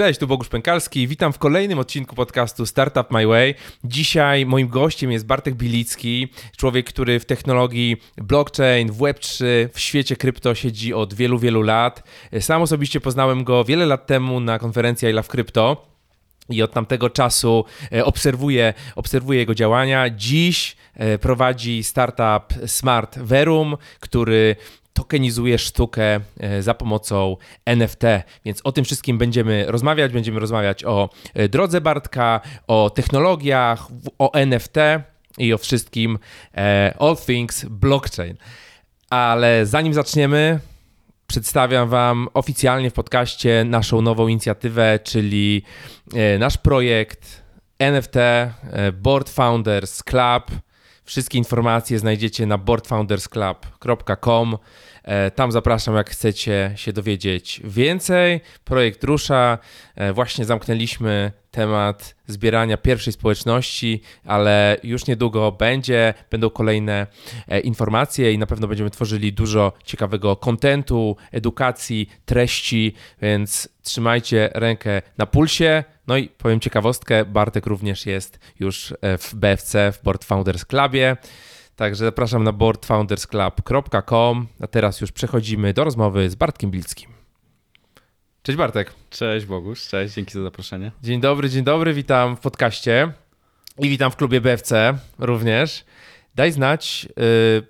Cześć, tu Bogusz Pękalski. Witam w kolejnym odcinku podcastu Startup My Way. Dzisiaj moim gościem jest Bartek Bilicki, człowiek, który w technologii blockchain, w Web3, w świecie krypto siedzi od wielu, wielu lat. Sam osobiście poznałem go wiele lat temu na konferencji I Love Crypto. I od tamtego czasu e, obserwuję, obserwuję jego działania. Dziś e, prowadzi startup Smart Verum, który tokenizuje sztukę e, za pomocą NFT. Więc o tym wszystkim będziemy rozmawiać. Będziemy rozmawiać o e, drodze Bartka, o technologiach, o NFT i o wszystkim e, all things blockchain. Ale zanim zaczniemy, przedstawiam Wam oficjalnie w podcaście naszą nową inicjatywę, czyli nasz projekt NFT Board Founders Club. Wszystkie informacje znajdziecie na boardfoundersclub.com. E, tam zapraszam, jak chcecie się dowiedzieć więcej. Projekt rusza. E, właśnie zamknęliśmy temat zbierania pierwszej społeczności, ale już niedługo będzie, będą kolejne e, informacje i na pewno będziemy tworzyli dużo ciekawego kontentu, edukacji, treści, więc trzymajcie rękę na pulsie. No i powiem ciekawostkę, Bartek również jest już w BFC, w Board Founders Clubie. Także zapraszam na boardfoundersclub.com. A teraz już przechodzimy do rozmowy z Bartkiem Bilskim. Cześć Bartek. Cześć Bogusz, cześć, dzięki za zaproszenie. Dzień dobry, dzień dobry, witam w podcaście i witam w klubie BFC również. Daj znać, yy,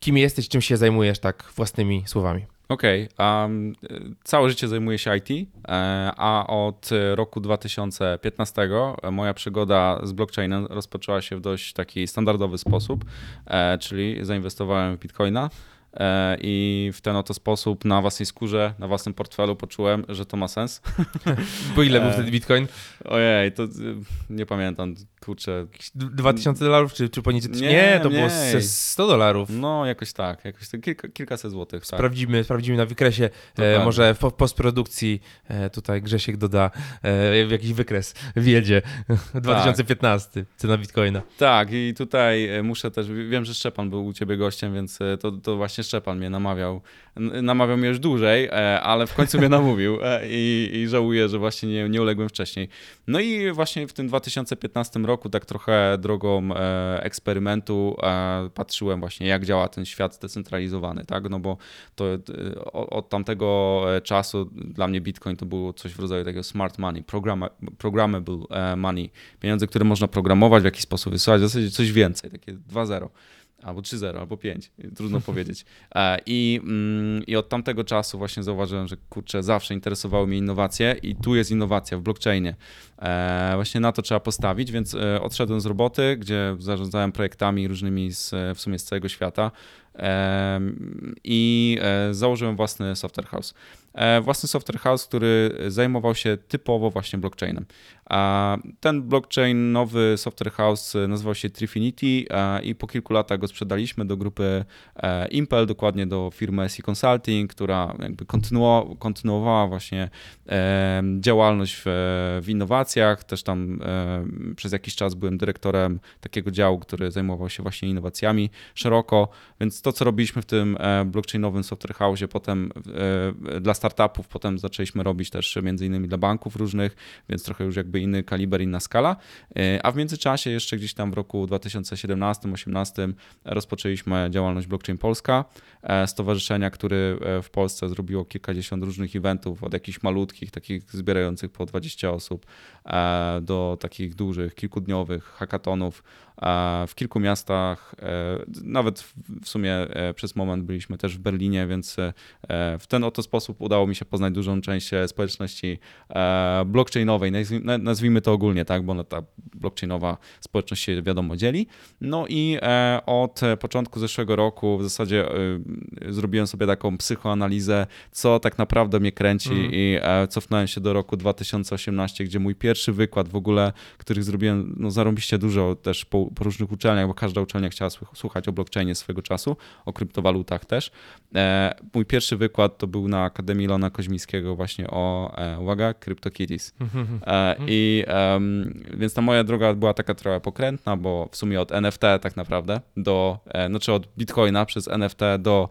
kim jesteś, czym się zajmujesz tak własnymi słowami. Okej, okay, um, całe życie zajmuję się IT, e, a od roku 2015 moja przygoda z blockchainem rozpoczęła się w dość taki standardowy sposób, e, czyli zainwestowałem w bitcoina. E, i w ten oto sposób na własnej skórze, na własnym portfelu poczułem, że to ma sens. Bo ile był wtedy bitcoin? Ojej, to nie pamiętam, kurczę. 2000 dolarów czy, czy poniżej? Nie, nie to było 100 dolarów. No, jakoś tak, jakoś tak, kilka, kilkaset złotych. Tak. Sprawdzimy, sprawdzimy na wykresie, e, może w postprodukcji e, tutaj Grzesiek doda e, jakiś wykres, wiedzie 2015, tak. cena bitcoina. Tak i tutaj e, muszę też, wiem, że Szczepan był u ciebie gościem, więc e, to, to właśnie Szczepan mnie namawiał, namawiał mnie już dłużej, e, ale w końcu mnie namówił i, i żałuję, że właśnie nie, nie uległem wcześniej. No i właśnie w tym 2015 roku tak trochę drogą e, eksperymentu e, patrzyłem właśnie, jak działa ten świat zdecentralizowany, tak? No bo to e, od tamtego czasu dla mnie Bitcoin to było coś w rodzaju takiego smart money, programmable money, pieniądze, które można programować, w jakiś sposób wysyłać, w zasadzie coś więcej, takie 2.0 albo 3-0, albo 5, trudno powiedzieć. E, I, mm, I od tamtego czasu właśnie zauważyłem, że kurczę, zawsze interesowały mnie innowacje i tu jest innowacja w blockchainie. E, właśnie na to trzeba postawić, więc e, odszedłem z roboty, gdzie zarządzałem projektami różnymi z, w sumie z całego świata i założyłem własny software house. Własny software house, który zajmował się typowo właśnie blockchainem. Ten blockchain, nowy software house nazywał się Trifinity i po kilku latach go sprzedaliśmy do grupy e, Impel, dokładnie do firmy SE Consulting, która jakby kontynuowała właśnie działalność w innowacjach. Też tam przez jakiś czas byłem dyrektorem takiego działu, który zajmował się właśnie innowacjami szeroko, więc to, co robiliśmy w tym e, blockchainowym software house, potem e, dla startupów, potem zaczęliśmy robić też między innymi dla banków różnych, więc trochę już jakby inny kaliber, inna skala. E, a w międzyczasie jeszcze gdzieś tam w roku 2017-2018 rozpoczęliśmy działalność Blockchain Polska, stowarzyszenia, które w Polsce zrobiło kilkadziesiąt różnych eventów, od jakichś malutkich, takich zbierających po 20 osób, do takich dużych, kilkudniowych hackathonów w kilku miastach. Nawet w sumie przez moment byliśmy też w Berlinie, więc w ten oto sposób udało mi się poznać dużą część społeczności blockchainowej, nazwijmy to ogólnie, tak, bo ta blockchainowa społeczność się wiadomo dzieli. No i e, od początku zeszłego roku w zasadzie e, zrobiłem sobie taką psychoanalizę, co tak naprawdę mnie kręci mm. i e, cofnąłem się do roku 2018, gdzie mój pierwszy wykład w ogóle, których zrobiłem no zarąbiście dużo, też po różnych uczelniach, bo każda uczelnia chciała słuchać o blockchainie swego czasu, o kryptowalutach też. E, mój pierwszy wykład to był na Akademii Lona Koźmińskiego właśnie o, e, uwaga, CryptoKitties. E, I więc ta moja droga była taka trochę pokrętna, bo w sumie od NFT tak naprawdę do, znaczy od Bitcoina przez NFT do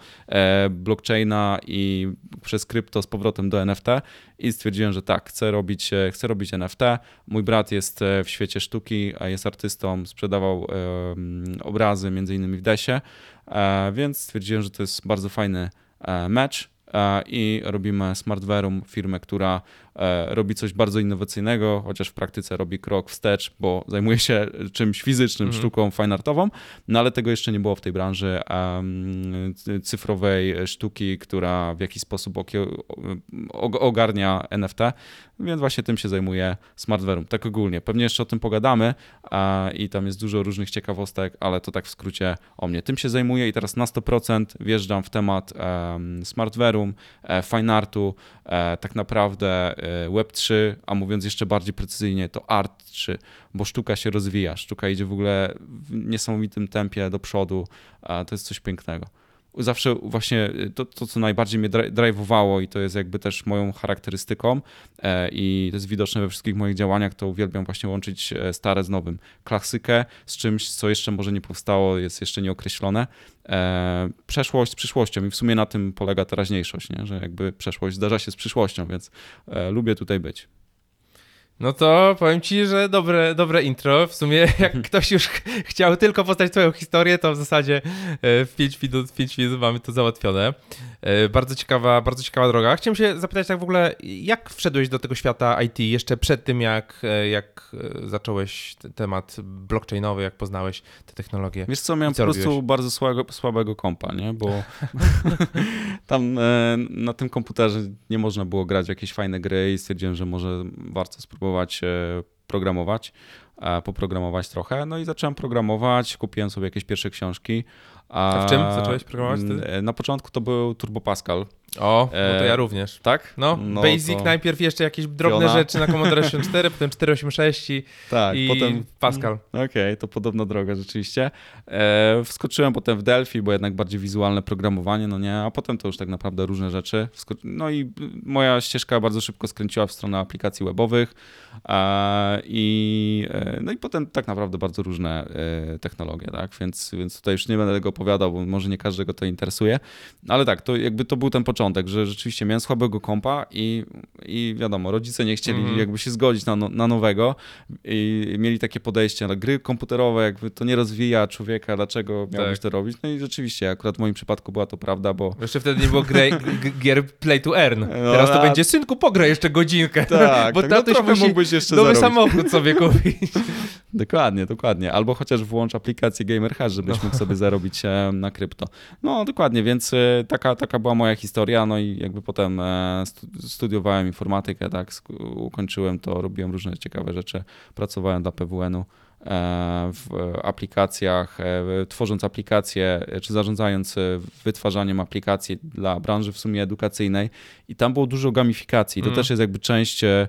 blockchaina i przez krypto z powrotem do NFT i stwierdziłem, że tak, chcę robić, chcę robić NFT. Mój brat jest w świecie sztuki, jest artystą, sprzedawał obrazy między innymi w Desie, więc stwierdziłem, że to jest bardzo fajny mecz i robimy Smartverum, firmę, która E, robi coś bardzo innowacyjnego, chociaż w praktyce robi krok wstecz, bo zajmuje się czymś fizycznym, mm. sztuką fine artową, no ale tego jeszcze nie było w tej branży um, cyfrowej sztuki, która w jakiś sposób ogarnia NFT, więc właśnie tym się zajmuje Smartverum. Tak ogólnie. Pewnie jeszcze o tym pogadamy i tam jest dużo różnych ciekawostek, ale to tak w skrócie o mnie. Tym się zajmuję i teraz na 100% wjeżdżam w temat um, Smartverum, e, fine artu, e, tak naprawdę E, Web3, a mówiąc jeszcze bardziej precyzyjnie, to Art3, bo sztuka się rozwija, sztuka idzie w ogóle w niesamowitym tempie do przodu, a to jest coś pięknego zawsze właśnie to, to co najbardziej mnie drive'owało i to jest jakby też moją charakterystyką e, i to jest widoczne we wszystkich moich działaniach, to uwielbiam właśnie łączyć e, stare z nowym. Klasykę z czymś, co jeszcze może nie powstało, jest jeszcze nieokreślone. E, przeszłość z przyszłością i w sumie na tym polega teraźniejszość, nie? że jakby przeszłość zdarza się z przyszłością, więc lubię tutaj być. No to powiem ci, że dobre, dobre intro. W sumie jak ktoś już chciał tylko poznać twoją historię, to w zasadzie e, w 5 minut, 5 minut mamy to załatwione. E, bardzo ciekawa, bardzo ciekawa droga. Chciałem się zapytać tak w ogóle, jak wszedłeś do tego świata IT jeszcze przed tym, jak, e, jak zacząłeś temat blockchainowy, jak poznałeś te technologie? Wiesz co, miałem co po prostu robiłeś? bardzo słabego, słabego kompa, nie? Bo tam na tym komputerze nie można było grać w jakieś fajne gry i stwierdziłem, że może warto spróbować spróbować e, programować, poprogramować trochę. No i zacząłem programować, kupiłem sobie jakieś pierwsze książki. A w czym zacząłeś programować wtedy? E, na początku to był Turbo Pascal. O, no to ja również. Tak? No, no Basic to... najpierw jeszcze jakieś drobne Fiona. rzeczy na Commodore 64, potem 486 i, tak, i potem Pascal. Okej, okay, to podobna droga rzeczywiście. E, wskoczyłem potem w Delphi, bo jednak bardziej wizualne programowanie, no nie, a potem to już tak naprawdę różne rzeczy. Wsko... No i moja ścieżka bardzo szybko skręciła w stronę aplikacji webowych e, i e, no i potem tak naprawdę bardzo różne e, technologie, tak, więc, więc tutaj już nie będę tego opowiadał, bo może nie każdego to interesuje, ale tak, to jakby to był ten początek początek, że rzeczywiście miałem słabego kompa i, i wiadomo, rodzice nie chcieli mm. jakby się zgodzić na, no, na nowego i mieli takie podejście, ale gry komputerowe jakby to nie rozwija człowieka, dlaczego miałbyś tak. to robić? No i rzeczywiście, akurat w moim przypadku była to prawda, bo... Jeszcze wtedy nie było gry, gier play to earn. No, Teraz to a... będzie, synku, pograj jeszcze godzinkę. Tak, bo tak, no mógłbyś jeszcze nowy samochód sobie kupić. dokładnie, dokładnie. Albo chociaż włącz aplikację Gamer Hash, żebyś mógł sobie zarobić na krypto. No dokładnie, więc e, taka, taka była moja historia no i jakby potem e, studiowałem informatykę, tak, ukończyłem to, robiłem różne ciekawe rzeczy, pracowałem dla PWN-u e, w aplikacjach, e, tworząc aplikacje, czy zarządzając wytwarzaniem aplikacji dla branży w sumie edukacyjnej i tam było dużo gamifikacji. To mm. też jest jakby część e,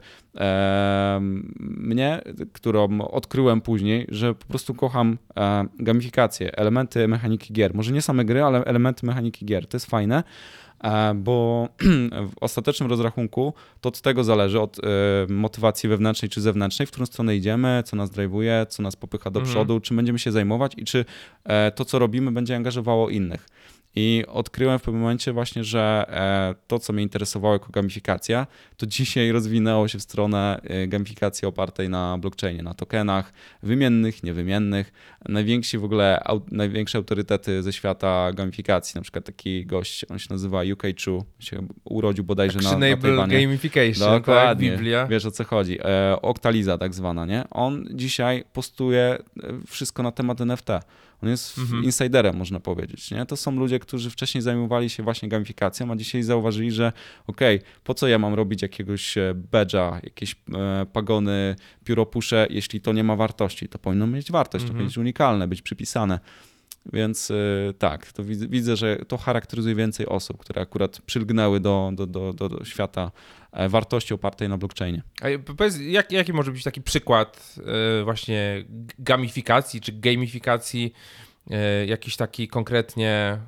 mnie, którą odkryłem później, że po prostu kocham e, gamifikację, elementy mechaniki gier. Może nie same gry, ale elementy mechaniki gier. To jest fajne. E, bo w ostatecznym rozrachunku to od tego zależy, od e, motywacji wewnętrznej czy zewnętrznej, w którą stronę idziemy, co nas drive'uje, co nas popycha do mhm. przodu, czym będziemy się zajmować i czy e, to, co robimy, będzie angażowało innych. I odkryłem w pewnym momencie właśnie, że e, to, co mnie interesowało jako gamifikacja, to dzisiaj rozwinęło się w stronę e, gamifikacji opartej na blockchainie, na tokenach wymiennych, niewymiennych. Najwięksi w ogóle, największe autorytety ze świata gamifikacji, na przykład taki gość, on się nazywa UK Chu, się urodził bodajże na, na Tajwanie. Gamification, tak, Dokładnie. Tak, Biblia. Wiesz o co chodzi. E, Octaliza tak zwana, nie? On dzisiaj postuje wszystko na temat NFT. On jest mhm. insiderem, można powiedzieć. Nie? To są ludzie, którzy wcześniej zajmowali się właśnie gamifikacją, a dzisiaj zauważyli, że okej, okay, po co ja mam robić jakiegoś e, badge'a, jakieś e, pagony, pióropusze, jeśli to nie ma wartości. To powinno mieć wartość, mhm. to powinno być unikalne, być przypisane. Więc y, tak, to widzę, że to charakteryzuje więcej osób, które akurat przylgnęły do, do, do, do, do świata e, wartości opartej na blockchainie. A powiedz, jak, jaki może być taki przykład e, właśnie gamifikacji czy gamifikacji, e, jakiś taki konkretnie,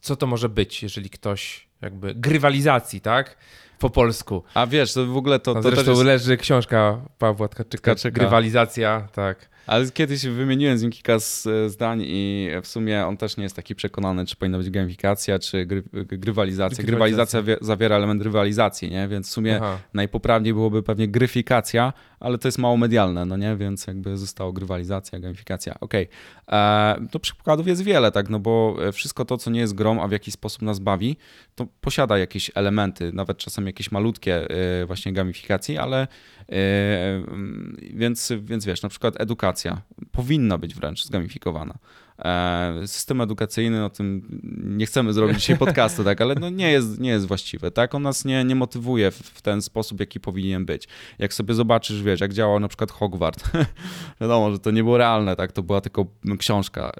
co to może być, jeżeli ktoś jakby grywalizacji, tak? Po polsku. A wiesz, to w ogóle to. No to też jest... leży książka Pawła Tkaczyka, Tkaczyka. grywalizacja, tak. Ale kiedyś wymieniłem z nim kilka z- zdań i w sumie on też nie jest taki przekonany, czy powinna być gamifikacja, czy gry, grywalizacja. Grywalizacja. Grywalizacja wie- zawiera element rywalizacji, nie? Więc w sumie Aha. najpoprawniej byłoby pewnie gryfikacja, ale to jest mało medialne, no nie? Więc jakby zostało grywalizacja, gamifikacja. Okej. Okay. To przykładów jest wiele, tak? No bo wszystko to, co nie jest grą, a w jakiś sposób nas bawi, to posiada jakieś elementy, nawet czasem jakieś malutkie y, właśnie gamifikacji, ale mm, więc, więc wiesz, na przykład edukacja powinna być wręcz zgamifikowana. E, System edukacyjny, o tym nie chcemy zrobić dzisiaj podcastu, tak, ale no nie, jest, nie jest właściwy, tak? On nas nie, nie motywuje w, w ten sposób, jaki powinien być. Jak sobie zobaczysz, wiesz, jak działał na przykład Hogwart, wiadomo, że to nie było realne, tak? To była tylko książka,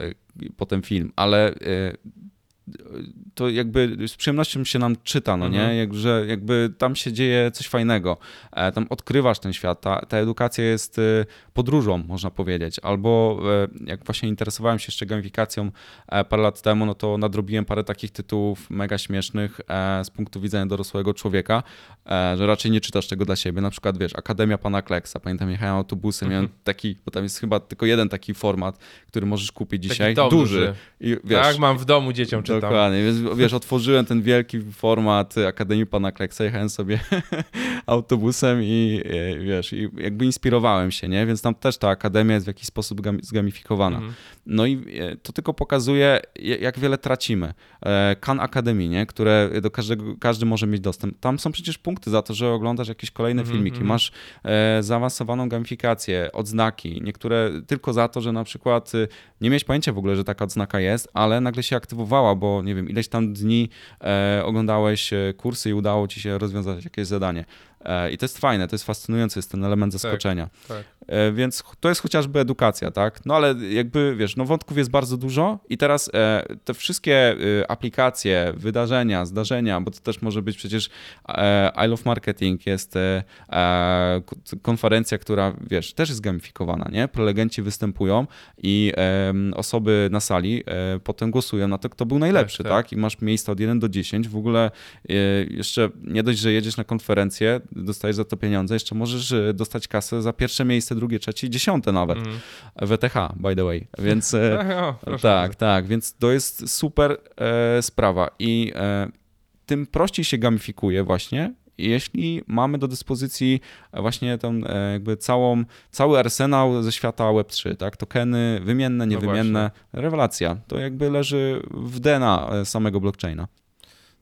y, potem film, ale y, to jakby z przyjemnością się nam czyta, no Mhm. nie? Jak, że jakby tam się dzieje coś fajnego. E, Tam odkrywasz ten świat. Ta, ta edukacja jest e, podróżą, można powiedzieć. Albo e, jak właśnie interesowałem się jeszcze gamifikacją e, parę lat temu, no to nadrobiłem parę takich tytułów mega śmiesznych z punktu widzenia dorosłego człowieka, że raczej nie czytasz tego dla siebie. Na przykład, wiesz, Akademia Pana Kleksa. Pamiętam, jechałem autobusem, miałem taki, bo tam jest chyba tylko jeden taki format, który możesz kupić dzisiaj. Duży. I wiesz, tak, mam w domu dzieciom czytam. Dokładnie, więc wiesz, otworzyłem ten wielki format Akademii Pana Kleksa, jechałem sobie autobusem i e, wiesz, i jakby inspirowałem się, nie? Więc tam też ta akademia jest w jakiś sposób gam- zgamifikowana. Mhm. No i e, to tylko pokazuje, jak wiele tracimy. E, Khan Academy, nie? które do każdego, każdy może mieć dostęp. Tam są przecież punkty za to, że oglądasz jakieś kolejne Mhm, filmiki, mhm. masz zaawansowaną gamifikację, odznaki, niektóre tylko za to, że na przykład y, nie miałeś pojęcia w ogóle, że taka odznaka jest, ale nagle się aktywowała, bo nie wiem, ileś tam dni e, oglądałeś e, kursy i udało ci się rozwiązać jakieś zadanie. E, I to jest fajne, to jest fascynujące, jest ten element zaskoczenia. tak. E, Więc to jest chociażby edukacja, tak? No ale jakby, wiesz, no wątków jest bardzo dużo i teraz e, te wszystkie e, aplikacje, wydarzenia, zdarzenia, bo to też może być przecież I Love Marketing, jest konferencja, która, wiesz, też jest gamifikowana, nie? Prelegenci występują i osoby na sali potem głosują na to, kto był najlepszy, tak. tak? I masz miejsca od 1 do 10, w ogóle jeszcze nie dość, że jedziesz na konferencję, dostajesz za to pieniądze, jeszcze możesz e, dostać kasę za pierwsze miejsce, drugie, trzecie dziesiąte nawet. Mhm. WTH, by the way. Więc e, o, tak, bardzo. tak, więc to jest super e, sprawa i e, tym prościej się gamifikuje właśnie, jeśli mamy do dyspozycji właśnie e, jakby całą, cały arsenał ze świata Web3, tak? Tokeny wymienne, niewymienne. Rewelacja. To jakby leży w DNA e, samego blockchaina.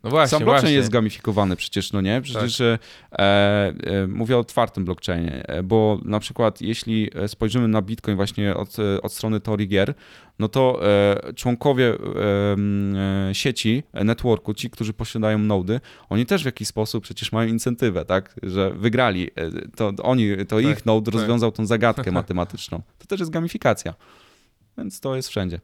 No właśnie, Sam blockchain właśnie. jest gamifikowany przecież, no nie? Przecież e, e, mówię o otwartym blockchainie, e, bo na przykład jeśli e, spojrzymy na Bitcoin właśnie od, e, od strony teorii gier, no to e, członkowie sieci, networku, ci, którzy posiadają nody, oni też w jakiś sposób przecież mają incentywę, tak? Że wygrali, to oni, to Tak, ich node tak. rozwiązał tą zagadkę matematyczną. To też jest gamifikacja. Więc to jest wszędzie.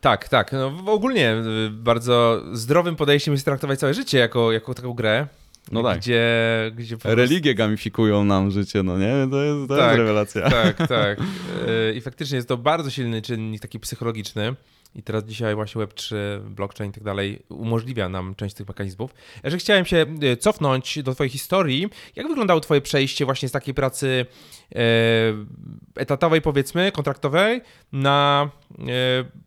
Tak, tak. No, ogólnie y, bardzo zdrowym podejściem jest traktować całe życie jako, jako taką grę. No tak. Gdzie, gdzie prostu- Religie gamifikują nam życie, no nie? To jest, to Tak. jest rewelacja. Tak, tak. Y, I faktycznie jest to bardzo silny czynnik taki psychologiczny. I teraz dzisiaj właśnie Web3, blockchain i tak dalej umożliwia nam część tych mechanizmów. Że chciałem się y, cofnąć do twojej historii. Jak wyglądało twoje przejście właśnie z takiej pracy e, etatowej powiedzmy, kontraktowej na e,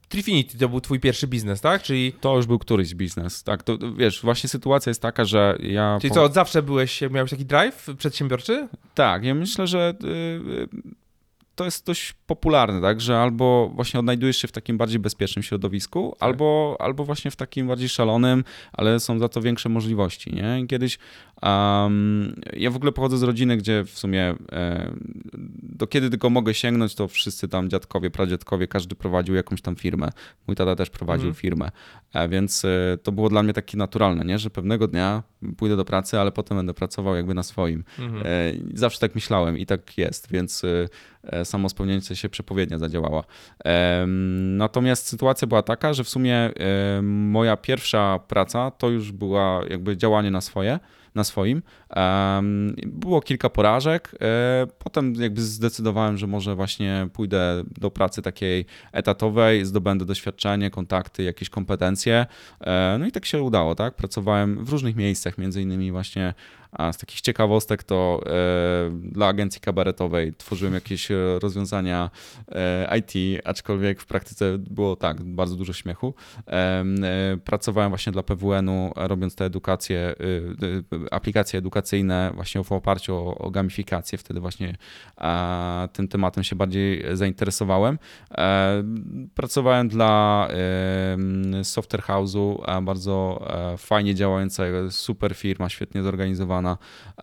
Trifinity? To był twój pierwszy biznes, tak? Czyli, To już był któryś biznes. Tak, to wiesz, właśnie sytuacja jest taka, że ja. czyli po- co, od zawsze byłeś, miałeś taki drive przedsiębiorczy? Tak, ja myślę, że y, y, to jest dość popularne, tak, że albo właśnie odnajdujesz się w takim bardziej bezpiecznym środowisku, Tak. albo, albo właśnie w takim bardziej szalonym, ale są za to większe możliwości, nie? Kiedyś um, ja w ogóle pochodzę z rodziny, gdzie w sumie e, do kiedy tylko mogę sięgnąć, to wszyscy tam dziadkowie, pradziadkowie, każdy prowadził jakąś tam firmę. Mój tata też prowadził mhm. firmę, e, więc e, to było dla mnie takie naturalne, nie? że pewnego dnia pójdę do pracy, ale potem będę pracował jakby na swoim. Mhm. Zawsze tak myślałem i tak jest, więc samo spełniające się przepowiednia zadziałała. Natomiast sytuacja była taka, że w sumie moja pierwsza praca to już była jakby działanie na swoje na swoim. Było kilka porażek, e, potem jakby zdecydowałem, że może właśnie pójdę do pracy takiej etatowej, zdobędę doświadczenie, kontakty, jakieś kompetencje. E, no i tak się udało, tak? Pracowałem w różnych miejscach, między innymi właśnie a z takich ciekawostek to e, dla agencji kabaretowej tworzyłem jakieś e, rozwiązania e, IT, aczkolwiek w praktyce było tak, bardzo dużo śmiechu. Pracowałem właśnie dla PWN-u, robiąc te edukacje, aplikacje edukacyjne właśnie w oparciu o, o gamifikację. Wtedy właśnie tym tematem się bardziej zainteresowałem. Pracowałem dla Software House'u, bardzo fajnie działająca, super firma, świetnie zorganizowana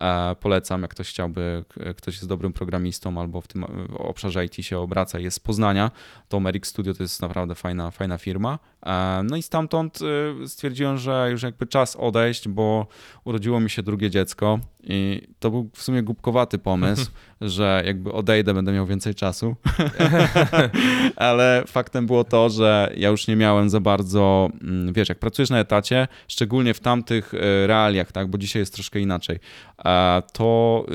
E, polecam, jak ktoś chciałby, ktoś jest dobrym programistą albo w tym obszarze IT się obraca jest z Poznania, to Merrick Studio to jest naprawdę fajna, fajna firma. E, no i stamtąd e, stwierdziłem, że już jakby czas odejść, bo urodziło mi się drugie dziecko i to był w sumie głupkowaty pomysł, że jakby odejdę, będę miał więcej czasu. Ale faktem było to, że ja już nie miałem za bardzo, mm, wiesz, jak pracujesz na etacie, szczególnie w tamtych e, realiach, tak, bo dzisiaj jest troszkę inaczej, to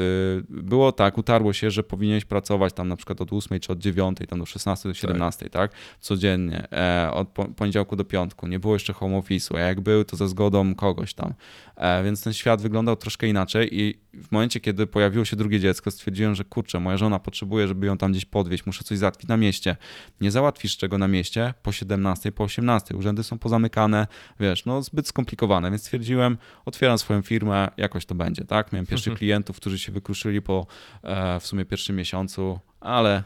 było tak, utarło się, że powinieneś pracować tam na przykład od 8 czy od 9, tam do 16 do 17, tak, tak? Codziennie, od poniedziałku poniedziałku do piątku, nie było jeszcze home office'u, a jak był, to ze zgodą kogoś tam. E, więc ten świat wyglądał troszkę inaczej i w momencie, kiedy pojawiło się drugie dziecko, stwierdziłem, że kurczę, moja żona potrzebuje, żeby ją tam gdzieś podwieźć, muszę coś załatwić na mieście. Nie załatwisz czego na mieście po 17, po 18. Urzędy są pozamykane, wiesz, no zbyt skomplikowane, więc stwierdziłem, otwieram swoją firmę, jakoś to będzie, tak? Miałem pierwszych mhm. klientów, którzy się wykruszyli po e, w sumie pierwszym miesiącu, ale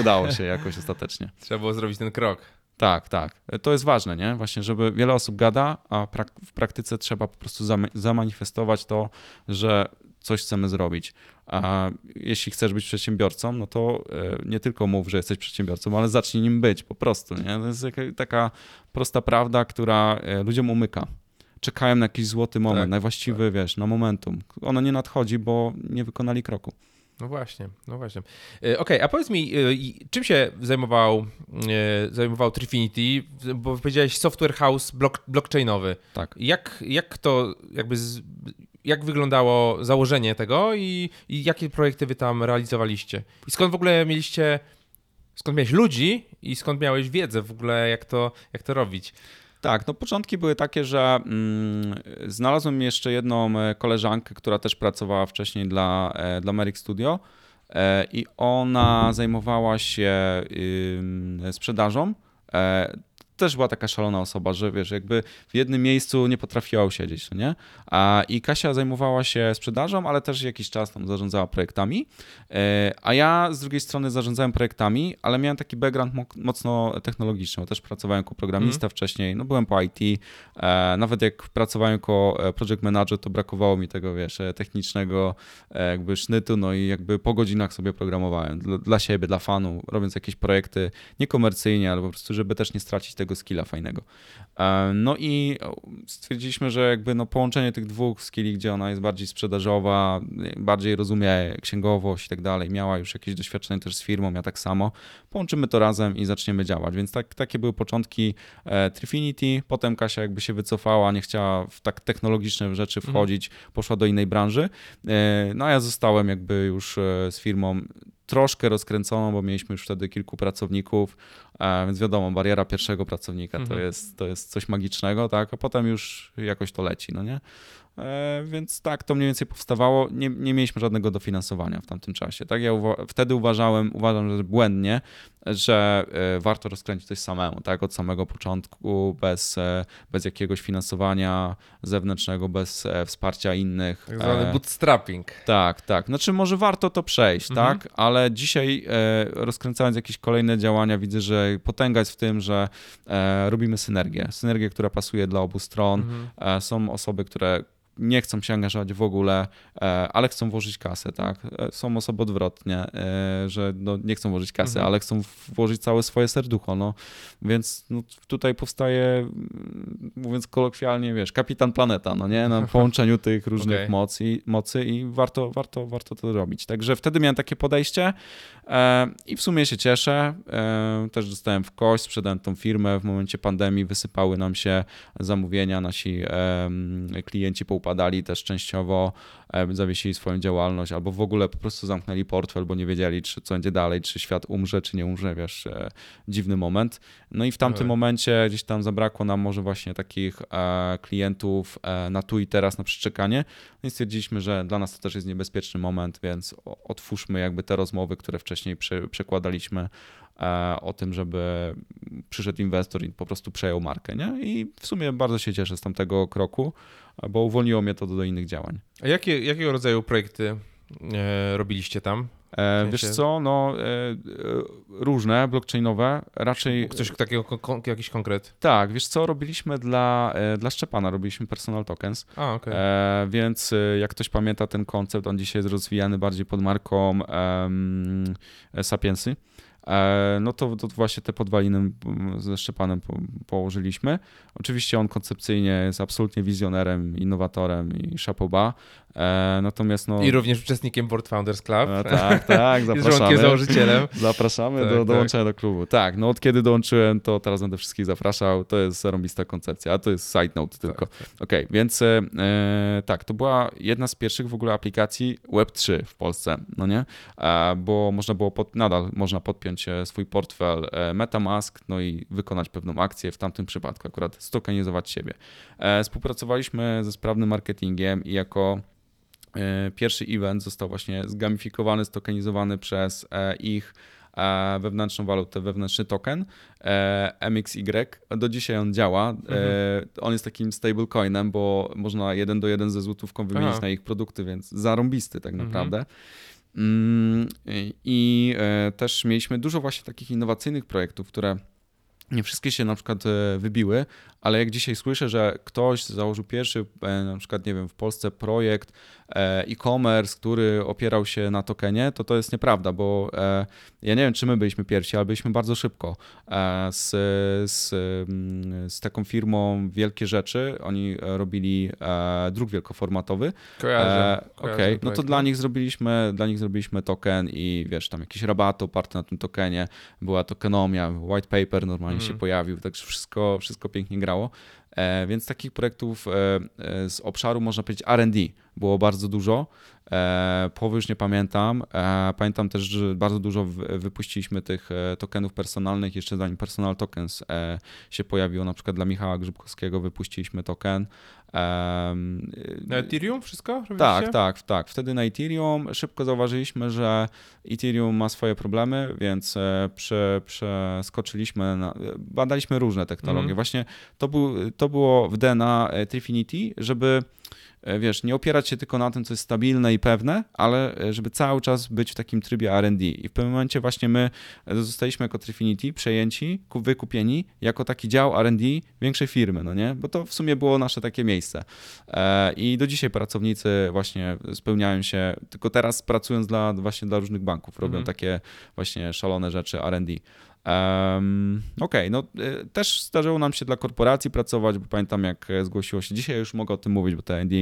udało się jakoś ostatecznie. Trzeba było zrobić ten krok. Tak, tak. To jest ważne, nie? Właśnie, żeby wiele osób gada, a w praktyce trzeba po prostu zamanifestować to, że coś chcemy zrobić. A jeśli chcesz być przedsiębiorcą, no to e, nie tylko mów, że jesteś przedsiębiorcą, ale zacznij nim być po prostu. Nie? To jest taka prosta prawda, która e, ludziom umyka. Czekają na jakiś złoty moment, tak, najwłaściwy, tak. wiesz, na momentum. Ono nie nadchodzi, bo nie wykonali kroku. No właśnie, no właśnie. E, okej, okay, a powiedz mi, e, czym się zajmował, e, zajmował Trifinity? Bo powiedziałeś software house block, blockchainowy. Tak. Jak, jak to jakby, z, jak wyglądało założenie tego i, i jakie projekty wy tam realizowaliście? I skąd w ogóle mieliście, skąd miałeś ludzi i skąd miałeś wiedzę w ogóle, jak to, jak to robić? Tak, no początki były takie, że mm, znalazłem jeszcze jedną e, koleżankę, która też pracowała wcześniej dla, e, dla Merrick Studio e, i ona zajmowała się sprzedażą. Też była taka szalona osoba, że wiesz, jakby w jednym miejscu nie potrafiła usiedzieć, no nie? A, I Kasia zajmowała się sprzedażą, ale też jakiś czas tam zarządzała projektami, e, a ja z drugiej strony zarządzałem projektami, ale miałem taki background mocno technologiczny, bo też pracowałem jako programista mm. wcześniej, no byłem po IT, e, nawet jak pracowałem jako e, project manager, to brakowało mi tego, wiesz, technicznego jakby sznytu, no i jakby po godzinach sobie programowałem dla, dla siebie, dla fanu, robiąc jakieś projekty niekomercyjnie, ale po prostu, żeby też nie stracić tego tego skilla fajnego. E, no i stwierdziliśmy, że jakby no połączenie tych dwóch skilli, gdzie ona jest bardziej sprzedażowa, bardziej rozumie księgowość i tak dalej, miała już jakieś doświadczenie też z firmą, ja tak samo, połączymy to razem i zaczniemy działać. Więc tak, takie były początki e, Trifinity, potem Kasia jakby się wycofała, nie chciała w tak technologiczne rzeczy mhm. wchodzić, mhm. poszła do innej branży. E, no a ja zostałem jakby już z firmą troszkę rozkręconą, bo mieliśmy już wtedy kilku pracowników, więc wiadomo, bariera pierwszego pracownika mhm. to, jest, to jest coś magicznego, tak, a potem już jakoś to leci, no nie? E, więc tak, to mniej więcej powstawało. Nie, nie mieliśmy żadnego dofinansowania w tamtym czasie. Tak? Ja uwa- wtedy uważałem, uważam, że błędnie, że e, warto rozkręcić coś samemu, tak? Od samego początku, bez, e, bez jakiegoś finansowania zewnętrznego, bez wsparcia innych. Tak zwany bootstrapping. Tak, tak. Znaczy, może warto to przejść, mhm. tak? Ale dzisiaj rozkręcając jakieś kolejne działania, widzę, że potęga jest w tym, że robimy synergię. Synergię, która pasuje dla obu stron. Mhm. Są osoby, które nie chcą się angażować w ogóle, ale chcą włożyć kasę, tak? Są osoby odwrotnie, że no, nie chcą włożyć kasy, mhm. ale chcą włożyć całe swoje serducho, no. Więc no, tutaj powstaje, mówiąc kolokwialnie, wiesz, kapitan planeta, no nie? Na połączeniu tych różnych okay. mocy, mocy i warto, warto, warto to robić. Także wtedy miałem takie podejście i w sumie się cieszę. Też dostałem w kość, sprzedałem tą firmę w momencie pandemii, wysypały nam się zamówienia, nasi klienci poupadali też częściowo, zawiesili swoją działalność albo w ogóle po prostu zamknęli portfel, bo nie wiedzieli, czy co będzie dalej, czy świat umrze, czy nie umrze, wiesz, e, dziwny moment. No i w tamtym momencie gdzieś tam zabrakło nam może właśnie takich e, klientów e, na tu i teraz, na przyczekanie. No i stwierdziliśmy, że dla nas to też jest niebezpieczny moment, więc otwórzmy jakby te rozmowy, które wcześniej przekładaliśmy o tym, żeby przyszedł inwestor i po prostu przejął markę. Nie? I w sumie bardzo się cieszę z tamtego kroku, bo uwolniło mnie to do, do innych działań. A jakie, jakiego rodzaju projekty e, robiliście tam? W e, sensie... Wiesz co, no e, e, różne, blockchainowe, raczej... Coś takiego, kon, jakiś konkret? Tak, wiesz co, robiliśmy dla, dla Szczepana, robiliśmy personal tokens, A, okay. więc jak ktoś pamięta ten koncept, on dzisiaj jest rozwijany bardziej pod marką Sapiensy. E, no to, to właśnie te podwaliny ze Szczepanem po, położyliśmy. Oczywiście on koncepcyjnie jest absolutnie wizjonerem, innowatorem i szapoba. E, natomiast no... I również uczestnikiem Board Founders Club. E, tak, tak, zapraszamy. Jest założycielem. Zapraszamy tak, do tak. dołączenia do klubu. Tak, no od kiedy dołączyłem, to teraz będę wszystkich zapraszał. To jest zarąbista koncepcja, a to jest side note tylko. Tak, tak. Okej, okay, więc e, tak, to była jedna z pierwszych w ogóle aplikacji Web3 w Polsce, no nie? E, bo można było, pod, nadal można podpiąć e, swój portfel e, MetaMask, no i wykonać pewną akcję, w tamtym przypadku akurat stokenizować siebie. Współpracowaliśmy ze sprawnym marketingiem i jako E, pierwszy event został właśnie zgamifikowany, stokenizowany przez e, ich e, wewnętrzną walutę, wewnętrzny token MXY. Do dzisiaj on działa. Mhm. On jest takim stablecoinem, bo można jeden do jeden ze złotówką wymienić Aha. na ich produkty, więc zarąbisty tak mhm. naprawdę. Mhm. I też mieliśmy dużo właśnie takich innowacyjnych projektów, które nie wszystkie się na przykład wybiły, ale jak dzisiaj słyszę, że ktoś założył pierwszy, na przykład, nie wiem, w Polsce projekt E, e-commerce, który opierał się na tokenie, to to jest nieprawda, bo e, ja nie wiem, czy my byliśmy pierwsi, ale byliśmy bardzo szybko e, z, z, mm, z taką firmą Wielkie Rzeczy. Oni robili druk wielkoformatowy. Kojarzę. Okej, okay. no to dla nich zrobiliśmy, dla nich zrobiliśmy token i wiesz, tam jakieś rabaty oparte na tym tokenie, była tokenomia, white paper normalnie mm. się pojawił, także wszystko, wszystko pięknie grało. E, więc takich projektów e, e, z obszaru, można powiedzieć, RD było bardzo dużo. Połowy już nie pamiętam. Pamiętam też, że bardzo dużo wypuściliśmy tych tokenów personalnych, jeszcze zanim Personal Tokens się pojawiło, na przykład dla Michała Grzybkowskiego wypuściliśmy token. Na Ethereum wszystko robiliście? Tak, tak, tak. Wtedy na Ethereum szybko zauważyliśmy, że Ethereum ma swoje problemy, więc prze, przeskoczyliśmy, na, badaliśmy różne technologie. Mm. Właśnie to, był, to było w DNA Trifinity, żeby E, wiesz, nie opierać się tylko na tym, co jest stabilne i pewne, ale e, żeby cały czas być w takim trybie R&D. I w pewnym momencie właśnie my e, zostaliśmy jako Trifinity przejęci, wykupieni jako taki dział R&D większej firmy, no nie? Bo to w sumie było nasze takie miejsce. I do dzisiaj pracownicy właśnie spełniają się, tylko teraz pracując dla, właśnie dla różnych banków, robią mhm. takie właśnie szalone rzeczy R&D. Um, Okej, okay, no y, też zdarzyło nam się dla korporacji pracować, bo pamiętam jak zgłosiło się, dzisiaj już mogę o tym mówić, bo te nda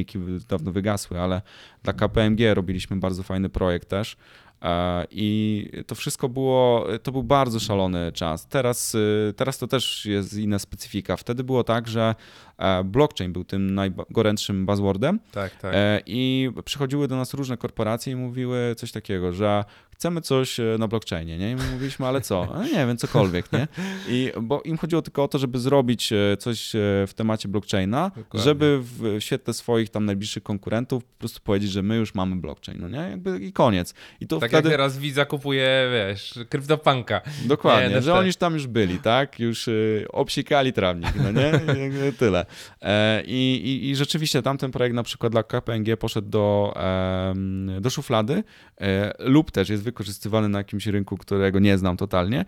dawno wygasły, ale dla KPMG robiliśmy bardzo fajny projekt też e, i to wszystko było, to był bardzo szalony czas. Teraz, y, teraz to też jest inna specyfika. Wtedy było tak, że e, blockchain był tym najgorętszym buzzwordem. Tak, tak. E, I przychodziły do nas różne korporacje i mówiły coś takiego, że chcemy coś e, na blockchainie, nie? I my mówiliśmy, ale co? Nie wiem, cokolwiek, nie? I, bo im chodziło tylko o to, żeby zrobić e, coś e, w temacie blockchaina, Dokładnie. żeby w świetle swoich tam najbliższych konkurentów po prostu powiedzieć, że my już mamy blockchain, no nie? Jakby i koniec. I to tak wtedy... jak teraz Visa kupuje, wiesz, kryptopanka. Dokładnie, nie, no że oni już tam już byli, tak? Już obsikali trawnik, no nie? Tyle. E, i, i, rzeczywiście tamten projekt na przykład dla KPMG poszedł do, e, do szuflady e, lub też jest wykorzystywany na jakimś rynku, którego nie znam totalnie.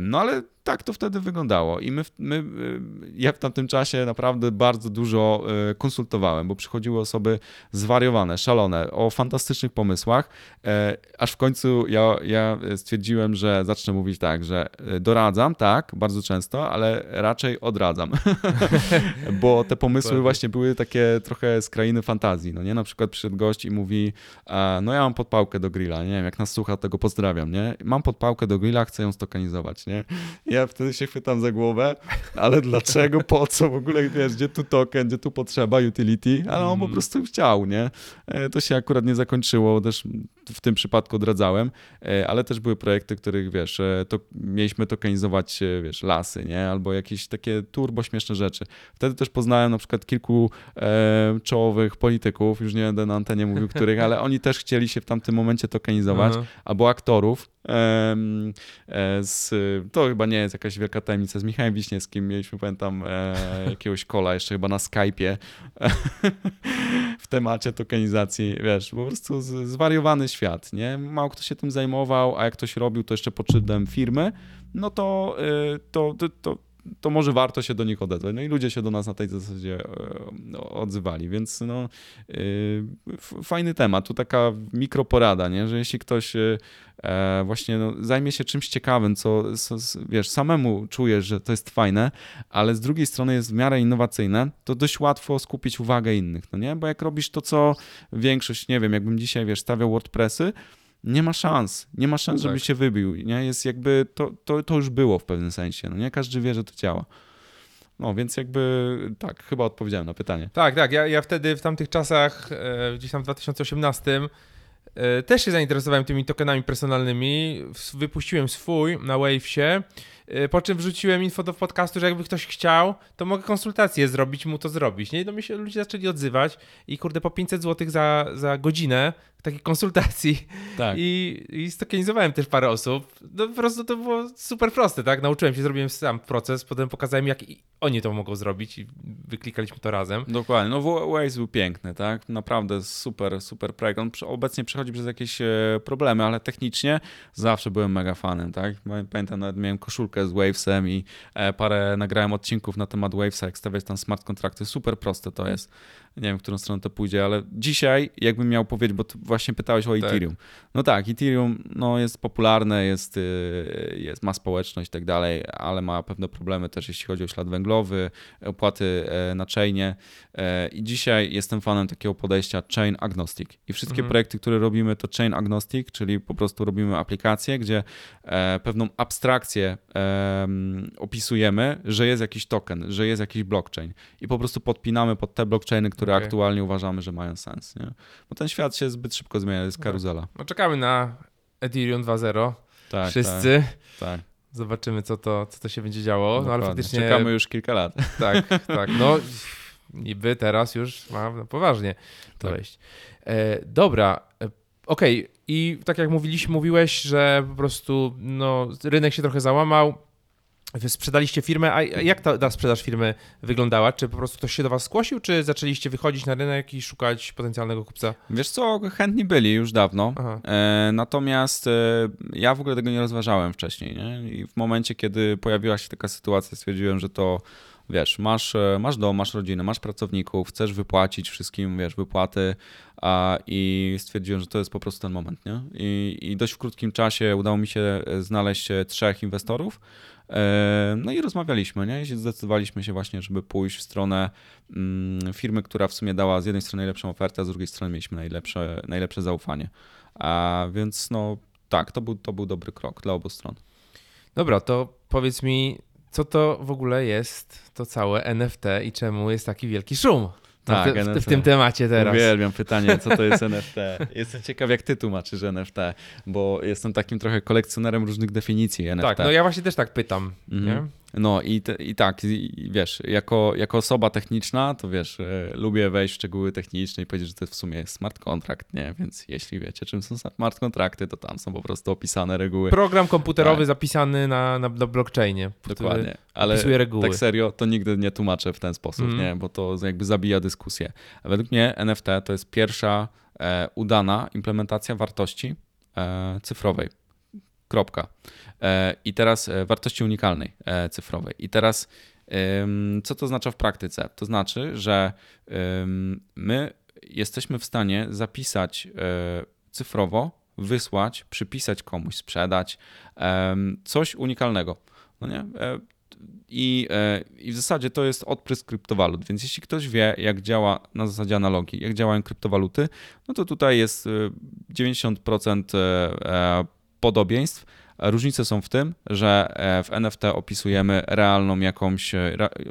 No ale tak to wtedy wyglądało. I my, my, y, ja w tamtym czasie naprawdę bardzo dużo y, konsultowałem, bo przychodziły osoby zwariowane, szalone, o fantastycznych pomysłach, e, aż w końcu ja, ja stwierdziłem, że zacznę mówić tak, że doradzam, tak, bardzo często, ale raczej odradzam, bo te pomysły właśnie były takie trochę z krainy fantazji, no nie? Na przykład przyszedł gość i mówi, no ja mam podpałkę do grilla, nie wiem, jak nas słucha, tego pozdrawiam, nie? Mam podpałkę do grilla, chcę ją stokanizować, nie? Ja wtedy się chwytam za głowę, ale dlaczego, po co w ogóle, wiesz, gdzie tu token, gdzie tu potrzeba utility, ale on po mm. prostu chciał, nie? E, to się akurat nie zakończyło, też w tym przypadku odradzałem, e, ale też były projekty, których, wiesz, e, to mieliśmy tokenizować, wiesz, lasy, nie? Albo jakieś takie turbo śmieszne rzeczy. Wtedy też poznałem na przykład kilku e, czołowych polityków, już nie będę na antenie mówił których, ale oni też chcieli się w tamtym momencie tokenizować, Aha. albo aktorów, E, z, to chyba nie jest jakaś wielka tajemnica. Z Michałem Wiśniewskim mieliśmy, pamiętam, e, jakiegoś kola jeszcze chyba na Skype'ie temacie tokenizacji. Wiesz, po prostu zwariowany świat, nie? Mało kto się tym zajmował, a jak ktoś robił to jeszcze pod firmy, no to, e, to, to, to to może warto się do nich odezwać. No i ludzie się do nas na tej zasadzie e, odzywali, więc no, e, fajny temat. Tu taka mikroporada, nie? że jeśli ktoś e, właśnie no, zajmie się czymś ciekawym, co, co, wiesz, samemu czujesz, że to jest fajne, ale z drugiej strony jest w miarę innowacyjne, to dość łatwo skupić uwagę innych, no nie? Bo jak robisz to, co większość, nie wiem, jakbym dzisiaj, wiesz, stawiał WordPressy, nie ma szans, nie ma szans, no żeby tak. się wybił, nie? Jest jakby, to, to, to już było w pewnym sensie, no nie? Każdy wie, że to działa. No, więc jakby tak, chyba odpowiedziałem na pytanie. Tak, tak. Ja, ja wtedy w tamtych czasach, e, gdzieś tam w 2018, e, też się zainteresowałem tymi tokenami personalnymi. Wypuściłem swój na Wavesie po czym wrzuciłem info do podcastu, że jakby ktoś chciał, to mogę konsultację zrobić, mu to zrobić. Nie? I do mnie się ludzie zaczęli odzywać i kurde, po 500 zł za, za godzinę takiej konsultacji. Tak. I, I stokenizowałem też parę osób. No po prostu to było super proste, tak? Nauczyłem się, zrobiłem sam proces, potem pokazałem, jak oni to mogą zrobić i wyklikaliśmy to razem. Dokładnie. No Waze był piękny, tak? Naprawdę super, super projekt. On obecnie przechodzi przez jakieś e, problemy, ale technicznie zawsze byłem mega fanem, tak? Pamiętam, nawet miałem koszulkę z Wavesem i e, parę nagrałem odcinków na temat Wavesa, jak stawiać tam smart kontrakty. Super proste to jest nie wiem, w którą stronę to pójdzie, ale dzisiaj jakbym miał powiedzieć, bo właśnie pytałeś o tak. Ethereum. No tak, Ethereum no, jest popularne, jest, y, jest, ma społeczność i tak dalej, ale ma pewne problemy też, jeśli chodzi o ślad węglowy, opłaty e, na chainie e, i dzisiaj jestem fanem takiego podejścia chain agnostic i wszystkie mhm. projekty, które robimy to chain agnostic, czyli po prostu robimy aplikację, gdzie pewną abstrakcję opisujemy, że jest jakiś token, że jest jakiś blockchain i po prostu podpinamy pod te blockchainy, które okay. aktualnie uważamy, że mają sens. Nie? Bo ten świat się zbyt szybko zmienia, jest karuzela. No, czekamy na Ethereum 2.0. Tak, Wszyscy. Tak, tak. Zobaczymy, co to, co to się będzie działo. No, ale faktycznie... Czekamy już kilka lat. Tak, tak. No niby teraz już ma no, poważnie to tak. wejść. E, dobra, okej. Okay. I tak jak mówiliśmy, mówiłeś, że po prostu no, rynek się trochę załamał Wy sprzedaliście firmę, a jak ta, ta, sprzedaż firmy wyglądała? Czy po prostu ktoś się do was zgłosił, czy zaczęliście wychodzić na rynek i szukać potencjalnego kupca? Wiesz co, chętni byli już dawno, e, natomiast e, ja w ogóle tego nie rozważałem wcześniej. Nie? I w momencie, kiedy pojawiła się taka sytuacja, stwierdziłem, że to wiesz, masz, e, masz dom, masz rodzinę, masz pracowników, chcesz wypłacić wszystkim, wiesz, wypłaty a, i stwierdziłem, że to jest po prostu ten moment, nie? I, I dość w krótkim czasie udało mi się znaleźć trzech inwestorów, E, no i rozmawialiśmy, nie? I zdecydowaliśmy się właśnie, żeby pójść w stronę mm, firmy, która w sumie dała z jednej strony najlepszą ofertę, a z drugiej strony mieliśmy najlepsze, najlepsze zaufanie. A więc no tak, to był, to był dobry krok dla obu stron. Dobra, to powiedz mi, co to w ogóle jest to całe NFT i czemu jest taki wielki szum? Tak, w, w, tym temacie teraz. Uwielbiam pytanie, co to jest NFT. Jestem ciekaw, jak ty tłumaczysz NFT, bo jestem takim trochę kolekcjonerem różnych definicji NFT. Tak, no ja właśnie też tak pytam. Mhm. No i, te, i tak, i, wiesz, jako, jako osoba techniczna, to wiesz, e, lubię wejść w szczegóły techniczne i powiedzieć, że to w sumie jest smart contract, nie? Więc jeśli wiecie, czym są smart kontrakty, to tam są po prostu opisane reguły. Program komputerowy tak. zapisany na, na, na blockchainie. Dokładnie, ale reguły. tak serio, to nigdy nie tłumaczę w ten sposób, mm. nie? Bo to jakby zabija dyskusję. A według mnie NFT to jest pierwsza e, udana implementacja wartości e, cyfrowej Kropka. I teraz wartości unikalnej cyfrowej. I teraz co to oznacza w praktyce? To znaczy, że my jesteśmy w stanie zapisać cyfrowo, wysłać, przypisać komuś, sprzedać coś unikalnego. No nie? I, e, I w zasadzie to jest odprysk kryptowalut, więc jeśli ktoś wie, jak działa na zasadzie analogii, jak działają kryptowaluty, no to tutaj jest 90% e, e, podobieństw. Różnice są w tym, że w NFT opisujemy realną jakąś,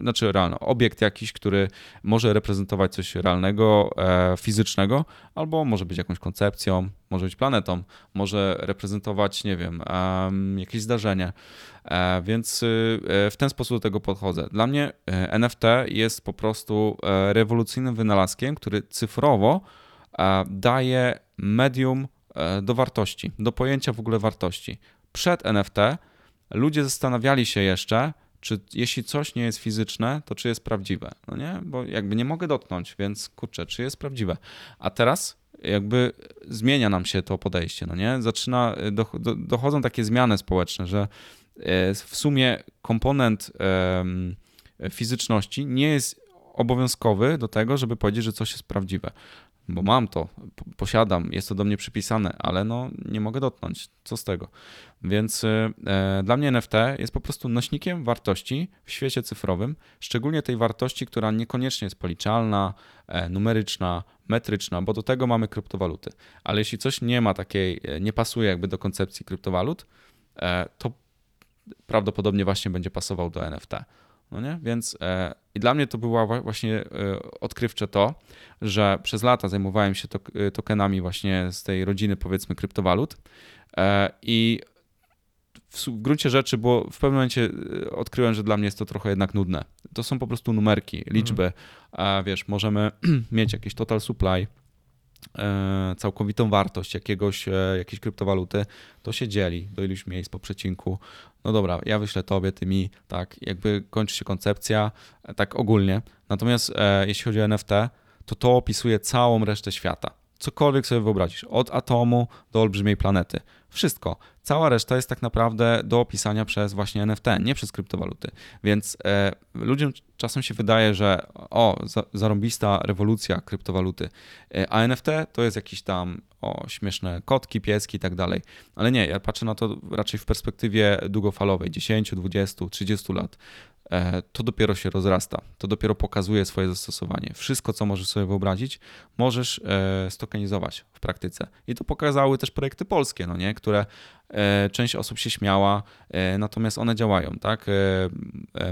znaczy realny obiekt jakiś, który może reprezentować coś realnego, fizycznego, albo może być jakąś koncepcją, może być planetą, może reprezentować, nie wiem, jakieś zdarzenie. E, więc y, e, w ten sposób do tego podchodzę. Dla mnie e, NFT jest po prostu rewolucyjnym wynalazkiem, który cyfrowo daje medium do wartości, do pojęcia w ogóle wartości. Przed NFT ludzie zastanawiali się jeszcze, czy jeśli coś nie jest fizyczne, to czy jest prawdziwe. No nie, bo jakby nie mogę dotknąć, więc kurczę, czy jest prawdziwe. A teraz jakby zmienia nam się to podejście, no nie? Zaczyna, dochodzą takie zmiany społeczne, że e, w sumie komponent fizyczności nie jest obowiązkowy do tego, żeby powiedzieć, że coś jest prawdziwe bo mam to, posiadam, jest to do mnie przypisane, ale no nie mogę dotknąć. Co z tego? Więc e, dla mnie NFT jest po prostu nośnikiem wartości w świecie cyfrowym, szczególnie tej wartości, która niekoniecznie jest policzalna, e, numeryczna, metryczna, bo do tego mamy kryptowaluty. Ale jeśli coś nie ma takiej, e, nie pasuje jakby do koncepcji kryptowalut, e, to prawdopodobnie właśnie będzie pasował do NFT. No nie? Więc e, i dla mnie to było właśnie e, odkrywcze to, że przez lata zajmowałem się to, e, tokenami właśnie z tej rodziny powiedzmy kryptowalut e, i w, w gruncie rzeczy, bo w pewnym momencie e, odkryłem, że dla mnie jest to trochę jednak nudne. To są po prostu numerki, liczby. Mhm. A wiesz, możemy mieć jakiś total supply, całkowitą wartość jakiegoś, e, jakiejś kryptowaluty, to się dzieli do iluś miejsc po przecinku. No dobra, ja wyślę tobie, ty mi, tak, jakby kończy się koncepcja, e, tak ogólnie. Natomiast jeśli chodzi o NFT, to to opisuje całą resztę świata. Cokolwiek sobie wyobrazisz, od atomu do olbrzymiej planety. Wszystko. Cała reszta jest tak naprawdę do opisania przez właśnie NFT, nie przez kryptowaluty. Więc e, ludziom czasem się wydaje, że o, za, zarąbista rewolucja kryptowaluty, e, a NFT to jest jakiś tam o, śmieszne kotki, pieski i tak dalej. Ale nie, ja patrzę na to raczej w perspektywie długofalowej, 10, 20, 30 lat. E, to dopiero się rozrasta, to dopiero pokazuje swoje zastosowanie. Wszystko, co możesz sobie wyobrazić, możesz e, stokenizować w praktyce. I to pokazały też projekty polskie, no nie? które e, część osób się śmiała, natomiast one działają, tak?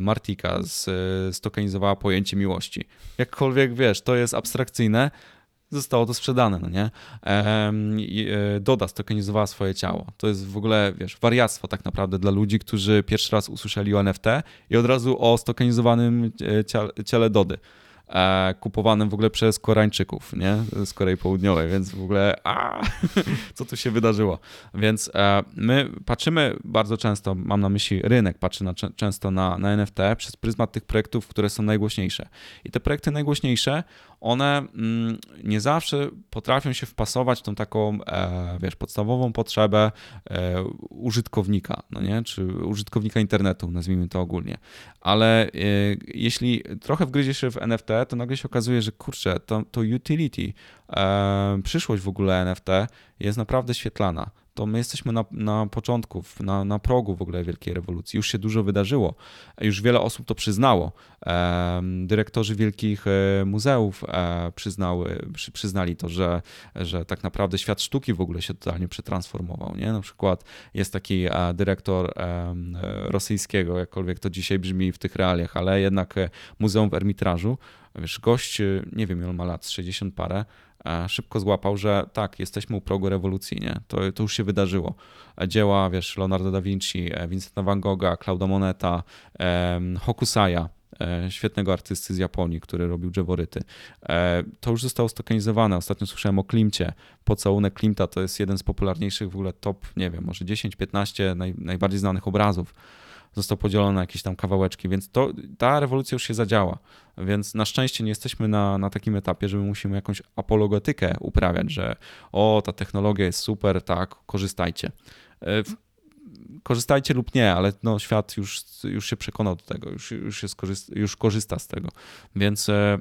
Martika stokenizowała pojęcie miłości. Jakkolwiek wiesz, to jest abstrakcyjne, zostało to sprzedane, no nie? E, Doda stokenizowała swoje ciało. To jest w ogóle, wiesz, wariactwo tak naprawdę dla ludzi, którzy pierwszy raz usłyszeli o NFT i od razu o stokenizowanym e, ciele Dody. E, kupowanym w ogóle przez Koreańczyków, nie? Z Korei Południowej, więc w ogóle a, co tu się wydarzyło. Więc my patrzymy bardzo często, mam na myśli rynek, patrzy na, często na, na NFT przez pryzmat tych projektów, które są najgłośniejsze. I te projekty najgłośniejsze, one mm, nie zawsze potrafią się wpasować w tą taką, e, wiesz, podstawową potrzebę użytkownika, no nie? Czy użytkownika internetu, nazwijmy to ogólnie. Ale jeśli trochę wgryzie się w NFT, to nagle się okazuje, że kurczę, to, to utility, e, przyszłość w ogóle NFT jest naprawdę świetlana. To my jesteśmy na, na początku, na, na progu w ogóle wielkiej rewolucji. Już się dużo wydarzyło. Już wiele osób to przyznało. Dyrektorzy wielkich e, muzeów e, przyznały, przy, przyznali to, że, że tak naprawdę świat sztuki w ogóle się totalnie przetransformował. Nie? Na przykład jest taki e, dyrektor rosyjskiego, jakkolwiek to dzisiaj brzmi w tych realiach, ale jednak Muzeum w Ermitrażu, Wiesz, gość, nie wiem ile ma lat, 60 parę, szybko złapał, że tak, jesteśmy u progu rewolucji, nie? To, to już się wydarzyło. Dzieła, wiesz, Leonardo da Vinci, e, Vincenta van Gogha, Claudia Moneta, Hokusaya, e, świetnego artysty z Japonii, który robił drzeworyty. E, to już zostało stokenizowane. Ostatnio słyszałem o Klimcie. Pocałunek Klimta to jest jeden z popularniejszych w ogóle top, nie wiem, może 10-15 naj, najbardziej znanych obrazów został podzielony na jakieś tam kawałeczki, więc to, ta rewolucja już się zadziała. Więc na szczęście nie jesteśmy na, na takim etapie, że my musimy jakąś apologetykę uprawiać, że o, ta technologia jest super, tak, korzystajcie. Korzystajcie lub nie, ale no, świat już, już się przekonał do tego, już, już, jest korzysta, już korzysta z tego. Więc e,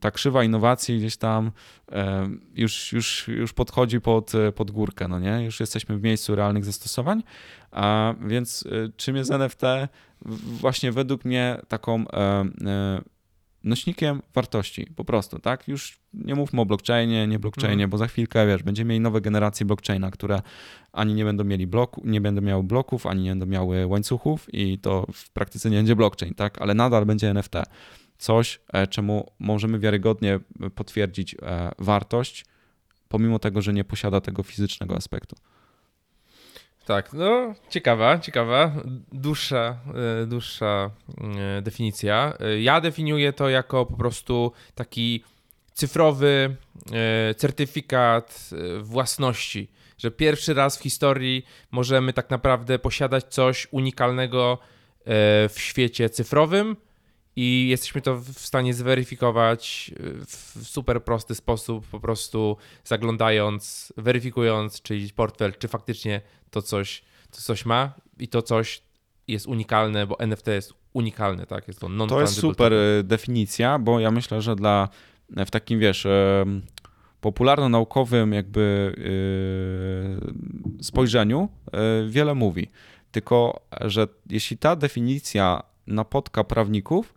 ta krzywa innowacji gdzieś tam e, już, już, już podchodzi pod, pod górkę, no nie? Już jesteśmy w miejscu realnych zastosowań, a więc e, czym jest NFT? Właśnie według mnie taką e, e, nośnikiem wartości, po prostu, tak? Już nie mówmy o blockchainie, nie blockchainie, mm. bo za chwilkę, wiesz, będziemy mieli nowe generacje blockchaina, które ani nie będą mieli bloku, nie będą miały bloków, ani nie będą miały łańcuchów i to w praktyce nie będzie blockchain, tak? Ale nadal będzie NFT. Coś, e, czemu możemy wiarygodnie potwierdzić e, wartość, pomimo tego, że nie posiada tego fizycznego aspektu. Tak, no ciekawa, ciekawa, dłuższa, e, dłuższa e, definicja. E, ja definiuję to jako po prostu taki cyfrowy certyfikat własności, że pierwszy raz w historii możemy tak naprawdę posiadać coś unikalnego w świecie cyfrowym, i jesteśmy to w stanie zweryfikować w super prosty sposób, po prostu zaglądając, weryfikując czyjś portfel, czy faktycznie to coś, to coś ma i to coś jest unikalne, bo NFT jest unikalne, tak? Jest to non To jest super e, definicja, bo ja myślę, że dla w takim wiesz popularno-naukowym jakby e, spojrzeniu e, wiele mówi. Tylko, że jeśli ta definicja napotka prawników,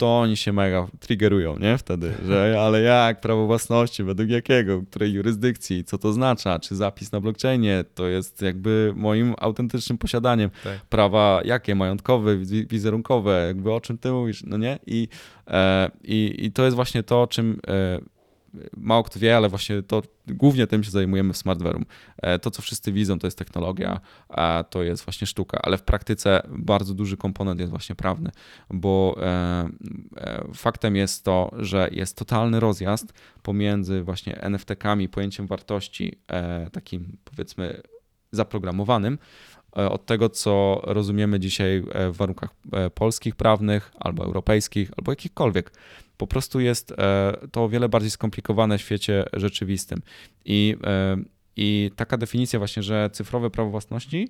to oni się mega triggerują, nie? Wtedy, że ale jak, prawo własności, według jakiego, której jurysdykcji, co to oznacza, czy zapis na blockchainie to jest jakby moim autentycznym posiadaniem. Tak. Prawa jakie, majątkowe, wizerunkowe, jakby o czym ty mówisz, no nie? I, e, i, i to jest właśnie to, czym e, mało kto wie, ale właśnie to głównie tym się zajmujemy w SmartVerum. E, to, co wszyscy widzą, to jest technologia, a to jest właśnie sztuka, ale w praktyce bardzo duży komponent jest właśnie prawny, bo e, e, faktem jest to, że jest totalny rozjazd pomiędzy właśnie NFT-kami, pojęciem wartości takim powiedzmy zaprogramowanym, od tego, co rozumiemy dzisiaj w warunkach polskich, prawnych, albo europejskich, albo jakichkolwiek po prostu jest e, to o wiele bardziej skomplikowane w świecie rzeczywistym. I, e, I taka definicja właśnie, że cyfrowe prawo własności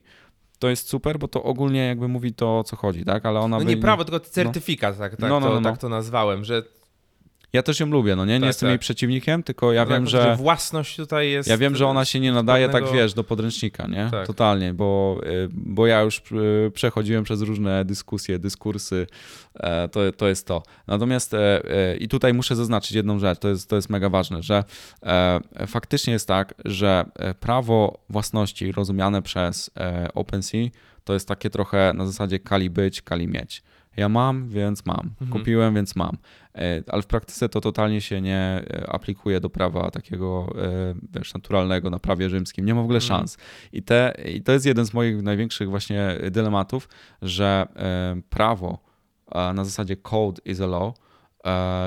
to jest super, bo to ogólnie jakby mówi to, o co chodzi, tak? Ale ona No by... nie prawo, tylko certyfikat, no. tak, tak, no, no, to, no, tak to nazwałem, że ja też ją lubię, no nie? Nie tak, jestem tak. jej przeciwnikiem, tylko ja no wiem, tak, że... Własność tutaj jest... Ja wiem, że ona się nie nadaje pewnego... tak, wiesz, do podręcznika, nie? Tak. Totalnie, bo, y, bo ja już y, przechodziłem przez różne dyskusje, dyskursy, e, to, to jest to. Natomiast e, e, i tutaj muszę zaznaczyć jedną rzecz, to jest, to jest mega ważne, że faktycznie jest tak, że prawo własności rozumiane przez OpenSea to jest takie trochę na zasadzie kali być, kali mieć. Ja mam, więc mam. Mhm. Kupiłem, więc mam. E, ale w praktyce to totalnie się nie e, aplikuje do prawa takiego e, wiesz, naturalnego na prawie rzymskim. Nie ma w ogóle mhm. szans. I, te, I to jest jeden z moich największych właśnie dylematów, że prawo na zasadzie code is a law,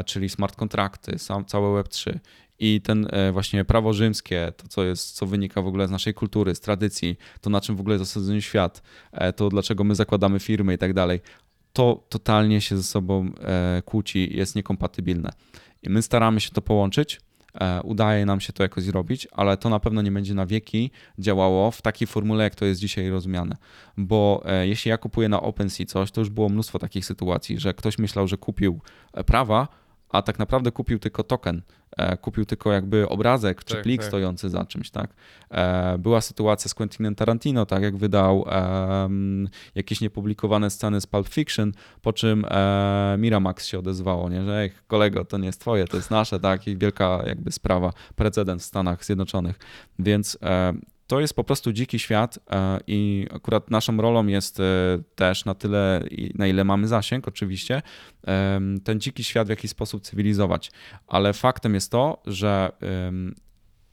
czyli smart kontrakty, sam, całe Web3 i ten właśnie prawo rzymskie, to co jest, co wynika w ogóle z naszej kultury, z tradycji, to na czym w ogóle jest osadzony świat, to dlaczego my zakładamy firmy i tak dalej, to totalnie się ze sobą e, kłóci, jest niekompatybilne. I my staramy się to połączyć, e, udaje nam się to jakoś zrobić, ale to na pewno nie będzie na wieki działało w takiej formule, jak to jest dzisiaj rozumiane. Bo e, jeśli ja kupuję na OpenSea coś, to już było mnóstwo takich sytuacji, że ktoś myślał, że kupił prawa, a tak naprawdę kupił tylko token, e, kupił tylko jakby obrazek czy tak, plik tak. stojący za czymś, tak? E, była sytuacja z Quentinem Tarantino, tak jak wydał um, jakieś niepublikowane sceny z Pulp Fiction, po czym e, Miramax się odezwało, nie? że ej, kolego, to nie jest twoje, to jest nasze, tak? I wielka jakby sprawa, precedent w Stanach Zjednoczonych. Więc e, to jest po prostu dziki świat e, i akurat naszą rolą jest e, też na tyle, na ile mamy zasięg, oczywiście, ten dziki świat w jakiś sposób cywilizować. Ale faktem jest to, że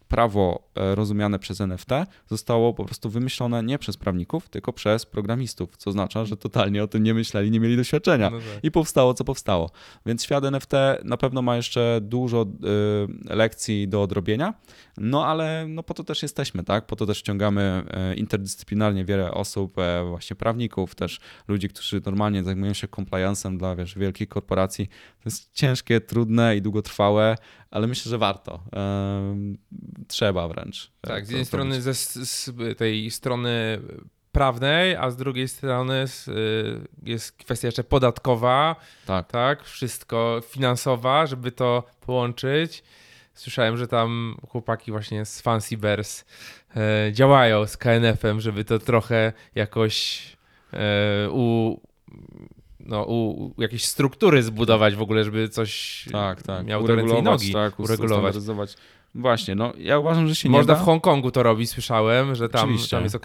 prawo rozumiane przez NFT zostało po prostu wymyślone nie przez prawników, tylko przez programistów, co oznacza, że totalnie o tym nie myśleli, nie mieli doświadczenia no tak. i powstało, co powstało. Więc świat NFT na pewno ma jeszcze dużo y, lekcji do odrobienia, no ale no po to też jesteśmy, tak? Po to też ściągamy y, interdyscyplinarnie wiele osób, właśnie prawników, też ludzi, którzy normalnie zajmują się compliance'em dla wiesz, wielkich korporacji. To jest ciężkie, trudne i długotrwałe, ale myślę, że warto. Trzeba wręcz. Tak, z jednej strony ze, z tej strony prawnej, a z drugiej strony jest kwestia jeszcze podatkowa, tak, tak wszystko finansowa, żeby to połączyć. Słyszałem, że tam chłopaki właśnie z Fancy Bears e, działają z KNF-em, żeby to trochę jakoś e, u, no, u, jakieś struktury zbudować w ogóle, żeby coś tak, tak. ręce i nogi, tak, uregulować. Właśnie, no ja uważam, że się Można nie da. w Hongkongu to robić, słyszałem, że tam, tam jest ok.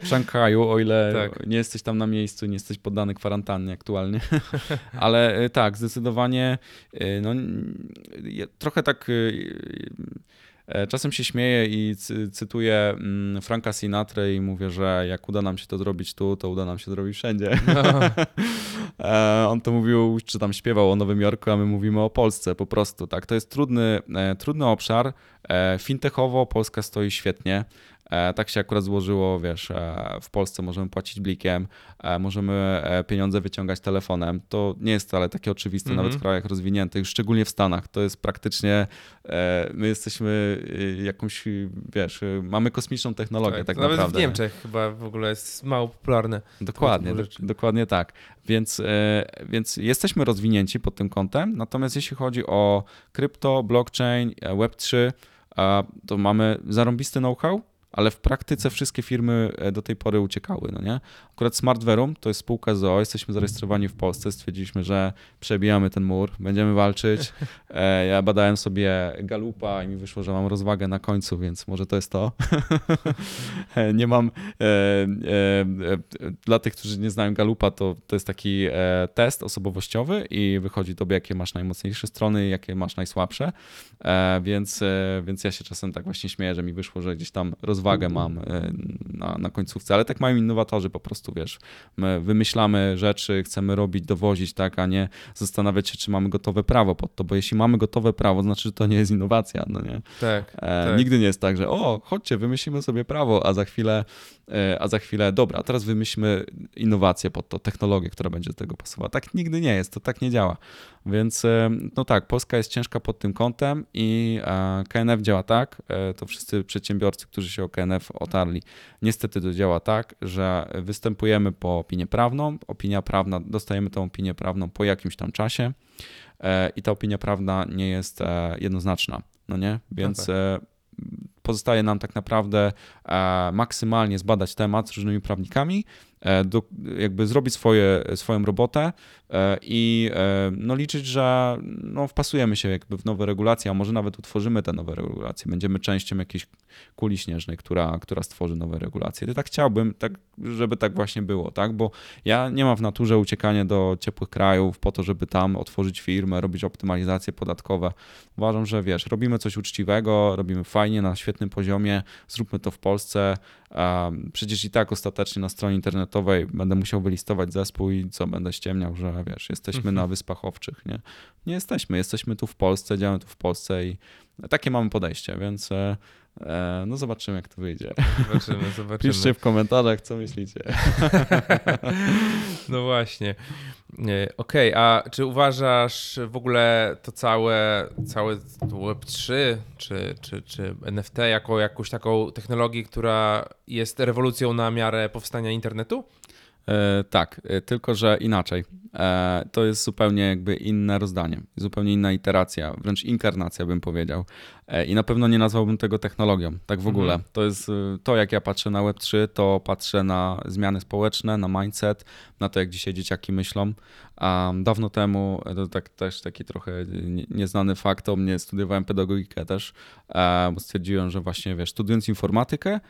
W Szanghaju, o ile tak. nie jesteś tam na miejscu, nie jesteś poddany kwarantannie aktualnie. Ale e, tak, zdecydowanie e, no, trochę tak e, Czasem się śmieję i cytuję mm, Franka Sinatra i mówię, że jak uda nam się to zrobić tu, to uda nam się zrobić wszędzie. No. On to mówił, czy tam śpiewał o Nowym Jorku, a my mówimy o Polsce po prostu. Tak, to jest trudny, trudny obszar. Fintechowo Polska stoi świetnie. E, tak się akurat złożyło, wiesz, e, w Polsce możemy płacić blikiem, e, możemy pieniądze wyciągać telefonem. To nie jest wcale takie oczywiste, mm -hmm. nawet w krajach rozwiniętych, szczególnie w Stanach. To jest praktycznie, my jesteśmy jakąś, wiesz, mamy kosmiczną technologię tak, tak nawet naprawdę. Nawet w Niemczech chyba w ogóle jest mało popularne. Dokładnie, do, dokładnie tak. Więc, więc jesteśmy rozwinięci pod tym kątem, natomiast jeśli chodzi o krypto, blockchain, Web3, to mamy zarąbisty know-how, ale w praktyce wszystkie firmy e, do tej pory uciekały, no nie? Akurat Smartverum to jest spółka ZOO, jesteśmy zarejestrowani w Polsce, stwierdziliśmy, że przebijamy ten mur, będziemy walczyć. E, ja badałem sobie Galupa i mi wyszło, że mam rozwagę na końcu, więc może to jest to. E, nie mam, dla tych, którzy nie znają Galupa, to, to jest taki test osobowościowy i wychodzi tobie, jakie masz najmocniejsze strony, jakie masz najsłabsze, więc, więc ja się czasem tak właśnie śmieję, że mi wyszło, że gdzieś tam rozwagę rozwagę mam e, na, na końcówce, ale tak mają innowatorzy po prostu, wiesz, my wymyślamy rzeczy, chcemy robić, dowozić, tak, a nie zastanawiać się, czy mamy gotowe prawo pod to, bo jeśli mamy gotowe prawo, znaczy, że to nie jest innowacja, no nie? Tak, e, tak. Nigdy nie jest tak, że o, chodźcie, wymyślimy sobie prawo, a za chwilę, e, a za chwilę, dobra, teraz wymyślimy innowację pod to, technologię, która będzie do tego pasowała. Tak nigdy nie jest, to tak nie działa. Więc e, no tak, Polska jest ciężka pod tym kątem i e, KNF działa tak, to wszyscy przedsiębiorcy, którzy się KNF otarli, niestety to działa tak, że występujemy po opinię prawną, opinia prawna, dostajemy tą opinię prawną po jakimś tam czasie i ta opinia prawna nie jest jednoznaczna, no nie? Więc okay. pozostaje nam tak naprawdę maksymalnie zbadać temat z różnymi prawnikami, E, do, jakby zrobić swoje, swoją robotę e, i e, no, liczyć, że no, wpasujemy się jakby w nowe regulacje, a może nawet utworzymy te nowe regulacje. Będziemy częścią jakiejś kuli śnieżnej, która, która stworzy nowe regulacje. I tak chciałbym, tak, żeby tak właśnie było, tak? bo ja nie mam w naturze uciekania do ciepłych krajów po to, żeby tam otworzyć firmę, robić optymalizacje podatkowe. Uważam, że wiesz, robimy coś uczciwego, robimy fajnie, na świetnym poziomie, zróbmy to w Polsce. Przecież i tak ostatecznie na stronie internetowej będę musiał wylistować zespół i co, będę ściemniał, że wiesz, jesteśmy mhm. na Wyspach Owczych, nie? Nie jesteśmy, jesteśmy tu w Polsce, działamy tu w Polsce i takie mamy podejście, więc e, no zobaczymy, jak to wyjdzie. Zobaczymy, zobaczymy. Piszcie w komentarzach, co myślicie. No właśnie. Okej, okay, a czy uważasz w ogóle to całe, całe Web3 czy, czy, czy NFT jako jakąś taką technologię, która jest rewolucją na miarę powstania internetu? E, tak, e, tylko że inaczej. E, to jest zupełnie jakby inne rozdanie, zupełnie inna iteracja, wręcz inkarnacja bym powiedział. I na pewno nie nazwałbym tego technologią, tak w ogóle. Mhm. To jest to, jak ja patrzę na Web3, to patrzę na zmiany społeczne, na mindset, na to, jak dzisiaj dzieciaki myślą. Um, dawno temu, to tak, też taki trochę nieznany fakt o mnie, studiowałem pedagogikę też, bo stwierdziłem, że właśnie, wiesz, studiując informatykę,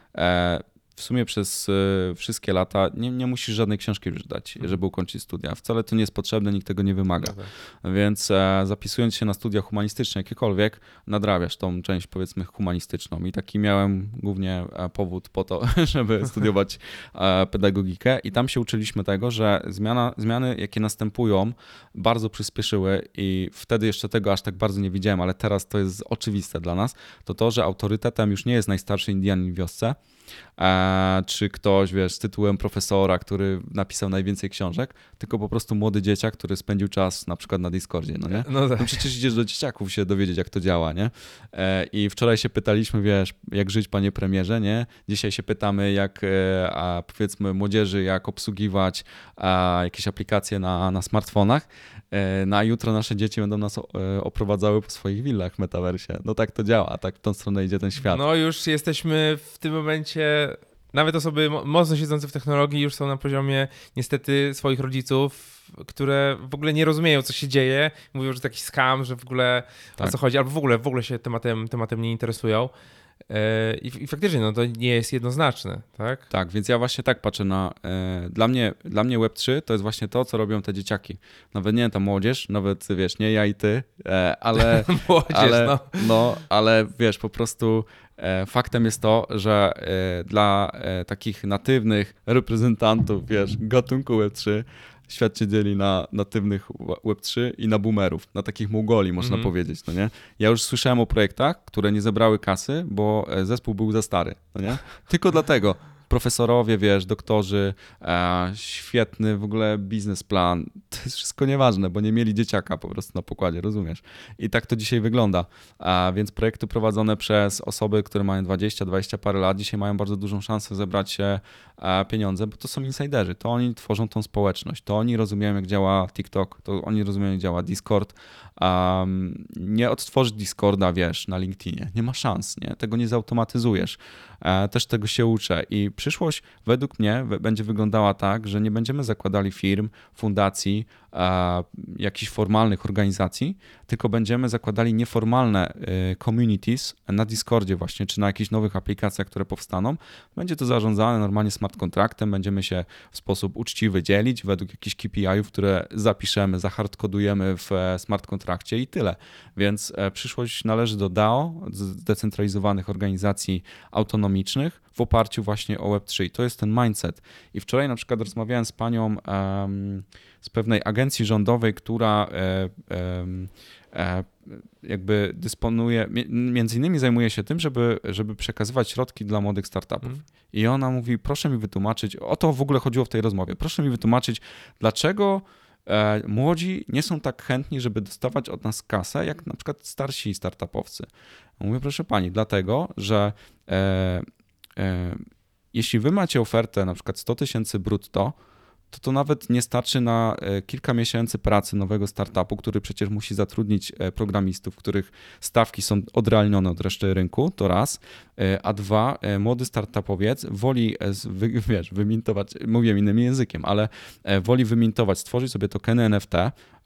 w sumie przez e, wszystkie lata nie, nie musisz żadnej książki już dać, mhm. żeby ukończyć studia. Wcale to nie jest potrzebne, nikt tego nie wymaga. No tak. Więc e, zapisując się na studia humanistyczne, jakiekolwiek, nadrabiasz tą część powiedzmy humanistyczną. I taki miałem głównie e, powód po to, żeby studiować pedagogikę. I tam się uczyliśmy tego, że zmiana, zmiany, jakie następują, bardzo przyspieszyły i wtedy jeszcze tego aż tak bardzo nie widziałem, ale teraz to jest oczywiste dla nas, to to, że autorytetem już nie jest najstarszy Indianin w wiosce, czy ktoś, wiesz, z tytułem profesora, który napisał najwięcej książek, tylko po prostu młody dzieciak, który spędził czas na przykład na Discordzie, no nie? No tak. No przecież idziesz do dzieciaków się dowiedzieć, jak to działa, nie? E, I wczoraj się pytaliśmy, wiesz, jak żyć, panie premierze, nie? Dzisiaj się pytamy, jak, e, a powiedzmy, młodzieży, jak obsługiwać jakieś aplikacje na, na smartfonach. E, No a jutro nasze dzieci będą nas e, oprowadzały po swoich willach w metaversie. No tak to działa, tak w tą stronę idzie ten świat. No już jesteśmy w tym momencie, nawet osoby mo- mocno siedzące w technologii już są na poziomie niestety swoich rodziców, które w ogóle nie rozumieją, co się dzieje. Mówią, że to jakiś scam, że w ogóle Tak. o co chodzi, albo w ogóle, w ogóle się tematem, tematem nie interesują. E, I, faktycznie, no to nie jest jednoznaczne, tak? Tak, więc ja właśnie tak patrzę na. E, dla, mnie, dla mnie Web3 to jest właśnie to, co robią te dzieciaki. Nawet nie ta młodzież, nawet wiesz, nie ja i ty, e, ale. Młodzież, ale, no. no, ale wiesz, po prostu faktem jest to, że dla takich natywnych reprezentantów, wiesz, gatunku Web3, świat się dzieli na natywnych Web3 i na boomerów, na takich Mongoli, można Mhm. powiedzieć, no nie? Ja już słyszałem o projektach, które nie zebrały kasy, bo e, zespół był za stary, no nie? Tylko dlatego. Profesorowie, wiesz, doktorzy, e, świetny w ogóle biznesplan. To jest wszystko nieważne, bo nie mieli dzieciaka po prostu na pokładzie, rozumiesz? I tak to dzisiaj wygląda. A więc projekty prowadzone przez osoby, które mają 20, 20 parę lat, dzisiaj mają bardzo dużą szansę zebrać się e, pieniądze, bo to są insiderzy. To oni tworzą tą społeczność. To oni rozumieją, jak działa TikTok, to oni rozumieją, jak działa Discord. Um, nie odtworzyć Discorda, wiesz, na LinkedInie. Nie ma szans, nie? Tego nie zautomatyzujesz. E, też tego się uczę. I przyszłość według mnie będzie wyglądała tak, że nie będziemy zakładali firm, fundacji, e, jakichś formalnych organizacji, tylko będziemy zakładali nieformalne e, communities na Discordzie właśnie, czy na jakichś nowych aplikacjach, które powstaną. Będzie to zarządzane normalnie smart kontraktem, będziemy się w sposób uczciwy dzielić według jakichś KPI-ów, które zapiszemy, zahardkodujemy w e, smart kontrakcie i tyle. Więc e, przyszłość należy do DAO, zdecentralizowanych organizacji autonomicznych w oparciu właśnie o Web3. I to jest ten mindset. I wczoraj na przykład rozmawiałem z panią em, z pewnej agencji rządowej, która e, em, e, jakby dysponuje, mi- między innymi zajmuje się tym, żeby, żeby przekazywać środki dla młodych startupów. Mhm. I ona mówi, proszę mi wytłumaczyć, o to w ogóle chodziło w tej rozmowie, proszę mi wytłumaczyć, dlaczego e, młodzi nie są tak chętni, żeby dostawać od nas kasę, jak na przykład starsi startupowcy. Mówię, proszę pani, dlatego, że e, e, jeśli wy macie ofertę na przykład 100 tysięcy brutto, to to nawet nie starczy na e, kilka miesięcy pracy nowego startupu, który przecież musi zatrudnić e, programistów, których stawki są odrealnione od reszty rynku, to raz, E, a dwa, młody startupowiec woli, wiesz, wymintować, mówię innym językiem, ale woli wymintować, stworzyć sobie tokeny NFT,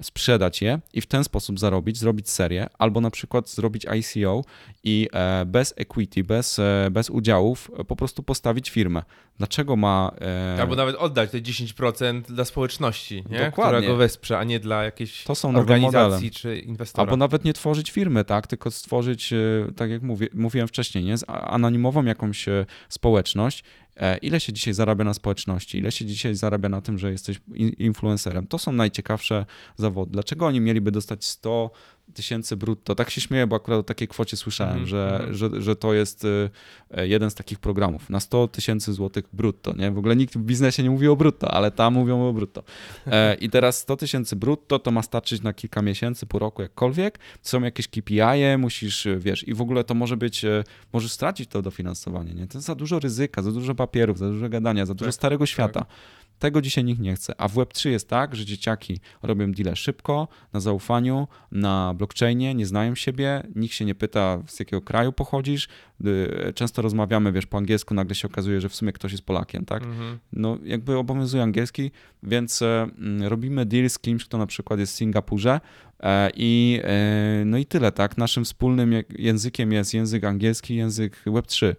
sprzedać je i w ten sposób zarobić, zrobić serię, albo na przykład zrobić ICO i bez equity, bez, bez udziałów po prostu postawić firmę. Dlaczego ma... Albo nawet oddać te 10% dla społeczności, nie? Dokładnie. która go wesprze, a nie dla jakiejś To są organizacji czy inwestora. Albo nawet nie tworzyć firmy, tak? Tylko stworzyć, e, tak jak mówię, mówiłem wcześniej, nie? Anonimową jakąś e, społeczność. E, Ile się dzisiaj zarabia na społeczności? Ile się dzisiaj zarabia na tym, że jesteś in- influencerem? To są najciekawsze zawody. Dlaczego oni mieliby dostać 100 tysięcy brutto? Tak się śmieję, bo akurat o takiej kwocie słyszałem, Mhm, że, mhm. że, że to jest e, jeden z takich programów na 100 tysięcy złotych brutto. Nie? W ogóle nikt w biznesie nie mówi o brutto, ale tam mówią o brutto. E, I teraz 100 tysięcy brutto to ma starczyć na kilka miesięcy, pół roku, jakkolwiek. Są jakieś KPI, musisz, e, wiesz, i w ogóle to może być, e, możesz stracić to dofinansowanie. Nie? To jest za dużo ryzyka, za dużo papierów, za dużo gadania, za dużo Tak, starego świata. Tego dzisiaj nikt nie chce. A w Web3 jest tak, że dzieciaki robią deale szybko, na zaufaniu, na blockchainie, nie znają siebie, nikt się nie pyta, z jakiego kraju pochodzisz. Y, Często rozmawiamy, wiesz, po angielsku, nagle się okazuje, że w sumie ktoś jest Polakiem, tak? Mhm. no jakby obowiązuje angielski, więc e, mm, robimy deal z kimś, kto na przykład jest w Singapurze e, i e, no i tyle, tak? Naszym wspólnym językiem jest język angielski, język Web3.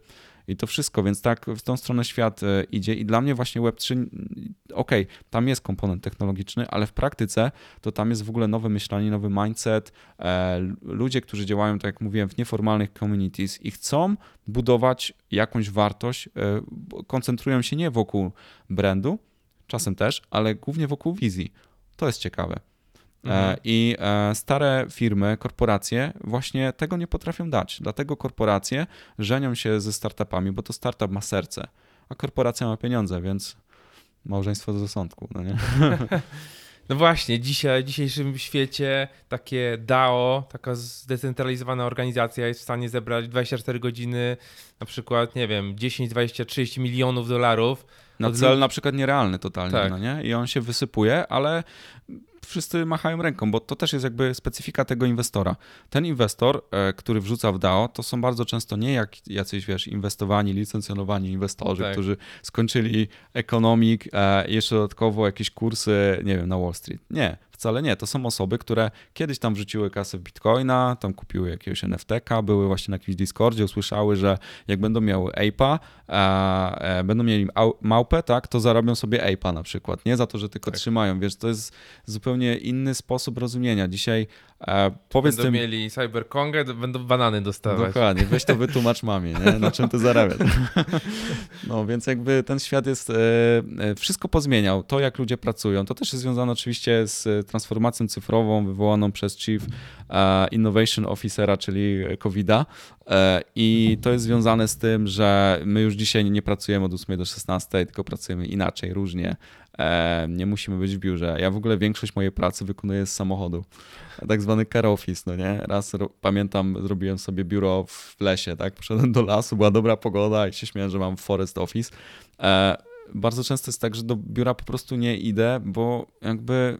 I to wszystko, więc tak w tą stronę świat e, idzie i dla mnie właśnie Web3, mm, okej, tam jest komponent technologiczny, ale w praktyce to tam jest w ogóle nowe myślenie, nowy mindset, e, ludzie, którzy działają, tak jak mówiłem, w nieformalnych communities i chcą budować jakąś wartość, e, koncentrują się nie wokół brandu, czasem też, ale głównie wokół wizji. To jest ciekawe. Mhm. E, I e, stare firmy, korporacje właśnie tego nie potrafią dać. Dlatego korporacje żenią się ze startupami, bo to startup ma serce. a korporacja ma pieniądze, więc małżeństwo do rozsądku, no nie? No właśnie, dzisiaj, w dzisiejszym świecie takie DAO, taka zdecentralizowana organizacja jest w stanie zebrać 24 godziny, na przykład, nie wiem, 10, 20, 30 milionów dolarów. Na cel na przykład nierealny totalnie, tak. no nie? I on się wysypuje, ale wszyscy machają ręką, bo to też jest jakby specyfika tego inwestora. Ten inwestor, e, który wrzuca w DAO, to są bardzo często nie jak jacyś, wiesz, inwestowani, licencjonowani inwestorzy, tak. którzy skończyli ekonomik, e, jeszcze dodatkowo jakieś kursy, nie wiem, na Wall Street. Nie. Wcale nie. To są osoby, które kiedyś tam wrzuciły kasę w bitcoina, tam kupiły jakiegoś NFT-ka, były właśnie na jakimś Discordzie, usłyszały, że jak będą miały APA, e, e, będą mieli małpę, tak, to zarobią sobie APA na przykład, nie za to, że tylko tak. trzymają. Wiesz, to jest zupełnie inny sposób rozumienia. Dzisiaj e, powiedz będą tym... mieli Cyberkongę, będą banany dostawać. Dokładnie, weź to wytłumacz mamie, nie? na czym ty zarabiasz. no więc jakby ten świat jest, e, e, wszystko pozmieniał. To, jak ludzie pracują, to też jest związane oczywiście z transformacją cyfrową wywołaną przez Chief e, Innovation Officera, czyli COVID-a. E, I to jest związane z tym, że my już dzisiaj nie pracujemy od 8 do 16, tylko pracujemy inaczej, różnie. E, nie musimy być w biurze. Ja w ogóle większość mojej pracy wykonuję z samochodu. Tak zwany car office, no nie? Raz pamiętam, zrobiłem sobie biuro w lesie, tak? Poszedłem do lasu, była dobra pogoda i się śmiałem, że mam forest office bardzo często jest tak, że do biura po prostu nie idę, bo jakby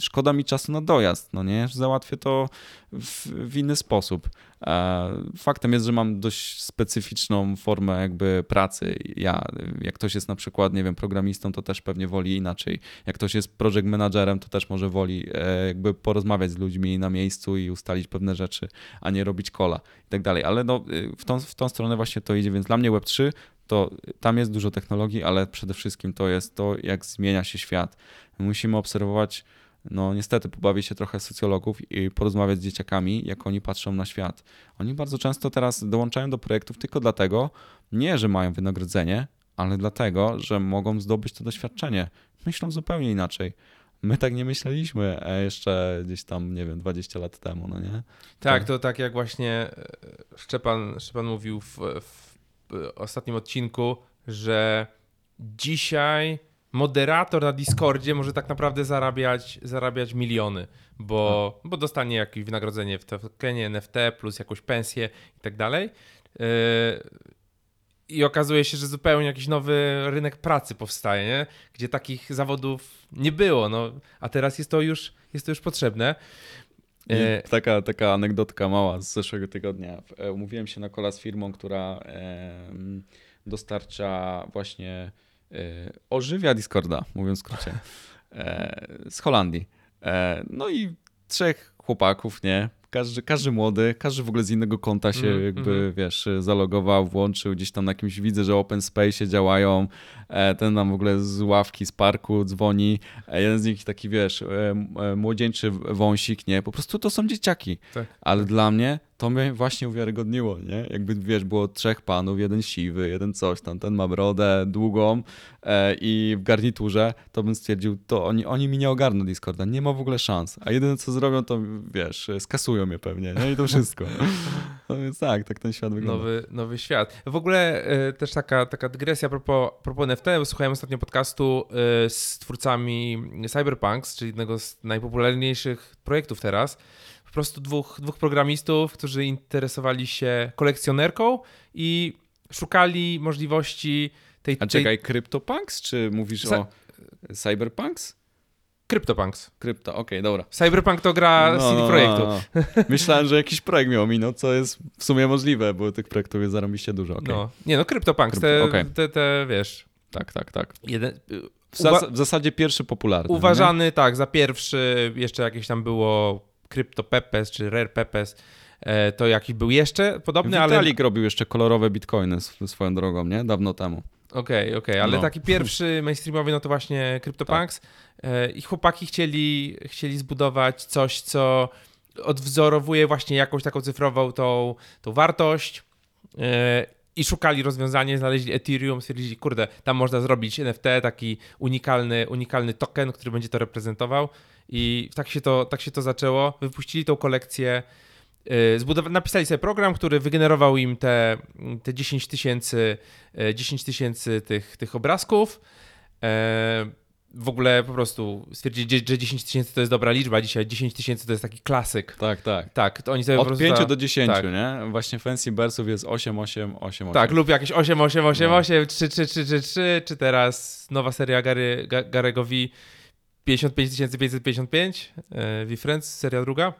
szkoda mi czasu na dojazd, no nie? Załatwię to w, w, inny sposób. E, faktem jest, że mam dość specyficzną formę jakby pracy. Ja, jak ktoś jest na przykład, nie wiem, programistą, to też pewnie woli inaczej. Jak ktoś jest project managerem, to też może woli e, jakby porozmawiać z ludźmi na miejscu i ustalić pewne rzeczy, a nie robić kola i tak dalej. Ale no, w, tą, w tą stronę właśnie to idzie, więc dla mnie Web3 to tam jest dużo technologii, ale przede wszystkim to jest to, jak zmienia się świat. Musimy obserwować no niestety pobawię się trochę socjologów i porozmawiać z dzieciakami, jak oni patrzą na świat. Oni bardzo często teraz dołączają do projektów tylko dlatego, nie, że mają wynagrodzenie, ale dlatego, że mogą zdobyć to doświadczenie. Myślą zupełnie inaczej. My tak nie myśleliśmy e, jeszcze gdzieś tam, nie wiem, 20 lat temu, no nie? Tak, to tak jak właśnie e, Szczepan, Szczepan mówił w, w ostatnim odcinku, że dzisiaj moderator na Discordzie może tak naprawdę zarabiać, zarabiać miliony, bo, tak. bo dostanie jakieś wynagrodzenie w tokenie, NFT plus jakąś pensję i tak dalej. Yy, I okazuje się, że zupełnie jakiś nowy rynek pracy powstaje, nie? gdzie takich zawodów nie było, no, a teraz jest to już, jest to już potrzebne. Yy, taka, taka anegdotka mała z zeszłego tygodnia. E, umówiłem się na kola z firmą, która dostarcza właśnie ożywia Discorda, mówiąc w skrócie, e, z Holandii. E, no i trzech chłopaków, nie? Każdy, każdy młody, każdy w ogóle z innego konta się mm, jakby, mm. wiesz, zalogował, włączył, gdzieś tam na jakimś, widzę, że open space działają, ten nam w ogóle z ławki, z parku dzwoni, jeden z nich taki, wiesz, młodzieńczy wąsik, nie? Po prostu to są dzieciaki. Tak. Ale dla mnie to mnie właśnie uwiarygodniło, nie? Jakby, wiesz, było trzech panów, jeden siwy, jeden coś tam, ten ma brodę długą e, i w garniturze, to bym stwierdził, to oni, oni mi nie ogarną Discorda, nie ma w ogóle szans. A jedyne, co zrobią, to, wiesz, skasują mnie pewnie, nie? I to wszystko. No więc tak, tak ten świat wygląda. Nowy, nowy świat. W ogóle e, też taka, taka dygresja a propos, a propos NFT, bo słuchałem ostatnio podcastu e, z twórcami Cyberpunks, czyli jednego z najpopularniejszych projektów teraz, prostu dwóch, dwóch programistów, którzy interesowali się kolekcjonerką i szukali możliwości tej... A czekaj, tej... CryptoPunks, czy mówisz Sa... o Cyberpunks? CryptoPunks. Krypto, okej, okay, dobra. Cyberpunk to gra no, CD no, Projektu. No, no. Myślałem, że jakiś projekt miał mi, no co jest w sumie możliwe, bo tych projektów jest zarobiście dużo. Okay. No, nie no, CryptoPunks, te, okay. te, te, wiesz... Tak, tak, tak. Jeden, w, zas w, zasadzie pierwszy popularny. Uważany, nie? tak, za pierwszy, jeszcze jakieś tam było CryptoPepes czy Rare Pepes, e, to jakiś był jeszcze podobny, Vitalik ale... Vitalik robił jeszcze kolorowe bitcoiny swoją drogą, nie? Dawno temu. Okej, okay, okej, okay. ale no. taki pierwszy mainstreamowy, no to właśnie CryptoPunks tak. E, i chłopaki chcieli, chcieli zbudować coś, co odwzorowuje właśnie jakąś taką cyfrową tą, tą wartość e, i szukali rozwiązania, znaleźli Ethereum, stwierdzili, kurde, tam można zrobić NFT, taki unikalny, unikalny token, który będzie to reprezentował i tak się to, tak się to zaczęło. Wypuścili tą kolekcję y, zbudowa- napisali sobie program, który wygenerował im te, te 10 tysięcy 10 tysięcy tych, tych obrazków. W ogóle po prostu stwierdzili, że 10 tysięcy to jest dobra liczba. Dzisiaj 10 tysięcy to jest taki klasyk. Tak, tak. Tak, to oni sobie Od prostu 5 za- do 10, tak. nie? Właśnie Fancy Bearsów jest 8, 8, 8, 8. Tak, lub jakieś 8, 8, 8, No. 8, 3, 3, 3, 3, 3, czy teraz nowa seria Gary, Ga- Garego V 55 555, e, V Friends, seria druga.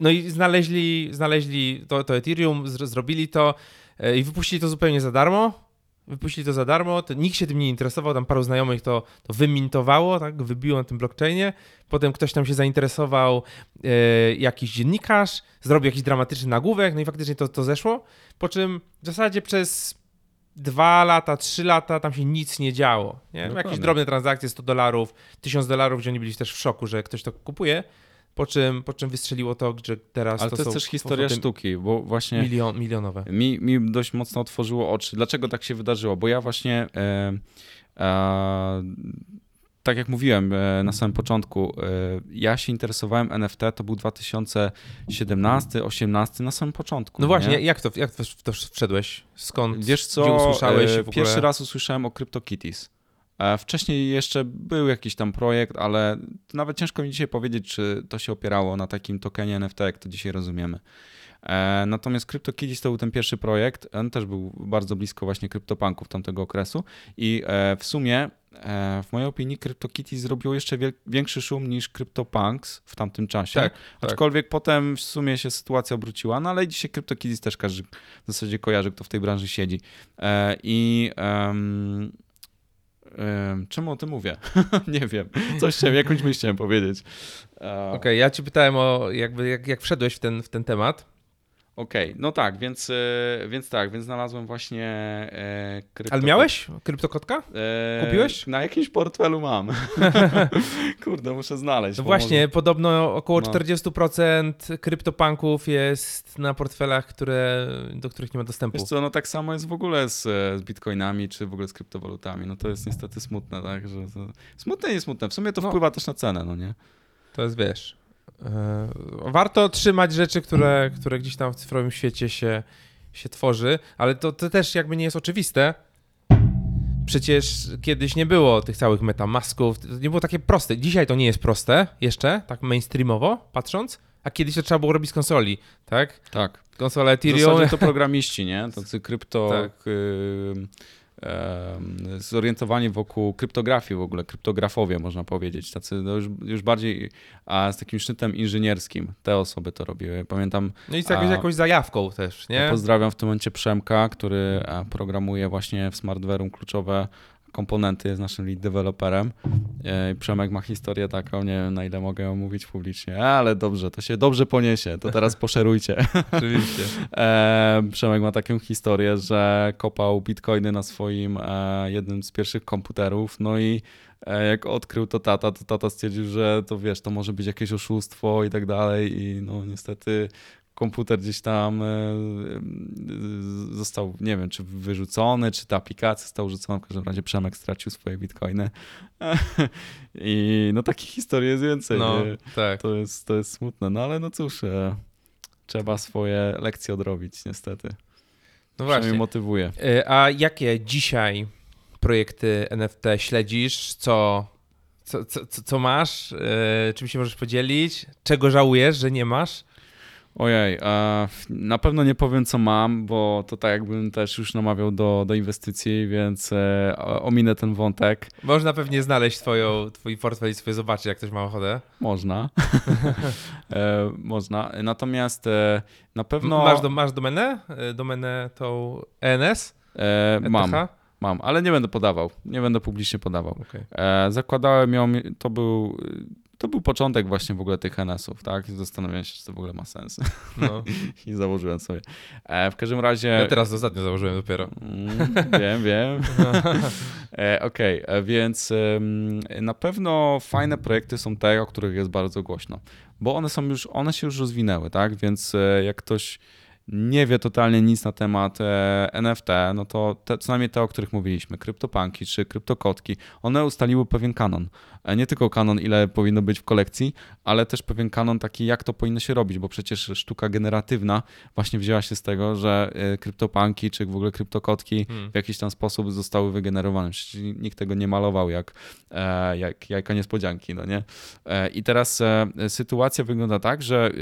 No i znaleźli, znaleźli to, to Ethereum, zr- zrobili to e, i wypuścili to zupełnie za darmo. Wypuścili to za darmo, to nikt się tym nie interesował, tam paru znajomych to, to wymintowało, tak, wybiło na tym blockchainie. Potem ktoś tam się zainteresował, e, jakiś dziennikarz, zrobił jakiś dramatyczny nagłówek, no i faktycznie to, to zeszło. Po czym w zasadzie przez dwa lata, trzy lata tam się nic nie działo. Nie? Jakieś drobne transakcje, 100 dolarów, 1000 dolarów, gdzie oni byli też w szoku, że ktoś to kupuje. Po czym, po czym wystrzeliło to, że teraz Ale to, to, jest są też historia sztuki, bo właśnie milion, milionowe. mi, mi dość mocno otworzyło oczy. Dlaczego tak się wydarzyło? Bo ja właśnie, e, e, tak jak mówiłem e, na samym początku, e, ja się interesowałem NFT, to był 2017, 18 na samym początku. No właśnie, nie? jak to, jak to wszedłeś? Skąd? Wiesz co, usłyszałeś e, w ogóle? pierwszy raz usłyszałem o CryptoKitties. E, Wcześniej jeszcze był jakiś tam projekt, ale nawet ciężko mi dzisiaj powiedzieć, czy to się opierało na takim tokenie NFT, jak to dzisiaj rozumiemy. E, Natomiast CryptoKitties to był ten pierwszy projekt, on też był bardzo blisko właśnie CryptoPunków tamtego okresu i e, w sumie w mojej opinii CryptoKitties zrobiło jeszcze większy szum niż CryptoPunks w tamtym czasie. Tak, tak. Aczkolwiek potem w sumie się sytuacja obróciła, no ale dzisiaj CryptoKitties też każdy w zasadzie kojarzy, kto w tej branży siedzi. I em, czemu o tym mówię? Nie wiem. Coś chciałem, jakąś myśl chciałem powiedzieć. Okej, ja ci pytałem o jakby jak, jak wszedłeś w ten, w ten temat, Okej, no tak, więc, e, więc tak, więc znalazłem właśnie e, krypto... ale miałeś kryptokotka? E, Kupiłeś? Na jakimś portfelu mam. Kurde, muszę znaleźć. No właśnie, podobno około No. 40% kryptopunków jest na portfelach, które, do których nie ma dostępu. Wiesz co, no tak samo jest w ogóle z, e, z bitcoinami, czy w ogóle z kryptowalutami. No to jest niestety smutne, tak? Że to... Smutne i niesmutne. W sumie to No. wpływa też na cenę, no nie? To jest, wiesz, warto trzymać rzeczy, które, które gdzieś tam w cyfrowym świecie się, się tworzy, ale to, to też jakby nie jest oczywiste. Przecież kiedyś nie było tych całych metamasków, nie było takie proste. Dzisiaj to nie jest proste jeszcze, tak mainstreamowo patrząc, a kiedyś to trzeba było robić z konsoli, tak? Tak. Konsola W Ethereum. zasadzie to programiści, nie? Tacy krypto... Tak. y, zorientowani wokół kryptografii w ogóle, kryptografowie można powiedzieć, tacy no już, już bardziej a z takim sznytem inżynierskim. Te osoby to robiły. Pamiętam, No i z jakąś, A- jakąś zajawką też, nie? pozdrawiam w tym momencie Przemka, który e, programuje właśnie w Smartware'um kluczowe komponenty, jest naszym lead developerem. E, Przemek ma historię taką, nie wiem na ile mogę ją mówić publicznie, ale dobrze, to się dobrze poniesie, to teraz poszerujcie. Oczywiście. E, Przemek ma taką historię, że kopał bitcoiny na swoim e, jednym z pierwszych komputerów, no i jak odkrył to tata, to tata stwierdził, że to wiesz, to może być jakieś oszustwo i tak dalej i no niestety komputer gdzieś tam e, e, został, nie wiem, czy wyrzucony, czy ta aplikacja została rzucona, w każdym razie Przemek stracił swoje bitcoiny i no takich historii jest więcej, No, tak. To jest, to jest smutne, no ale no cóż, e, trzeba swoje lekcje odrobić niestety. No właśnie. motywuje. Y, A jakie dzisiaj projekty NFT śledzisz? Co, co, co, co- masz? Czym się możesz podzielić? Czego żałujesz, że nie masz? Ojej, na pewno nie powiem co mam, bo to tak jakbym też już namawiał do, do inwestycji, więc e, ominę ten wątek. Można pewnie znaleźć twoją, twój portfel i sobie zobaczyć, jak ktoś ma ochotę. Można. e, można. Natomiast e, na pewno Masz, do, masz domenę? Domenę tą ENS? e, mam, mam, ale nie będę podawał. Nie będę publicznie podawał. Okej. E, zakładałem ją, to był, to był początek właśnie w ogóle tych NS-ów, tak? I Zastanawiałem się, czy to w ogóle ma sens. No. I założyłem sobie. E, w każdym razie... Ja teraz ostatnio założyłem dopiero. Mm, wiem, wiem. E, Okej, e, więc em, na pewno fajne projekty są te, o których jest bardzo głośno, bo one są już, one się już rozwinęły, tak? Więc e, jak ktoś nie wie totalnie nic na temat e, NFT, no to te, co najmniej te, o których mówiliśmy, kryptopanki czy kryptokotki, one ustaliły pewien kanon. E, nie tylko kanon, ile powinno być w kolekcji, ale też pewien kanon taki, jak to powinno się robić, bo przecież sztuka generatywna właśnie wzięła się z tego, że e, kryptopanki czy w ogóle kryptokotki hmm. w jakiś tam sposób zostały wygenerowane. Przecież nikt tego nie malował jak, jak jajka niespodzianki, no nie? I teraz sytuacja wygląda tak, że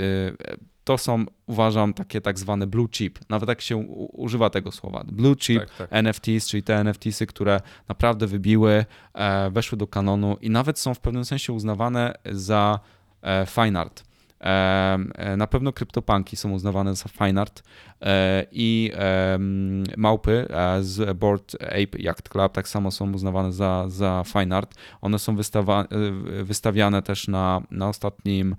to są, uważam, takie tak zwane blue chip. Nawet jak się używa tego słowa. Blue chip tak, tak. NFTs, czyli te NFTsy, które naprawdę wybiły, e, weszły do kanonu i nawet są w pewnym sensie uznawane za e, fine art. E, na pewno kryptopanki są uznawane za fine art i małpy z Board Ape Yacht Club tak samo są uznawane za, za fine art. One są wystawiane też na, na ostatnim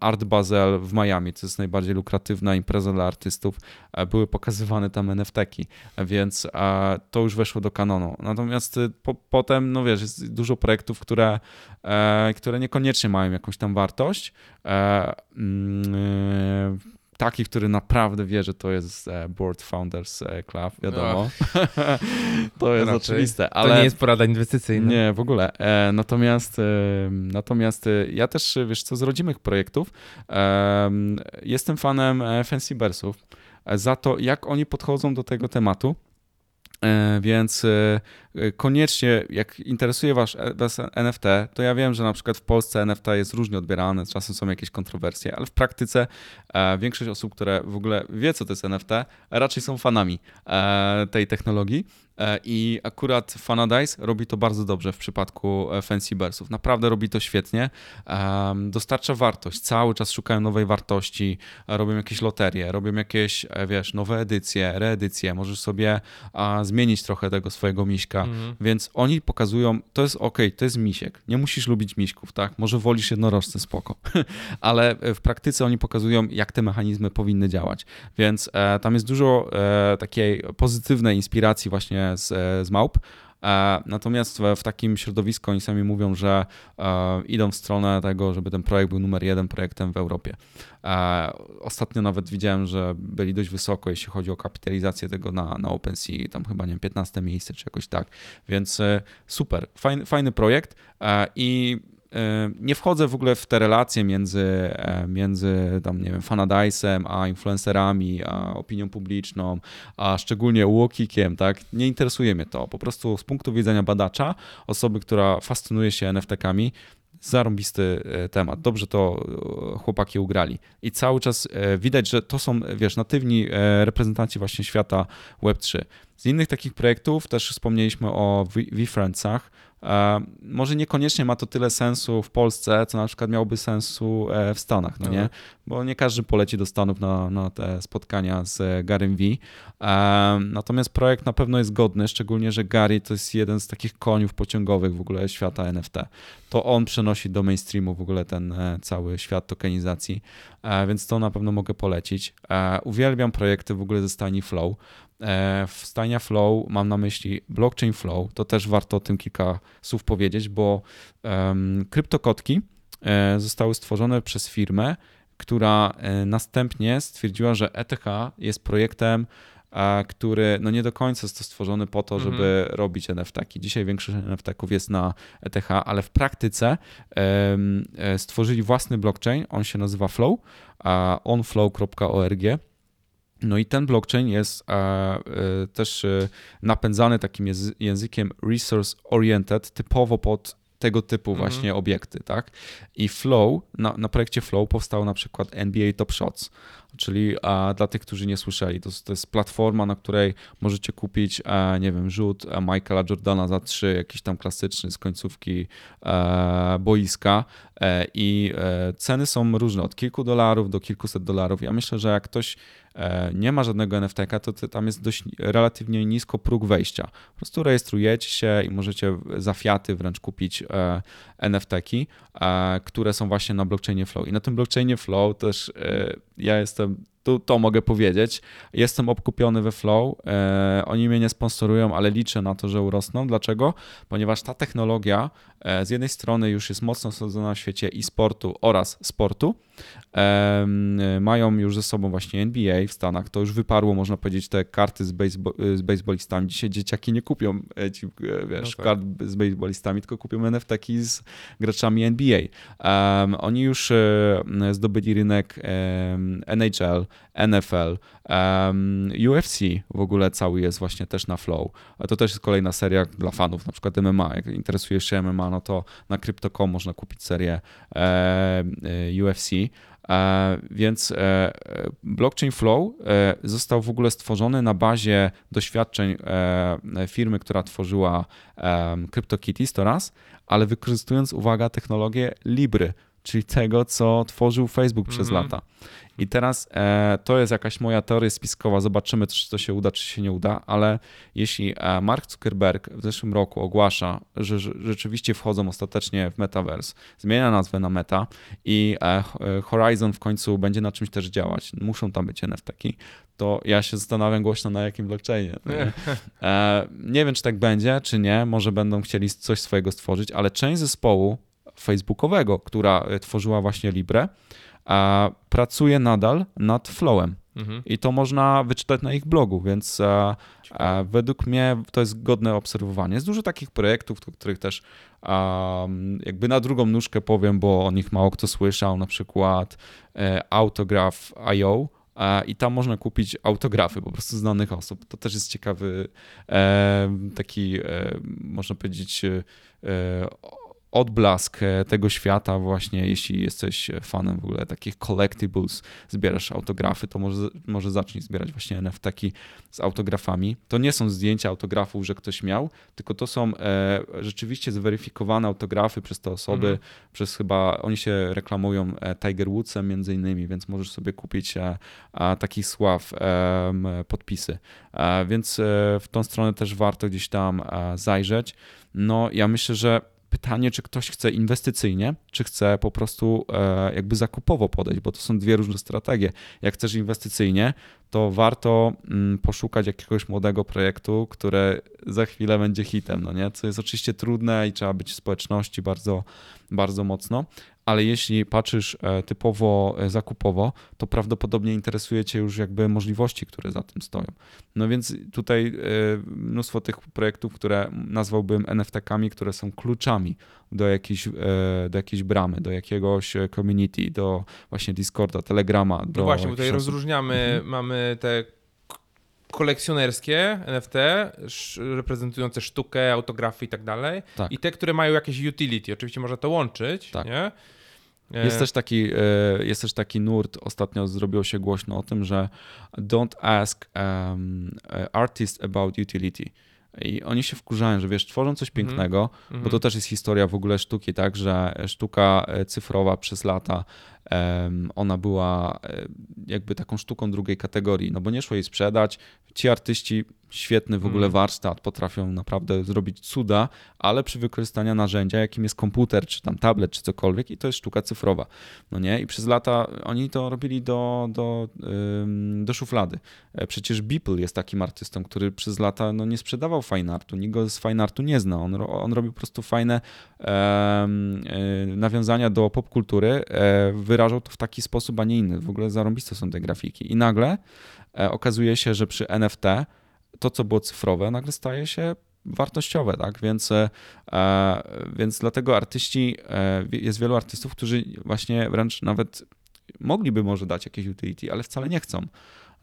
Art Basel w Miami, to jest najbardziej lukratywna impreza dla artystów, e, były pokazywane tam NFT-ki, więc e, to już weszło do kanonu. Natomiast y, po, potem, no wiesz, jest dużo projektów, które, e, które niekoniecznie mają jakąś tam wartość. Taki, który naprawdę wie, że to jest Board Founders Club, wiadomo. to jest Raczej. oczywiste. Ale... To nie jest porada inwestycyjna. Nie, w ogóle. Natomiast, natomiast ja też, wiesz co, z rodzimych projektów jestem fanem e, Fancy Bearsów za to, jak oni podchodzą do tego tematu. E, więc e, koniecznie, jak interesuje Was NFT, to ja wiem, że na przykład w Polsce NFT jest różnie odbierane, czasem są jakieś kontrowersje, ale w praktyce większość osób, które w ogóle wie, co to jest NFT, raczej są fanami tej technologii. E, I akurat Fanadize robi to bardzo dobrze w przypadku e, Fancy Bearsów. Naprawdę robi to świetnie. Dostarcza wartość. Cały czas szukają nowej wartości. Robią jakieś loterie, robią jakieś, e, wiesz, nowe edycje, reedycje. Możesz sobie zmienić trochę tego swojego miśka. Mhm. Więc oni pokazują, to jest ok, to jest misiek. Nie musisz lubić miśków, tak? Może wolisz jednorożce, spoko. Ale w praktyce oni pokazują, jak te mechanizmy powinny działać. Więc tam jest dużo takiej pozytywnej inspiracji właśnie z, z małp. E, natomiast w, takim środowisku oni sami mówią, że e, idą w stronę tego, żeby ten projekt był numer jeden projektem w Europie. E, ostatnio nawet widziałem, że byli dość wysoko, jeśli chodzi o kapitalizację tego na, na OpenSea, tam chyba nie wiem, 15 miejsce czy jakoś tak. Więc super, fajny, fajny projekt i nie wchodzę w ogóle w te relacje między, e, między tam, nie wiem, Fanadice'em, a influencerami, a opinią publiczną, a szczególnie Łokikiem, tak? Nie interesuje mnie to. Po prostu z punktu widzenia badacza, osoby, która fascynuje się NFT-kami, zarąbisty e, temat. Dobrze to chłopaki ugrali. I cały czas widać, że to są, wiesz, natywni reprezentanci właśnie świata Web3. Z innych takich projektów też wspomnieliśmy o VFriendsach, E, może niekoniecznie ma to tyle sensu w Polsce, co na przykład miałoby sensu e, w Stanach, no nie? Mhm. Bo nie każdy poleci do Stanów na, na te spotkania z Garym V. E, natomiast projekt na pewno jest godny, szczególnie, że Gary to jest jeden z takich koniów pociągowych w ogóle świata NFT. To on przenosi do mainstreamu w ogóle ten cały świat tokenizacji, więc to na pewno mogę polecić. Uwielbiam projekty w ogóle ze stani Flow. E, w Stania Flow mam na myśli blockchain Flow, to też warto o tym kilka słów powiedzieć, bo um, kryptokotki e, zostały stworzone przez firmę, która e, następnie stwierdziła, że ETH jest projektem, który no nie do końca jest to stworzony po to, żeby mhm. robić NFT-ki. Dzisiaj większość NFT-ków jest na ETH, ale w praktyce stworzyli własny blockchain, on się nazywa Flow, onflow.org no i ten blockchain jest e, e, też e, napędzany takim językiem resource oriented, typowo pod tego typu mhm. właśnie obiekty, tak? I Flow, na, na projekcie Flow powstał na przykład NBA Top Shots, czyli a, dla tych, którzy nie słyszeli, to, to jest platforma, na której możecie kupić, a, nie wiem, rzut Michaela Jordana za trzy, jakiś tam klasyczny z końcówki a, boiska i e, ceny są różne, od kilku dolarów do kilkuset dolarów. Ja myślę, że jak ktoś e, nie ma żadnego NFT, to tam jest dość relatywnie nisko próg wejścia. Po prostu rejestrujecie się i możecie za fiaty wręcz kupić NFT-ki, które są właśnie na blockchainie Flow. I na tym blockchainie Flow też ja jestem prostu to mogę powiedzieć. Jestem obkupiony we Flow. E, oni mnie nie sponsorują, ale liczę na to, że urosną. Dlaczego? Ponieważ ta technologia e, z jednej strony już jest mocno osadzona w świecie e-sportu oraz sportu. E, mają już ze sobą właśnie NBA w Stanach. To już wyparło, można powiedzieć, te karty z, baseball, z baseballistami. Dzisiaj dzieciaki nie kupią ci, wiesz, no tak. kart z baseballistami, tylko kupią NFT z graczami NBA. Um, oni już zdobyli rynek NHL, NFL, um, UFC w ogóle cały jest właśnie też na Flow. To też jest kolejna seria dla fanów, na przykład MMA. Jak interesujesz się MMA, no to na Crypto.com można kupić serię e, UFC. E, więc e, blockchain Flow e, został w ogóle stworzony na bazie doświadczeń firmy, która tworzyła CryptoKitties to raz, ale wykorzystując, uwaga, technologię Libry, czyli tego, co tworzył Facebook przez mm -hmm. lata. I teraz e, to jest jakaś moja teoria spiskowa, zobaczymy, czy to się uda, czy się nie uda, ale jeśli e, Mark Zuckerberg w zeszłym roku ogłasza, że, że rzeczywiście wchodzą ostatecznie w Metaverse, zmienia nazwę na Meta i e, e Horizon w końcu będzie na czymś też działać, muszą tam być NFT, to ja się zastanawiam głośno na jakim blockchainie. Nie? E, nie wiem, czy tak będzie, czy nie, może będą chcieli coś swojego stworzyć, ale część zespołu facebookowego, która e, tworzyła właśnie Libre, pracuje nadal nad Flowem. Mhm. I to można wyczytać na ich blogu, więc e, e, według mnie to jest godne obserwowanie. Jest dużo takich projektów, których też jakby na drugą nóżkę powiem, bo o nich mało kto słyszał, na przykład Autograph.io, i tam można kupić autografy po prostu znanych osób. To też jest ciekawy taki, można powiedzieć, odblask e, tego świata właśnie, jeśli jesteś fanem w ogóle takich collectibles, zbierasz autografy, to może, może zacznij zbierać właśnie NFT z autografami. To nie są zdjęcia autografów, że ktoś miał, tylko to są e, rzeczywiście zweryfikowane autografy przez te osoby, mhm. przez chyba, oni się reklamują e, Tiger Woodsem między innymi, więc możesz sobie kupić e, takich sław e, podpisy. E, więc w tą stronę też warto gdzieś tam zajrzeć. No ja myślę, że pytanie, czy ktoś chce inwestycyjnie, czy chce po prostu e, jakby zakupowo podejść, bo to są dwie różne strategie. Jak chcesz inwestycyjnie, to warto mm, poszukać jakiegoś młodego projektu, które za chwilę będzie hitem, no nie? Co jest oczywiście trudne i trzeba być w społeczności bardzo, bardzo mocno, ale jeśli patrzysz e, typowo e, zakupowo, to prawdopodobnie interesuje Cię już jakby możliwości, które za tym stoją. No więc tutaj e, mnóstwo tych projektów, które nazwałbym NFT-kami, które są kluczami do jakiejś, do jakiejś bramy, do jakiegoś community, do właśnie Discorda, Telegrama. No właśnie, tutaj rozróżniamy, mhm. mamy te kolekcjonerskie NFT, reprezentujące sztukę, autografy i tak dalej. Tak. I te, które mają jakieś utility. Oczywiście można to łączyć, tak. nie? Jest e, też, taki, e, jest też taki nurt, ostatnio zrobiło się głośno o tym, że don't ask um, artist about utility. I oni się wkurzają, że wiesz, tworzą coś mhm. pięknego, mm -hmm. bo to mhm. też jest historia w ogóle sztuki, tak, że sztuka e, cyfrowa przez lata ona była jakby taką sztuką drugiej kategorii, no bo nie szło jej sprzedać. Ci artyści świetny w ogóle mm. warsztat, potrafią naprawdę zrobić cuda, ale przy wykorzystaniu narzędzia, jakim jest komputer, czy tam tablet, czy cokolwiek, i to jest sztuka cyfrowa. No nie? I przez lata oni to robili do, do, do szuflady. E, przecież Beeple jest takim artystą, który przez lata no, nie sprzedawał fine artu, nikt go z fine artu nie zna. On, on robił po prostu fajne e, nawiązania do popkultury, e, wyrażał to w taki sposób, a nie inny. W ogóle zarąbiste są te grafiki. I nagle e, okazuje się, że przy NFT to, co było cyfrowe, nagle staje się wartościowe, tak? Więc, e, więc dlatego artyści, e, jest wielu artystów, którzy właśnie wręcz nawet mogliby może dać jakieś utility, ale wcale nie chcą.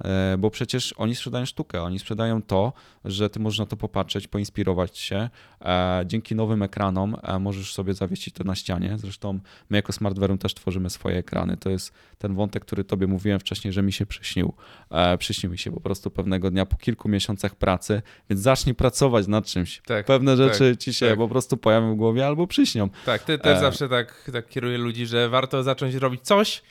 E, bo przecież oni sprzedają sztukę, oni sprzedają to, że ty możesz na to popatrzeć, poinspirować się. E, dzięki nowym ekranom e, możesz sobie zawiesić to na ścianie. Zresztą my jako Smartware'em też tworzymy swoje ekrany. To jest ten wątek, który tobie mówiłem wcześniej, że mi się przyśnił. Przyśnił mi się po prostu pewnego dnia po kilku miesiącach pracy, więc zacznij pracować nad czymś. Tak, Pewne tak, rzeczy ci się tak. po prostu pojawią w głowie albo przyśnią. Tak, ty też e... zawsze tak, tak kieruję ludzi, że warto zacząć robić coś,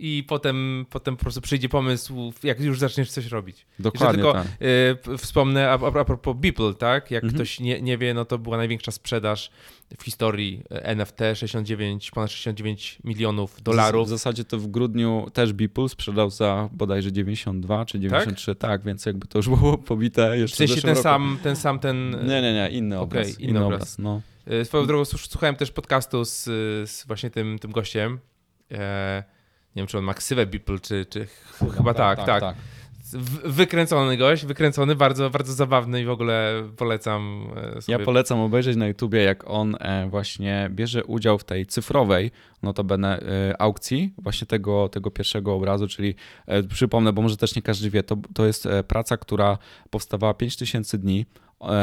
i potem, potem po prostu przyjdzie pomysł, jak już zaczniesz coś robić. Dokładnie tylko tak. y, wspomnę a, a propos Beeple, tak? Jak Mhm. ktoś nie, nie wie, no to była największa sprzedaż w historii e, NFT, 69, ponad 69 milionów dolarów. W zasadzie to w grudniu też Beeple sprzedał za bodajże 92 czy 93, tak, więc jakby to już było pobite jeszcze W sensie ten roku. sam, ten sam, ten... Nie, nie, nie, inny Okej, obraz. inny inny obraz. obraz. No. E, Swoją drogą słuch- słuchałem też podcastu z, z właśnie tym, tym gościem. E, nie wiem, czy on ma ksywę Beeple, czy, czy ch- chyba tak, tak. W- Wykręcony gość, wykręcony, bardzo, bardzo zabawny i w ogóle polecam e, sobie. Ja polecam obejrzeć na YouTubie, jak on e, właśnie bierze udział w tej cyfrowej, notabene e, aukcji właśnie tego, tego pierwszego obrazu, czyli przypomnę, bo może też nie każdy wie, to, to jest praca, która powstawała 5000 dni,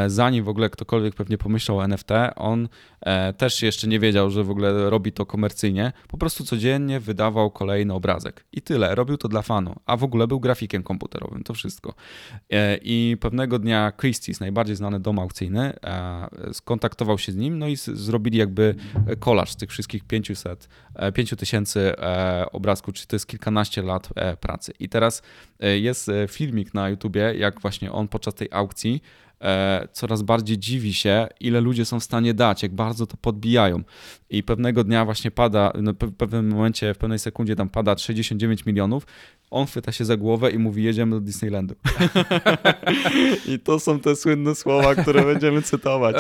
zanim w ogóle ktokolwiek pewnie pomyślał o NFT, on e, też jeszcze nie wiedział, że w ogóle robi to komercyjnie, po prostu codziennie wydawał kolejny obrazek. I tyle, robił to dla fanu, a w ogóle był grafikiem komputerowym, to wszystko. E, I pewnego dnia Christie's, najbardziej znany dom aukcyjny, e, skontaktował się z nim, no i zrobili jakby kolaż z tych wszystkich 500, e, 5000 e, obrazków, czyli to jest kilkanaście lat e, pracy. I teraz e, jest e, filmik na YouTubie, jak właśnie on podczas tej aukcji e, coraz bardziej dziwi się, ile ludzie są w stanie dać, jak bardzo to podbijają. I pewnego dnia właśnie pada, no, w pewnym momencie, w pewnej sekundzie tam pada 69 milionów, on chwyta się za głowę i mówi, jedziemy do Disneylandu. I to są te słynne słowa, które będziemy cytować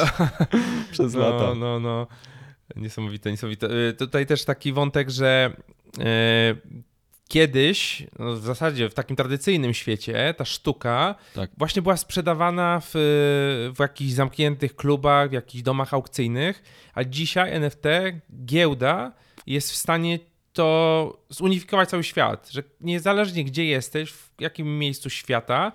przez no, lata. No, no, Niesamowite, niesamowite. Y, Tutaj też taki wątek, że e, kiedyś, no w zasadzie w takim tradycyjnym świecie, ta sztuka Tak. właśnie była sprzedawana w, w jakichś zamkniętych klubach, w jakichś domach aukcyjnych, a dzisiaj NFT, giełda jest w stanie to zunifikować cały świat, że niezależnie gdzie jesteś, w jakim miejscu świata,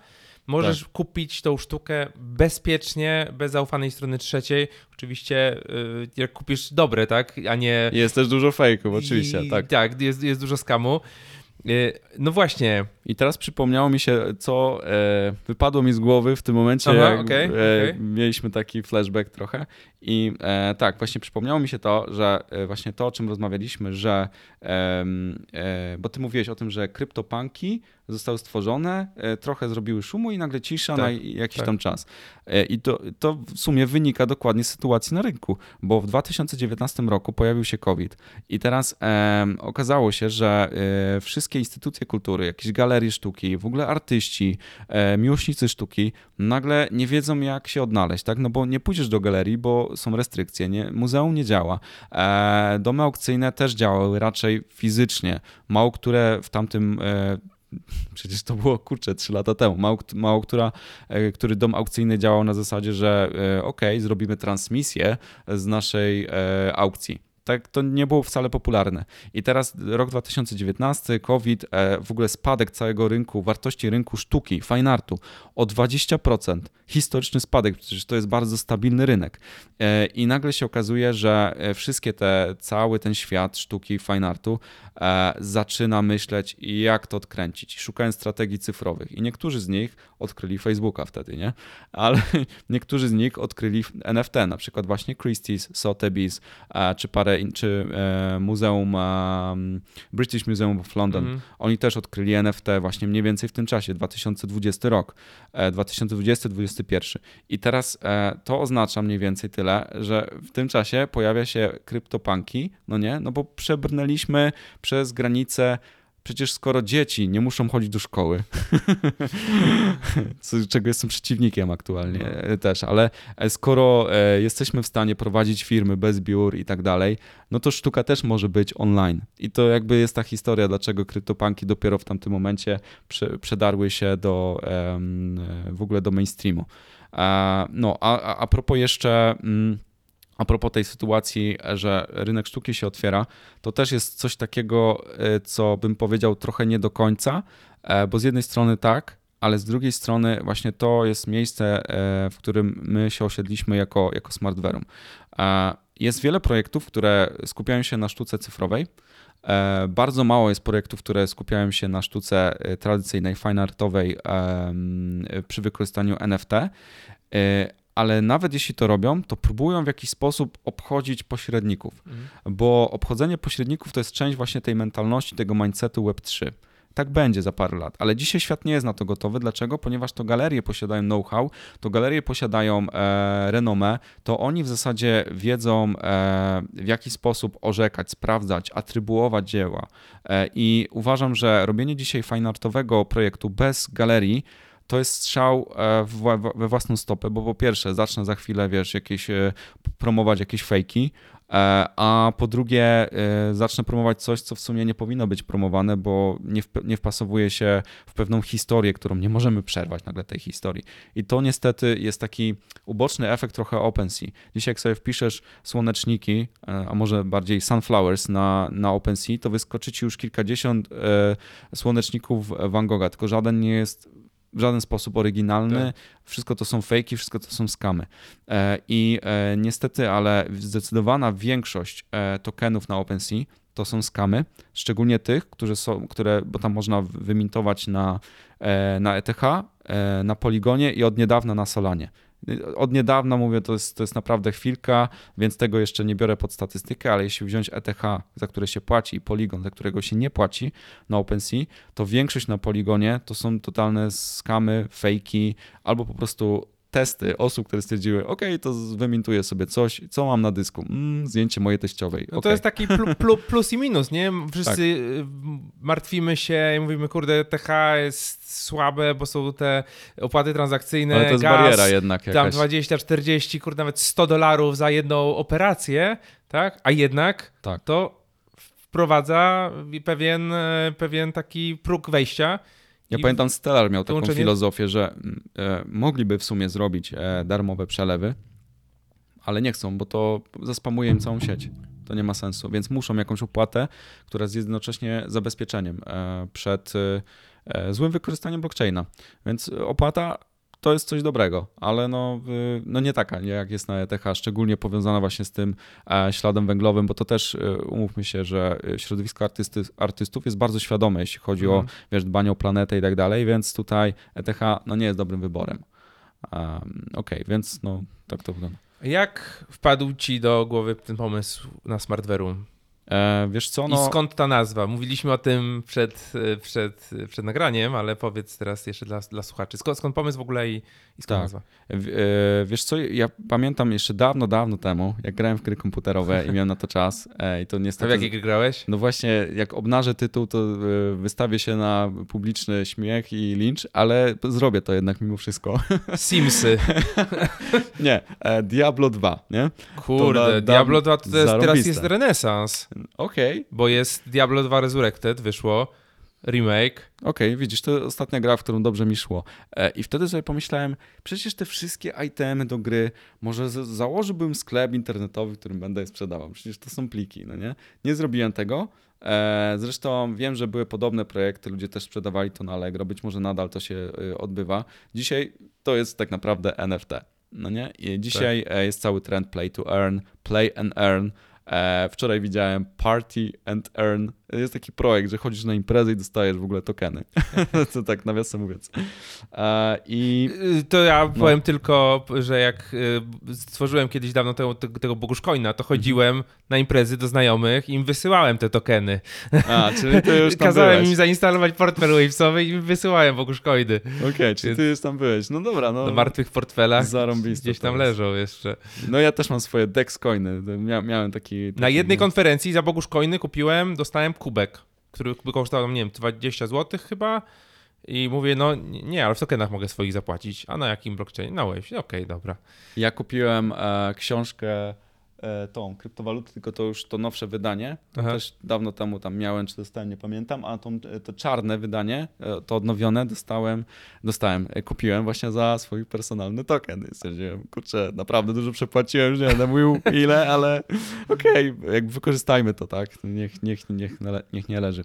możesz kupić tą sztukę bezpiecznie, bez zaufanej strony trzeciej. Oczywiście y, jak kupisz dobre, tak, a nie... Jest też dużo fejków, oczywiście, I, tak. Tak, jest, jest dużo skamu. Y, No właśnie, I teraz przypomniało mi się, co e, wypadło mi z głowy w tym momencie, Aha, jak okej, e, okej. mieliśmy taki flashback trochę. I e, tak, właśnie przypomniało mi się to, że e, właśnie to, o czym rozmawialiśmy, że e, bo ty mówiłeś o tym, że kryptopanki zostały stworzone, e, trochę zrobiły szumu i nagle cisza Tak, na jakiś tak. tam czas. E, I to, to w sumie wynika dokładnie z sytuacji na rynku, bo w 2019 roku pojawił się COVID i teraz okazało się, że e, wszystkie instytucje kultury, jakieś galerie sztuki, w ogóle artyści, e, miłośnicy sztuki nagle nie wiedzą jak się odnaleźć, tak? No bo nie pójdziesz do galerii, bo są restrykcje, nie? muzeum nie działa. Domy aukcyjne też działały raczej fizycznie. Mało które w tamtym Przecież to było kurczę 3 lata temu. Mało, mało która, e, który dom aukcyjny działał na zasadzie, że e, ok, zrobimy transmisję z naszej e, aukcji. Tak, to nie było wcale popularne. I teraz rok 2019, COVID, e, w ogóle spadek całego rynku, wartości rynku sztuki, fine artu o 20%. Historyczny spadek, przecież to jest bardzo stabilny rynek. E, I nagle się okazuje, że e, wszystkie te, cały ten świat sztuki, fine artu zaczyna myśleć, jak to odkręcić, szukając strategii cyfrowych. I niektórzy z nich odkryli Facebooka wtedy, nie? Ale niektórzy z nich odkryli NFT, na przykład właśnie Christie's, Sotheby's, czy parę, czy e, Muzeum, e, British Museum of London. Mhm. Oni też odkryli NFT właśnie mniej więcej w tym czasie, 2020 rok, e, 2020-2021. I teraz e, to oznacza mniej więcej tyle, że w tym czasie pojawia się kryptopanki, no nie, no bo przebrnęliśmy przez granicę Przecież skoro dzieci nie muszą chodzić do szkoły, co, czego jestem przeciwnikiem aktualnie e, też, ale e, skoro e, jesteśmy w stanie prowadzić firmy bez biur i tak dalej, no to sztuka też może być online. I to jakby jest ta historia, dlaczego kryptopanki dopiero w tamtym momencie prze, przedarły się do em, e, w ogóle do mainstreamu. E, No, a, a, a propos jeszcze. mm, a propos tej sytuacji, że rynek sztuki się otwiera, to też jest coś takiego, e, co bym powiedział trochę nie do końca, e, bo z jednej strony tak, ale z drugiej strony właśnie to jest miejsce, e, w którym my się osiedliśmy jako, jako Smartverum. Jest wiele projektów, które skupiają się na sztuce cyfrowej. Bardzo mało jest projektów, które skupiają się na sztuce tradycyjnej, fine artowej przy wykorzystaniu NFT. Ale nawet jeśli to robią, to próbują w jakiś sposób obchodzić pośredników, Mhm. bo obchodzenie pośredników to jest część właśnie tej mentalności, tego mindsetu Web3. Tak będzie za parę lat, ale dzisiaj świat nie jest na to gotowy. Dlaczego? Ponieważ to galerie posiadają know-how, to galerie posiadają e, renomę, to oni w zasadzie wiedzą, e, w jaki sposób orzekać, sprawdzać, atrybuować dzieła. E, I uważam, że robienie dzisiaj fineartowego projektu bez galerii to jest strzał e, we własną stopę, bo po pierwsze zacznę za chwilę, wiesz, jakieś e, promować jakieś fejki, e, a po drugie zacznę promować coś, co w sumie nie powinno być promowane, bo nie, nie wpasowuje się w pewną historię, którą nie możemy przerwać nagle tej historii. I to niestety jest taki uboczny efekt trochę OpenSea. Dzisiaj jak sobie wpiszesz słoneczniki, a może bardziej sunflowers na, na OpenSea, to wyskoczy ci już kilkadziesiąt słoneczników Van Gogha, tylko żaden nie jest w żaden sposób oryginalny. Tak. Wszystko to są fejki, wszystko to są skamy. E, I e, niestety, ale zdecydowana większość e, tokenów na OpenSea to są skamy, szczególnie tych, które są, które, bo tam można wymintować na, na ETH, na Poligonie i od niedawna na Solanie. Od niedawna mówię, to jest, to jest naprawdę chwilka, więc tego jeszcze nie biorę pod statystykę, ale jeśli wziąć ETH, za które się płaci, i Polygon, za którego się nie płaci na OpenSea, to większość na Poligonie to są totalne skamy, fejki, albo po prostu testy osób, które stwierdziły, ok, to wymintuję sobie coś, co mam na dysku? Mm, zdjęcie mojej teściowej. No to jest taki plu, plu, plus i minus, nie? Wszyscy Tak. y, martwimy się i mówimy, kurde, TH jest słabe, bo są te opłaty transakcyjne, Ale to jest gaz, bariera jednak tam jakaś. 20, 40, kurde, nawet 100 dolarów za jedną operację, tak? A jednak Tak. to wprowadza pewien, e, pewien taki próg wejścia. Ja I pamiętam, Stellar miał taką filozofię, że mm, e, mogliby w sumie zrobić e, darmowe przelewy, ale nie chcą, bo to zaspamuje im całą sieć. To nie ma sensu, więc muszą jakąś opłatę, która jest jednocześnie zabezpieczeniem e, przed e, e, złym wykorzystaniem blockchaina. Więc opłata to jest coś dobrego, ale no, y, no nie taka, nie jak jest na ETH, szczególnie powiązana właśnie z tym e, śladem węglowym, bo to też e, umówmy się, że e, środowisko artysty, artystów jest bardzo świadome, jeśli chodzi o Mhm. wiesz, dbanie o planetę i tak dalej, więc tutaj ETH no, nie jest dobrym wyborem. Um, Okej, więc no tak to wygląda. Jak wpadł ci do głowy ten pomysł na Smartveru? E, wiesz co, I no skąd ta nazwa? Mówiliśmy o tym przed, e, przed, przed nagraniem, ale powiedz teraz jeszcze dla, dla słuchaczy. Skąd, skąd pomysł w ogóle i, i skąd Tak. nazwa? w- e, wiesz co, ja pamiętam jeszcze dawno, dawno temu, jak grałem w gry komputerowe i miałem na to czas e, i to A w niestety... jakie gry grałeś? No właśnie, jak obnażę tytuł, to e, wystawię się na publiczny śmiech i lincz, ale zrobię to jednak mimo wszystko. Simsy. nie, e, Diablo 2, nie? Kurde, da- da- Diablo 2 to jest, teraz jest renesans, Okej, bo jest Diablo 2 Resurrected, wyszło, remake. Okej, widzisz, to ostatnia gra, w którą dobrze mi szło. E, I wtedy sobie pomyślałem, przecież te wszystkie itemy do gry, może założyłbym sklep internetowy, w którym będę je sprzedawał. Przecież to są pliki, no nie? Nie zrobiłem tego. E, Zresztą wiem, że były podobne projekty, ludzie też sprzedawali to na Allegro, być może nadal to się y, odbywa. Dzisiaj to jest tak naprawdę NFT, no nie? I dzisiaj e, jest cały trend play to earn, play and earn. E, Wczoraj widziałem Party and Earn. Jest taki projekt, że chodzisz na imprezę i dostajesz w ogóle tokeny. to tak nawiasem mówiąc. I Y, To ja No. powiem tylko, że jak y, stworzyłem kiedyś dawno tego, tego, Boguszcoina, to chodziłem na imprezy do znajomych i im wysyłałem te tokeny. a, czyli ty już tam Kazałem byłeś. im zainstalować portfel wavesowy i im wysyłałem Boguszcoiny. Okej, czyli ty już tam byłeś. No dobra, no. Na martwych portfelach Zarąbiste gdzieś to tam leżą jeszcze. No ja też mam swoje Dex coiny. Mia, miałem taki, taki... Na jednej konferencji za Boguszcoiny kupiłem, dostałem kubek, który by kosztował, nie wiem, 20 zł chyba. I mówię, no nie, ale w tokenach mogę swoich zapłacić. A na jakim blockchainie? Na Wave. Okej, dobra. Ja kupiłem e, książkę tą, kryptowaluty, tylko to już to nowsze wydanie. Aha. też dawno temu tam miałem, czy dostałem, nie pamiętam, a tą, e, to czarne wydanie, e, to odnowione dostałem, dostałem, e, kupiłem właśnie za swój personalny token. I Stwierdziłem, kurczę, naprawdę dużo przepłaciłem, że nie będę mówił ile, ale okej, jakby wykorzystajmy to, tak? Niech, niech, niech, niech nie leży.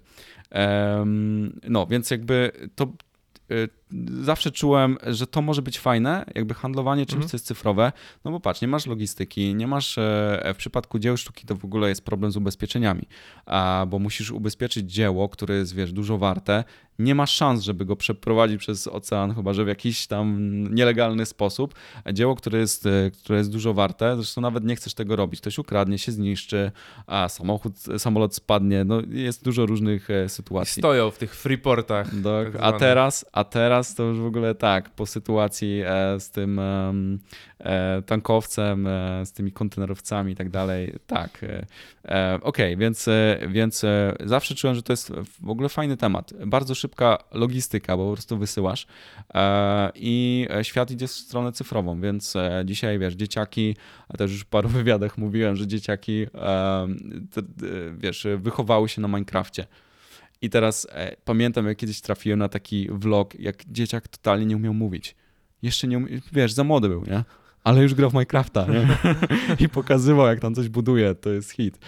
Em, no, więc jakby to e, zawsze czułem, że to może być fajne, jakby handlowanie czymś, Mhm. co jest cyfrowe, no bo patrz, nie masz logistyki, nie masz, e, w przypadku dzieł sztuki to w ogóle jest problem z ubezpieczeniami, a, bo musisz ubezpieczyć dzieło, które jest, wiesz, dużo warte, nie masz szans, żeby go przeprowadzić przez ocean, chyba że w jakiś tam nielegalny sposób. A Dzieło, które jest, e, które jest dużo warte, zresztą nawet nie chcesz tego robić. Ktoś ukradnie, się zniszczy, a samochód, samolot spadnie. No, jest dużo różnych e, sytuacji. Stoją w tych freeportach. Tak, a, teraz, a teraz to już w ogóle tak, po sytuacji e, z tym e, tankowcem, e, z tymi kontenerowcami i tak dalej, tak. Okej, więc, e, więc e, zawsze czułem, że to jest w ogóle fajny temat. Bardzo szybka logistyka, bo po prostu wysyłasz i świat idzie w stronę cyfrową, więc dzisiaj, wiesz, dzieciaki, a też już w paru wywiadach mówiłem, że dzieciaki, wiesz, wychowały się na Minecrafcie. I teraz e, pamiętam, jak kiedyś trafiłem na taki vlog, jak dzieciak totalnie nie umiał mówić. Jeszcze nie umie, wiesz, za młody był, nie? Ale już grał w Minecrafta, nie? I pokazywał, jak tam coś buduje, to jest hit.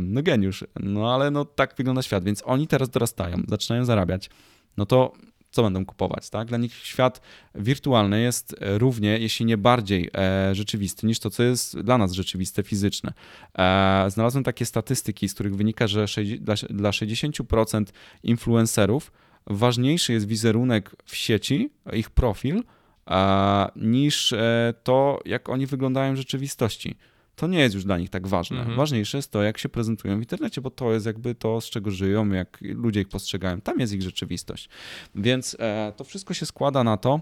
No geniusz. No ale no tak wygląda świat, więc oni teraz dorastają, zaczynają zarabiać. No to co będą kupować, tak? Dla nich świat wirtualny jest e, równie, jeśli nie bardziej e, rzeczywisty niż to, co jest dla nas rzeczywiste, fizyczne. E, znalazłem takie statystyki, z których wynika, że dla, dla 60% influencerów ważniejszy jest wizerunek w sieci, ich profil, e, niż e, to, jak oni wyglądają w rzeczywistości. To nie jest już dla nich tak ważne. Mhm. Ważniejsze jest to, jak się prezentują w internecie, bo to jest jakby to, z czego żyją, jak ludzie ich postrzegają. Tam jest ich rzeczywistość. Więc e, to wszystko się składa na to.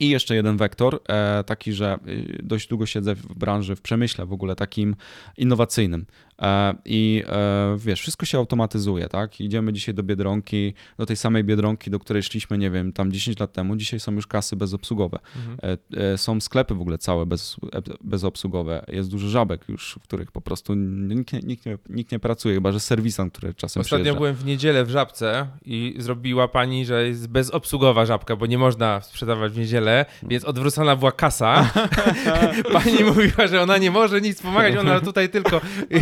I jeszcze jeden wektor, e, taki, że y, dość długo siedzę w branży, w przemyśle w ogóle takim innowacyjnym. E, I e, wiesz, wszystko się automatyzuje, tak? Idziemy dzisiaj do Biedronki, do tej samej Biedronki, do której szliśmy, nie wiem, tam 10 lat temu. Dzisiaj są już kasy bezobsługowe. Mhm. E, Są sklepy w ogóle całe bez, bezobsługowe. Jest dużo żabek już, w których po prostu nikt nikt nie, nikt nie pracuje, chyba że serwisant, który czasem Ostatnio przyjeżdża. byłem w niedzielę w Żabce i zrobiła pani, że jest bezobsługowa Żabka, bo nie można sprzedawać w niedzielę, więc odwrócona była kasa. pani mówiła, że ona nie może nic pomagać, ona tutaj tylko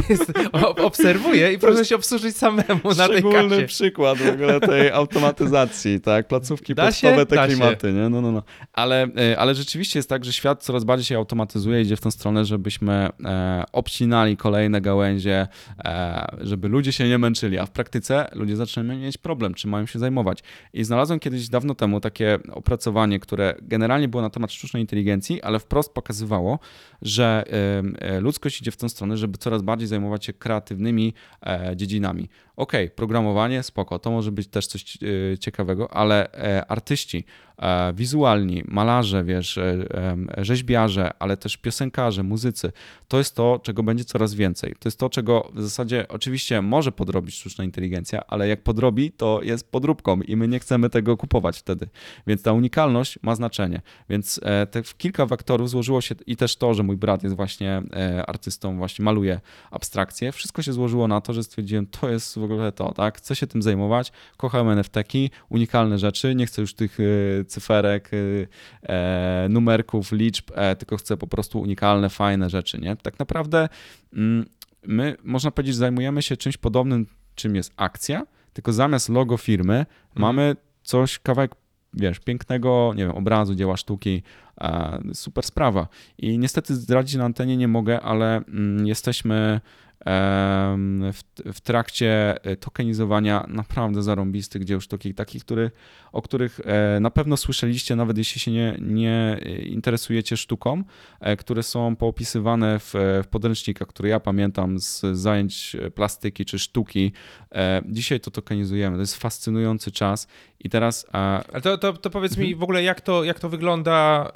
jest, o- obserwuje i proszę się obsłużyć samemu na tej Szczególny kasie. przykład w ogóle tej automatyzacji, tak? Placówki Da się? pocztowe, te Da się. klimaty, nie? No, no, no. Ale, e, ale rzeczywiście jest tak, że świat coraz bardziej się automatyzuje, idzie w tą stronę, żebyśmy e, obcinali kolejne gałęzie, e, żeby ludzie się nie męczyli, a w praktyce ludzie zaczynają mieć problem, czym mają się zajmować. I znalazłem kiedyś dawno temu takie opracowanie, które generalnie było na temat sztucznej inteligencji, ale wprost pokazywało, że e, ludzkość idzie w tę stronę, żeby coraz bardziej zajmować się kreatywnymi e, dziedzinami. Okej, programowanie, spoko, to może być też coś e, ciekawego, ale e, artyści, e, wizualni, malarze, wiesz, rzeźbiarze, ale też piosenkarze, muzycy, to jest to, czego będzie coraz więcej. To jest to, czego w zasadzie oczywiście może podrobić sztuczna inteligencja, ale jak podrobi, to jest podróbką i my nie chcemy tego kupować wtedy. Więc ta unikalność ma znaczenie. Więc te kilka wektorów złożyło się i też to, że mój brat jest właśnie artystą, właśnie maluje abstrakcje. Wszystko się złożyło na to, że stwierdziłem, to jest w ogóle to, tak? Chcę się tym zajmować, kocham NFT-ki, unikalne rzeczy, nie chcę już tych e, cyferek, e, e, numerków, liczb, e, tylko chcę po prostu unikalne, fajne rzeczy, nie? Tak naprawdę mm, my, można powiedzieć, zajmujemy się czymś podobnym, czym jest akcja, tylko zamiast logo firmy mamy coś, kawałek, wiesz, pięknego, nie wiem, obrazu, dzieła sztuki, super sprawa. I niestety zdradzić na antenie nie mogę, ale mm, jesteśmy w, w trakcie e, tokenizowania naprawdę zarąbistych dzieł sztuki, takich, który, o których e, na pewno słyszeliście, nawet jeśli się nie, nie interesujecie sztuką, e, które są poopisywane w, w podręcznikach, które ja pamiętam z zajęć e, plastyki czy sztuki. E, Dzisiaj to tokenizujemy. To jest fascynujący czas i teraz e, Ale to, to, to powiedz Mhm. mi w ogóle, jak to, jak to wygląda,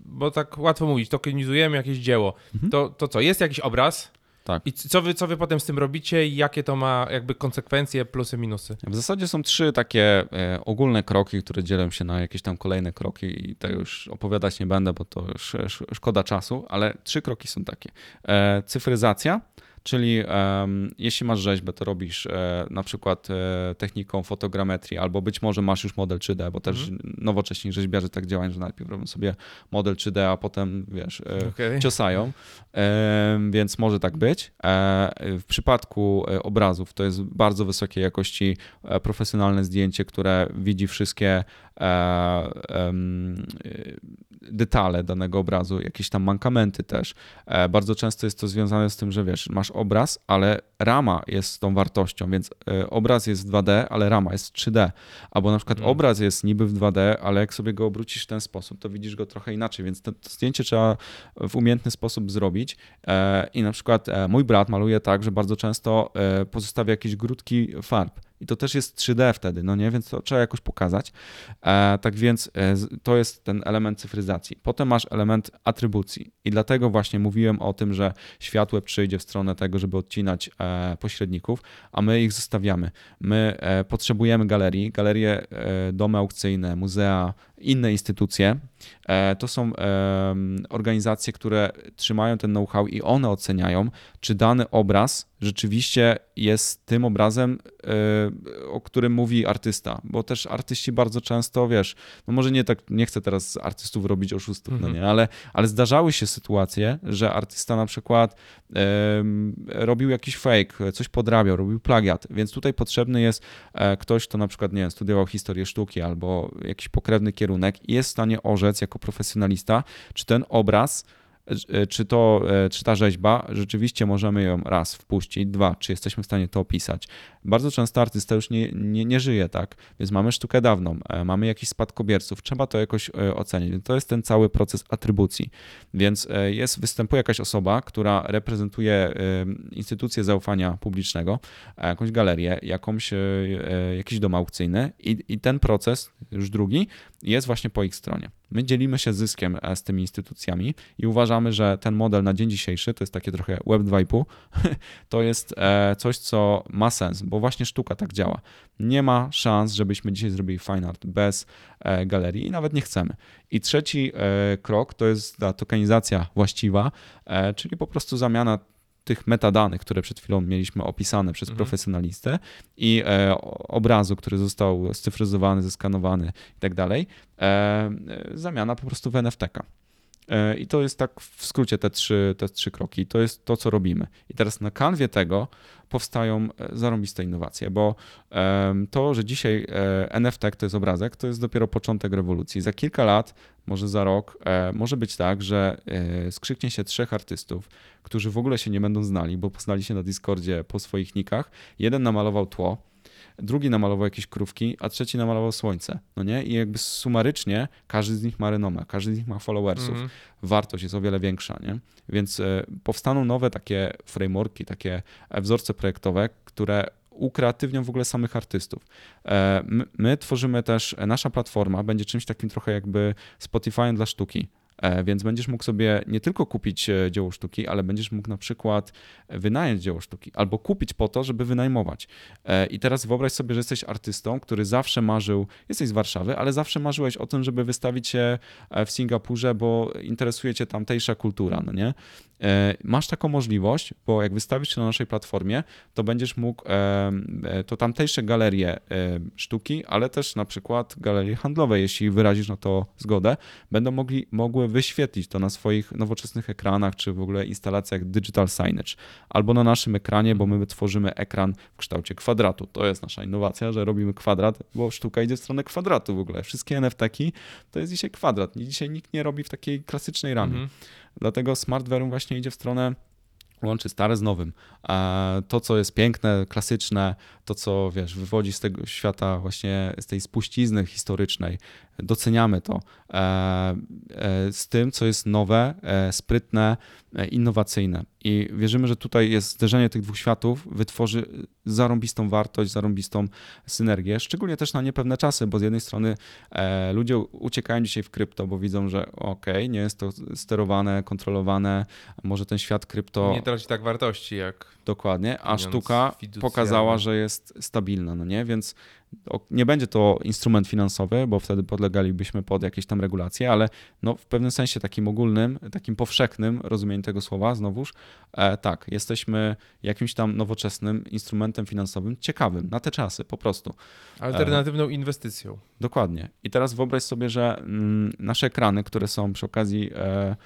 bo tak łatwo mówić, tokenizujemy jakieś dzieło. Mhm. To, to co, jest jakiś obraz? Tak. I co wy, co wy potem z tym robicie i jakie to ma jakby konsekwencje, plusy, minusy? W zasadzie są trzy takie e, ogólne kroki, które dzielą się na jakieś tam kolejne kroki i tego już opowiadać nie będę, bo to szkoda czasu, ale trzy kroki są takie. E, cyfryzacja, Czyli um, jeśli masz rzeźbę, to robisz e, na przykład e, techniką fotogrametrii, albo być może masz już model 3D, bo też mm. nowocześni rzeźbiarze tak działają, że najpierw robią sobie model 3D, a potem wiesz, e, okay. ciosają. więc może tak być. w przypadku obrazów to jest bardzo wysokiej jakości profesjonalne zdjęcie, które widzi wszystkie detale danego obrazu, jakieś tam mankamenty też. E, bardzo często jest to związane z tym, że wiesz, masz obraz, ale rama jest tą wartością, więc e, obraz jest w 2D, ale rama jest 3D. Albo na przykład mm. obraz jest niby w 2D, ale jak sobie go obrócisz w ten sposób, to widzisz go trochę inaczej, więc to, to zdjęcie trzeba w umiejętny sposób zrobić. E, I na przykład mój brat maluje tak, że bardzo często pozostawia jakieś grudki farb i to też jest 3D wtedy, no nie, więc to trzeba jakoś pokazać. E, tak więc e, to jest ten element cyfryzacji. Potem masz element atrybucji i dlatego właśnie mówiłem o tym, że świat web przyjdzie w stronę tego, żeby odcinać e, pośredników, a my ich zostawiamy. My e, potrzebujemy galerii, galerie, e, domy aukcyjne, muzea, inne instytucje. E, to są organizacje, które trzymają ten know-how i one oceniają, czy dany obraz rzeczywiście jest tym obrazem, e, o którym mówi artysta, bo też artyści bardzo często, wiesz, no może nie tak, nie chcę teraz z artystów robić oszustów, no mhm. no nie, ale, ale zdarzały się sytuacje, że artysta na przykład robił jakiś fake, coś podrabiał, robił plagiat, więc tutaj potrzebny jest e, ktoś, kto na przykład, nie wiem, studiował historię sztuki albo jakiś pokrewny kierunek i jest w stanie orzec jako profesjonalista, czy ten obraz E, czy, to, e, czy ta rzeźba rzeczywiście możemy ją raz wpuścić, dwa, czy jesteśmy w stanie to opisać. Bardzo często artysta już nie, nie, nie żyje, tak? Więc mamy sztukę dawną, e, mamy jakichś spadkobierców, trzeba to jakoś ocenić. To jest ten cały proces atrybucji. Więc jest, występuje jakaś osoba, która reprezentuje instytucję zaufania publicznego, jakąś galerię, jakąś, jakiś dom aukcyjny i, i ten proces, już drugi, jest właśnie po ich stronie. My dzielimy się zyskiem e, z tymi instytucjami i uważamy, że ten model na dzień dzisiejszy to jest takie trochę Web 2,5. To jest e, coś, co ma sens, bo właśnie sztuka tak działa. Nie ma szans, żebyśmy dzisiaj zrobili fine art bez e, galerii i nawet nie chcemy. I trzeci krok to jest ta tokenizacja właściwa, czyli po prostu zamiana tych metadanych, które przed chwilą mieliśmy opisane przez mhm. profesjonalistę i e, obrazu, który został scyfryzowany, zeskanowany i tak dalej, e, zamiana po prostu w NFT-ka. E, I to jest tak w skrócie te trzy, te trzy kroki. To jest to, co robimy. I teraz na kanwie tego powstają e, zarąbiste innowacje, bo to, że dzisiaj e, NFT to jest obrazek, to jest dopiero początek rewolucji. Za kilka lat, może za rok, może być tak, że skrzyknie się trzech artystów, którzy w ogóle się nie będą znali, bo poznali się na Discordzie po swoich nikach. Jeden namalował tło, drugi namalował jakieś krówki, a trzeci namalował słońce, no nie? I jakby sumarycznie każdy z nich ma renomę, każdy z nich ma followersów. Mm. Wartość jest o wiele większa, nie? Więc e, powstaną nowe takie frameworki, takie e, wzorce projektowe, które ukreatywnią w ogóle samych artystów. E, my, my, tworzymy też, nasza platforma będzie czymś takim trochę jakby Spotify'em dla sztuki. E, więc będziesz mógł sobie nie tylko kupić e, dzieło sztuki, ale będziesz mógł na przykład wynająć dzieło sztuki albo kupić po to, żeby wynajmować. E, I teraz wyobraź sobie, że jesteś artystą, który zawsze marzył, jesteś z Warszawy, ale zawsze marzyłeś o tym, żeby wystawić się w Singapurze, bo interesuje cię tamtejsza kultura, no nie? Masz taką możliwość, bo jak wystawisz się na naszej platformie, to będziesz mógł to tamtejsze galerie sztuki, ale też na przykład galerie handlowe, jeśli wyrazisz na to zgodę, będą mogli, mogły wyświetlić to na swoich nowoczesnych ekranach, czy w ogóle instalacjach digital signage, albo na naszym ekranie, bo my tworzymy ekran w kształcie kwadratu. To jest nasza innowacja, że robimy kwadrat, bo sztuka idzie w stronę kwadratu w ogóle. Wszystkie NFT-ki to jest dzisiaj kwadrat. Dzisiaj nikt nie robi w takiej klasycznej ramie. Mhm. Dlatego Smartverum właśnie idzie w stronę łączy stare z nowym. To, co jest piękne, klasyczne, to, co wiesz, wywodzi z tego świata, właśnie z tej spuścizny historycznej, doceniamy to. E, e, z tym, co jest nowe, e, sprytne, innowacyjne. I wierzymy, że tutaj jest zderzenie tych dwóch światów, wytworzy zarąbistą wartość, zarąbistą synergię, szczególnie też na niepewne czasy, bo z jednej strony ludzie uciekają dzisiaj w krypto, bo widzą, że ok, nie jest to sterowane, kontrolowane, może ten świat krypto... Nie traci tak wartości jak... Dokładnie, a sztuka pokazała, że jest stabilna, no nie? Więc nie będzie to instrument finansowy, bo wtedy podlegalibyśmy pod jakieś tam regulacje, ale no w pewnym sensie takim ogólnym, takim powszechnym rozumieniu tego słowa, znowuż, e, tak, jesteśmy jakimś tam nowoczesnym instrumentem finansowym, ciekawym na te czasy po prostu. Alternatywną e, inwestycją. Dokładnie. I teraz wyobraź sobie, że mm, nasze ekrany, które są przy okazji e,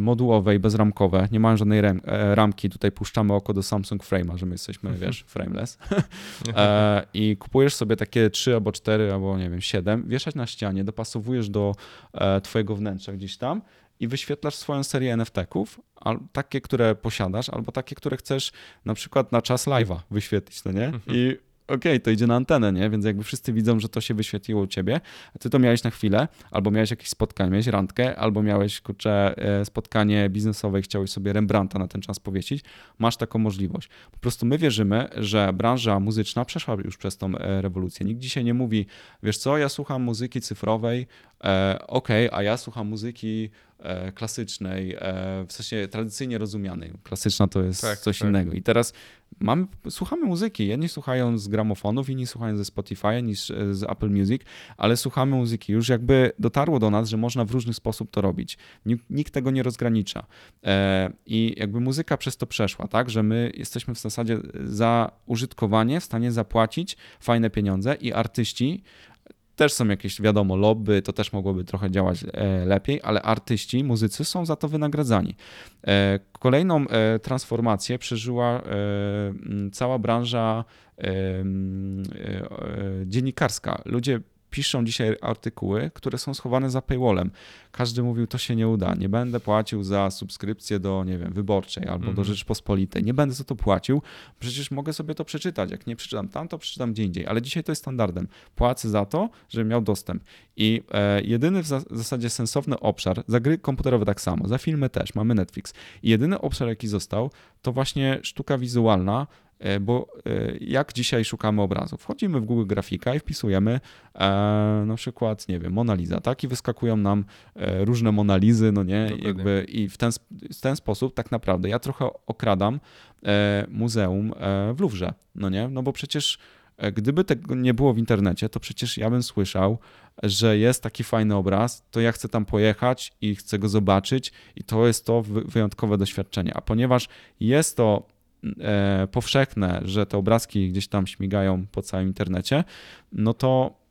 modułowe i bezramkowe, nie mają żadnej ram, e, ramki, tutaj puszczamy oko do Samsung Frame'a, że my jesteśmy, mhm. wiesz, frameless e, i kupujesz sobie takie 3 albo 4 albo nie wiem, 7, wieszać na ścianie, dopasowujesz do twojego wnętrza gdzieś tam i wyświetlasz swoją serię NFT-ków, takie, które posiadasz, albo takie, które chcesz na przykład na czas live'a wyświetlić, no nie? Mhm. I okej, okay, to idzie na antenę, nie? Więc jakby wszyscy widzą, że to się wyświetliło u ciebie, a ty to miałeś na chwilę, albo miałeś jakieś spotkanie, miałeś randkę, albo miałeś, kurczę, e, spotkanie biznesowe i chciałeś sobie Rembrandta na ten czas powiesić, masz taką możliwość. Po prostu my wierzymy, że branża muzyczna przeszła już przez tą e, rewolucję. Nikt dzisiaj nie mówi, wiesz co, ja słucham muzyki cyfrowej, e, okej, okay, a ja słucham muzyki E, klasycznej, w sensie tradycyjnie rozumianej. Klasyczna to jest tak, coś tak. innego. I teraz mamy, słuchamy muzyki. Jedni słuchają z gramofonów, inni słuchają ze Spotify, niż z Apple Music, ale słuchamy muzyki. Już jakby dotarło do nas, że można w różny sposób to robić. Nikt, nikt tego nie rozgranicza. E, I jakby muzyka przez to przeszła, tak, że my jesteśmy w zasadzie za użytkowanie w stanie zapłacić fajne pieniądze i artyści też są jakieś, wiadomo, lobby, to też mogłoby trochę działać e, lepiej, ale artyści, muzycy są za to wynagradzani. E, kolejną e, transformację przeżyła cała branża dziennikarska. Ludzie piszą dzisiaj artykuły, które są schowane za paywallem. Każdy mówił, to się nie uda, nie będę płacił za subskrypcję do, nie wiem, Wyborczej albo mm. do mhm. Rzeczpospolitej, nie będę za to płacił, przecież mogę sobie to przeczytać. Jak nie przeczytam tam, to przeczytam gdzie indziej, ale dzisiaj to jest standardem. Płacę za to, żebym miał dostęp. I e, jedyny w, za w zasadzie sensowny obszar, za gry komputerowe tak samo, za filmy też, mamy Netflix. I jedyny obszar, jaki został, to właśnie sztuka wizualna, bo e, jak dzisiaj szukamy obrazów? Wchodzimy w Google Grafika i wpisujemy e, na przykład, nie wiem, Mona Lisa, tak? I wyskakują nam różne Monalizy, no nie? Jakby, I w ten, w ten sposób tak naprawdę ja trochę okradam muzeum w Louvre, no nie? No bo przecież Gdyby tego nie było w internecie, to przecież ja bym słyszał, że jest taki fajny obraz, to ja chcę tam pojechać i chcę go zobaczyć, i to jest to wyjątkowe doświadczenie. A ponieważ jest to e, powszechne, że te obrazki gdzieś tam śmigają po całym internecie, no to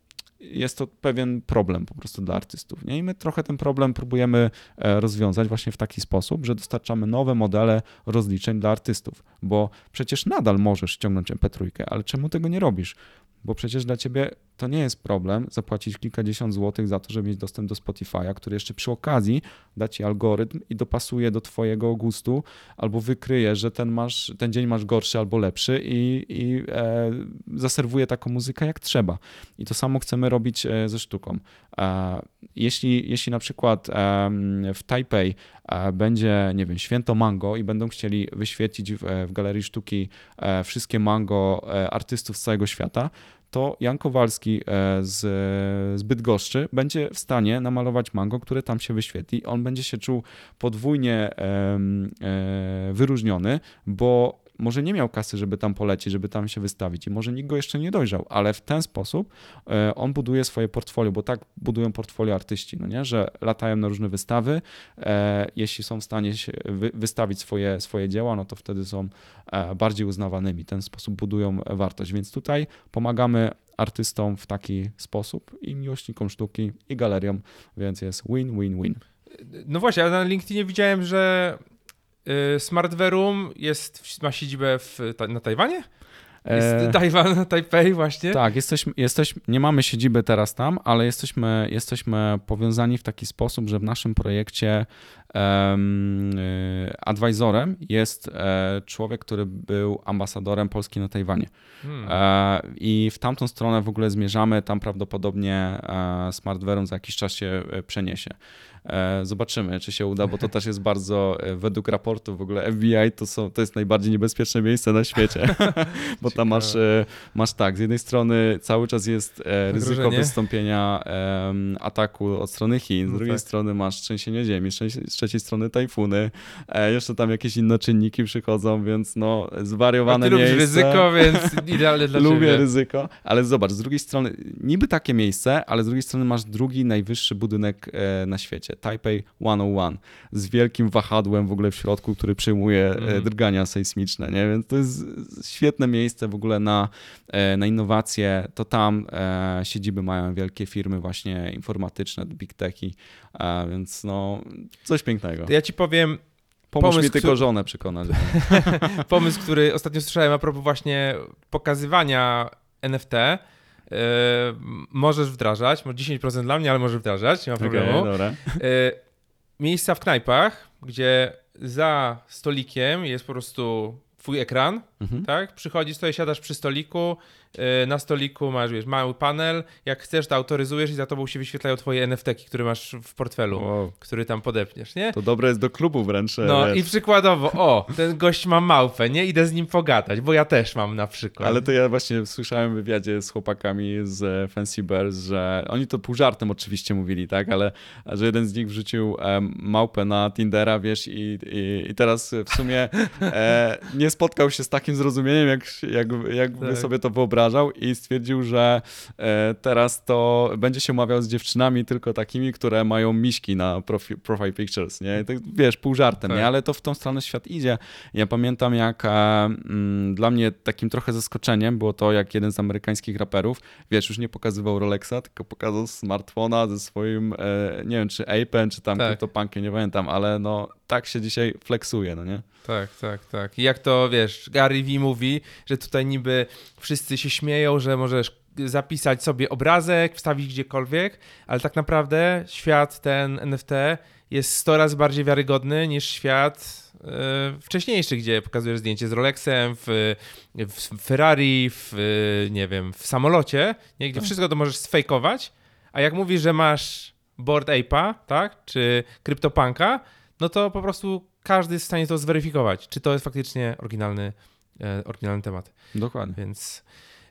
jest to pewien problem po prostu dla artystów. Nie? I my trochę ten problem próbujemy e, rozwiązać właśnie w taki sposób, że dostarczamy nowe modele rozliczeń dla artystów, bo przecież nadal możesz ściągnąć MP3, ale czemu tego nie robisz? Bo przecież dla ciebie to nie jest problem zapłacić kilkadziesiąt złotych za to, żeby mieć dostęp do Spotify'a, który jeszcze przy okazji da ci algorytm i dopasuje do twojego gustu, albo wykryje, że ten, masz, ten dzień masz gorszy albo lepszy i, i e, zaserwuje taką muzykę jak trzeba. I to samo chcemy robić e, ze sztuką. E, jeśli, jeśli na przykład e, w Taipei e, będzie, nie wiem, święto mango i będą chcieli wyświetlić w, w Galerii Sztuki e, wszystkie mango artystów z całego świata, to Jan Kowalski e, z, z Bydgoszczy będzie w stanie namalować mango, które tam się wyświetli. On będzie się czuł podwójnie e, wyróżniony, bo może nie miał kasy, żeby tam polecieć, żeby tam się wystawić i może nikt go jeszcze nie dojrzał, ale w ten sposób e, on buduje swoje portfolio, bo tak budują portfolio artyści, no nie? że latają na różne wystawy, e, jeśli są w stanie wystawić swoje, swoje dzieła, no to wtedy są e, bardziej uznawanymi, ten sposób budują wartość, więc tutaj pomagamy artystom w taki sposób i miłośnikom sztuki i galeriom, więc jest win-win-win. No właśnie, ale na LinkedInie widziałem, że Smartverum jest, ma siedzibę w, na Tajwanie? Jest e... Tajwan, Tajpej właśnie? Tak, jesteśmy, jesteśmy, nie mamy siedziby teraz tam, ale jesteśmy, jesteśmy powiązani w taki sposób, że w naszym projekcie um, advisorem jest e, człowiek, który był ambasadorem Polski na Tajwanie. Hmm. E, I w tamtą stronę w ogóle zmierzamy, tam prawdopodobnie e, Smartverum za jakiś czas się przeniesie. E, zobaczymy, czy się uda, bo to też jest bardzo, e, według raportu w ogóle FBI to, są, to jest najbardziej niebezpieczne miejsce na świecie, bo tam masz, e, masz tak, z jednej strony cały czas jest ryzyko wystąpienia ataku od strony Chin, z No drugiej tak. strony masz trzęsienie ziemi, z trzeciej- strony tajfuny, jeszcze tam jakieś inne czynniki przychodzą, więc no zwariowane ty lubisz miejsce. ryzyko, więc idealne dla Lubię ciebie. ryzyko, ale zobacz, z drugiej strony, niby takie miejsce, ale z drugiej strony masz drugi najwyższy budynek na świecie, Taipei 101, z wielkim wahadłem w ogóle w środku, który przyjmuje Mhm. drgania sejsmiczne, nie? Więc to jest świetne miejsce w ogóle na, e, na innowacje. To tam e, siedziby mają wielkie firmy właśnie informatyczne, big techy, e, więc no coś pięknego. To ja ci powiem Pomóż pomysł, mi tylko który- żonę przekonać. pomysł, który ostatnio słyszałem a propos właśnie pokazywania NFT. Yy, możesz wdrażać, może 10% dla mnie, ale możesz wdrażać, nie ma problemu. Dobra. Yy, miejsca w knajpach, gdzie za stolikiem jest po prostu twój ekran, Mhm. tak? Przychodzisz, sobie siadasz przy stoliku, na stoliku masz wiesz, mały panel, jak chcesz to autoryzujesz i za tobą się wyświetlają twoje NFT-ki, które masz w portfelu, Wow. który tam podepniesz, nie? To dobre jest do klubu wręcz. e, No wiesz. i przykładowo, o, ten gość ma małpę, nie? Idę z nim pogadać, bo ja też mam na przykład. Ale to ja właśnie słyszałem w wywiadzie z chłopakami z e, Fancy Bears, że oni to pół żartem oczywiście mówili, tak, ale że jeden z nich wrzucił małpę na Tindera, wiesz, i, i, i teraz w sumie e, nie spotkał się z takim zrozumieniem, jak, jak, jak Tak. sobie to wyobrażał i stwierdził, że e, teraz to będzie się umawiał z dziewczynami tylko takimi, które mają miśki na profi, profile pictures, nie? Tak, wiesz, pół żartem, Tak. nie? Ale to w tą stronę świat idzie. Ja pamiętam, jak e, mm, dla mnie takim trochę zaskoczeniem było to, jak jeden z amerykańskich raperów, wiesz, już nie pokazywał Rolexa, tylko pokazał smartfona ze swoim, e, nie wiem, czy Apen, czy tam Tak. CryptoPunkiem, nie pamiętam, ale no tak się dzisiaj flexuje, no nie? Tak, tak, tak. I jak to, wiesz, Gary Vee mówi, że tutaj niby wszyscy się śmieją, że możesz zapisać sobie obrazek, wstawić gdziekolwiek, ale tak naprawdę świat ten NFT jest 100 razy bardziej wiarygodny niż świat e, wcześniejszy, gdzie pokazujesz zdjęcie z Rolexem, w, w Ferrari, w, nie wiem, w samolocie, nie? gdzie Tak. wszystko to możesz sfejkować, a jak mówisz, że masz Board Ape'a, tak, czy CryptoPunka, no to po prostu każdy jest w stanie to zweryfikować, czy to jest faktycznie oryginalny, e, oryginalny temat. Dokładnie. Więc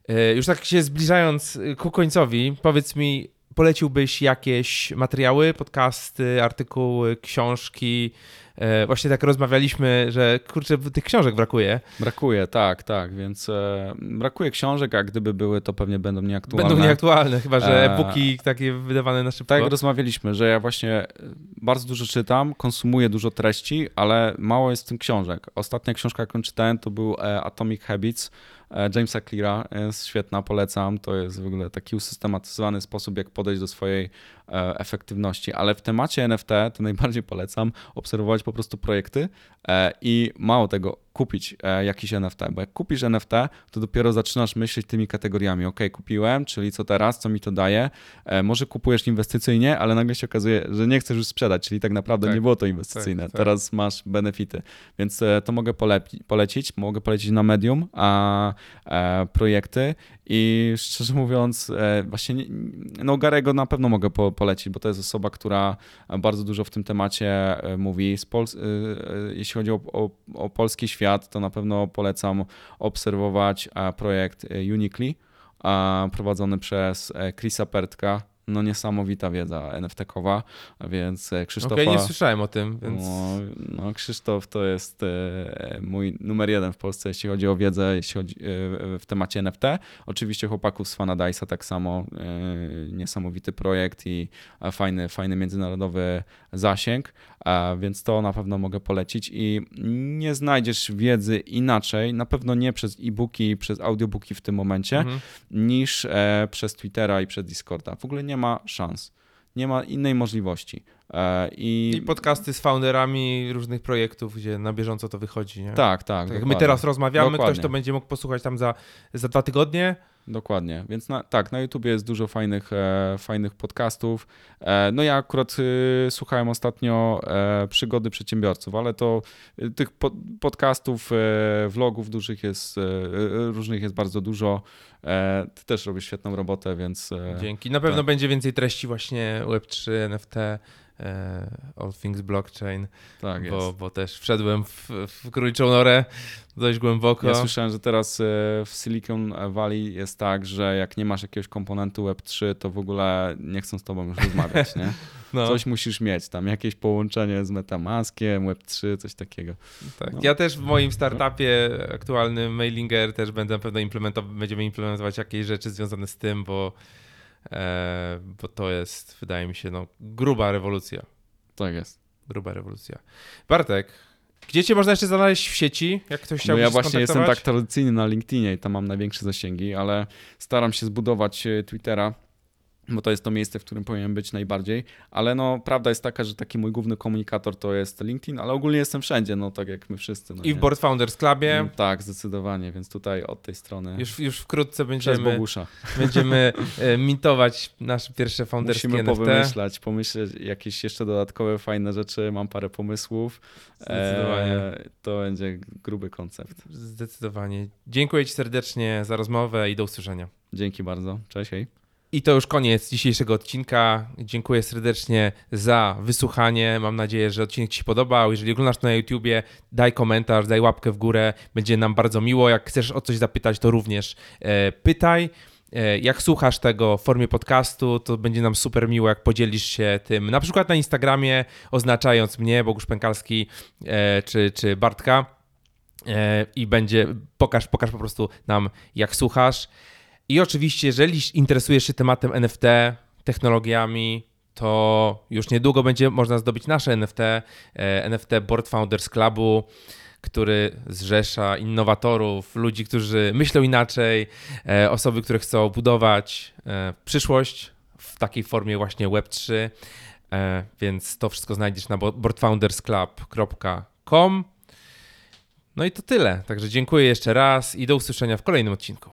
e, już tak się zbliżając e, ku końcowi, powiedz mi, poleciłbyś jakieś materiały, podcasty, artykuły, książki? E, właśnie tak rozmawialiśmy, że kurczę, tych książek brakuje. Brakuje, tak, tak, więc e, brakuje książek, a gdyby były, to pewnie będą nieaktualne. Będą nieaktualne, chyba że E, e-booki takie wydawane na szybko. Tak, rozmawialiśmy, że ja właśnie e, bardzo dużo czytam, konsumuję dużo treści, ale mało jest w tym książek. Ostatnia książka, jaką czytałem, to był Atomic Habits Jamesa Cleara. Jest świetna, polecam. To jest w ogóle taki usystematyzowany sposób, jak podejść do swojej e, efektywności. Ale w temacie NFT to najbardziej polecam obserwować po prostu projekty e, i mało tego, kupić e, jakiś NFT, bo jak kupisz NFT, to dopiero zaczynasz myśleć tymi kategoriami. Ok, kupiłem, czyli co teraz, co mi to daje? E, może kupujesz inwestycyjnie, ale nagle się okazuje, że nie chcesz już sprzedać, czyli tak naprawdę Tak, nie było to inwestycyjne. tak, tak. Teraz masz benefity, więc e, to mogę polecić. Mogę polecić na Medium a, e, projekty i szczerze mówiąc, e, właśnie nie, no Garego na pewno mogę po, polecić, bo to jest osoba, która bardzo dużo w tym temacie e, mówi. E, jeśli chodzi o, o, o polski świat, to na pewno polecam obserwować projekt Unically, a prowadzony przez Chrisa Pertka. No niesamowita wiedza NFT-kowa, więc e, Krzysztofa... Okej, nie słyszałem o tym, więc... No, no, Krzysztof to jest e, mój numer jeden w Polsce, jeśli chodzi o wiedzę, jeśli chodzi e, w temacie NFT. Oczywiście chłopaków z Fanadice'a tak samo, e, niesamowity projekt i fajny, fajny międzynarodowy zasięg, więc to na pewno mogę polecić i nie znajdziesz wiedzy inaczej, na pewno nie przez e-booki, przez audiobooki w tym momencie, Mhm. niż przez Twittera i przez Discorda. W ogóle nie ma szans. Nie ma innej możliwości. E, I, I podcasty z founderami różnych projektów, gdzie na bieżąco to wychodzi, nie? tak, tak. Tak jak my teraz rozmawiamy, Dokładnie. ktoś to będzie mógł posłuchać tam za, za dwa tygodnie. Dokładnie, więc na, tak, na YouTubie jest dużo fajnych, e, fajnych podcastów. E, no ja akurat e, słuchałem ostatnio e, przygody przedsiębiorców, ale to e, tych po, podcastów, e, vlogów dużych jest, różnych jest bardzo dużo. Ty też robisz świetną robotę, więc Dzięki. Na pewno tak. będzie więcej treści właśnie Web3, NFT, All Things Blockchain, Tak bo, bo też wszedłem w, w króliczą norę dość głęboko. Ja słyszałem, że teraz e, w Silicon Valley jest tak, że jak nie masz jakiegoś komponentu Web3, to w ogóle nie chcą z tobą już rozmawiać, nie? no, Coś musisz mieć, tam jakieś połączenie z Metamaskiem, Web3, coś takiego. tak. no. Ja też w moim startupie aktualnym Mailinger też będę pewno implementować, będziemy implementować jakieś rzeczy związane z tym, bo, e, bo to jest, wydaje mi się, no, gruba rewolucja. Tak jest. Gruba rewolucja. Bartek, gdzie cię można jeszcze znaleźć w sieci, jak ktoś No chciałby ja się właśnie jestem tak tradycyjny na LinkedInie i tam mam największe zasięgi, ale staram się zbudować e, Twittera, bo to jest to miejsce, w którym powinien być najbardziej. Ale no, prawda jest taka, że taki mój główny komunikator to jest LinkedIn, ale ogólnie jestem wszędzie, no tak jak my wszyscy. No, I w nie? Board Founders Clubie. Mm, Tak, zdecydowanie, więc tutaj od tej strony Już, już wkrótce będziemy, Bogusza. będziemy e, mintować nasze pierwsze founderskie Musimy NFT. powymyślać, pomyśleć jakieś jeszcze dodatkowe fajne rzeczy, mam parę pomysłów. Zdecydowanie. E, to będzie gruby koncept. Zdecydowanie. Dziękuję Ci serdecznie za rozmowę i do usłyszenia. Dzięki bardzo, cześć, hej. I to już koniec dzisiejszego odcinka. Dziękuję serdecznie za wysłuchanie. Mam nadzieję, że odcinek Ci się podobał. Jeżeli oglądasz to na YouTubie, daj komentarz, daj łapkę w górę. Będzie nam bardzo miło. Jak chcesz o coś zapytać, to również e, pytaj. E, Jak słuchasz tego w formie podcastu, to będzie nam super miło, jak podzielisz się tym, na przykład na Instagramie, oznaczając mnie, Bogusz Pękalski, e, czy, czy Bartka. E, I będzie, pokaż, pokaż po prostu nam, jak słuchasz. I oczywiście, jeżeli interesujesz się tematem NFT, technologiami, to już niedługo będzie można zdobyć nasze NFT, e, NFT Board Founders Clubu, który zrzesza innowatorów, ludzi, którzy myślą inaczej, e, osoby, które chcą budować e, przyszłość w takiej formie właśnie Web3. E, Więc to wszystko znajdziesz na boardfoundersclub.com. No i to tyle. Także dziękuję jeszcze raz i do usłyszenia w kolejnym odcinku.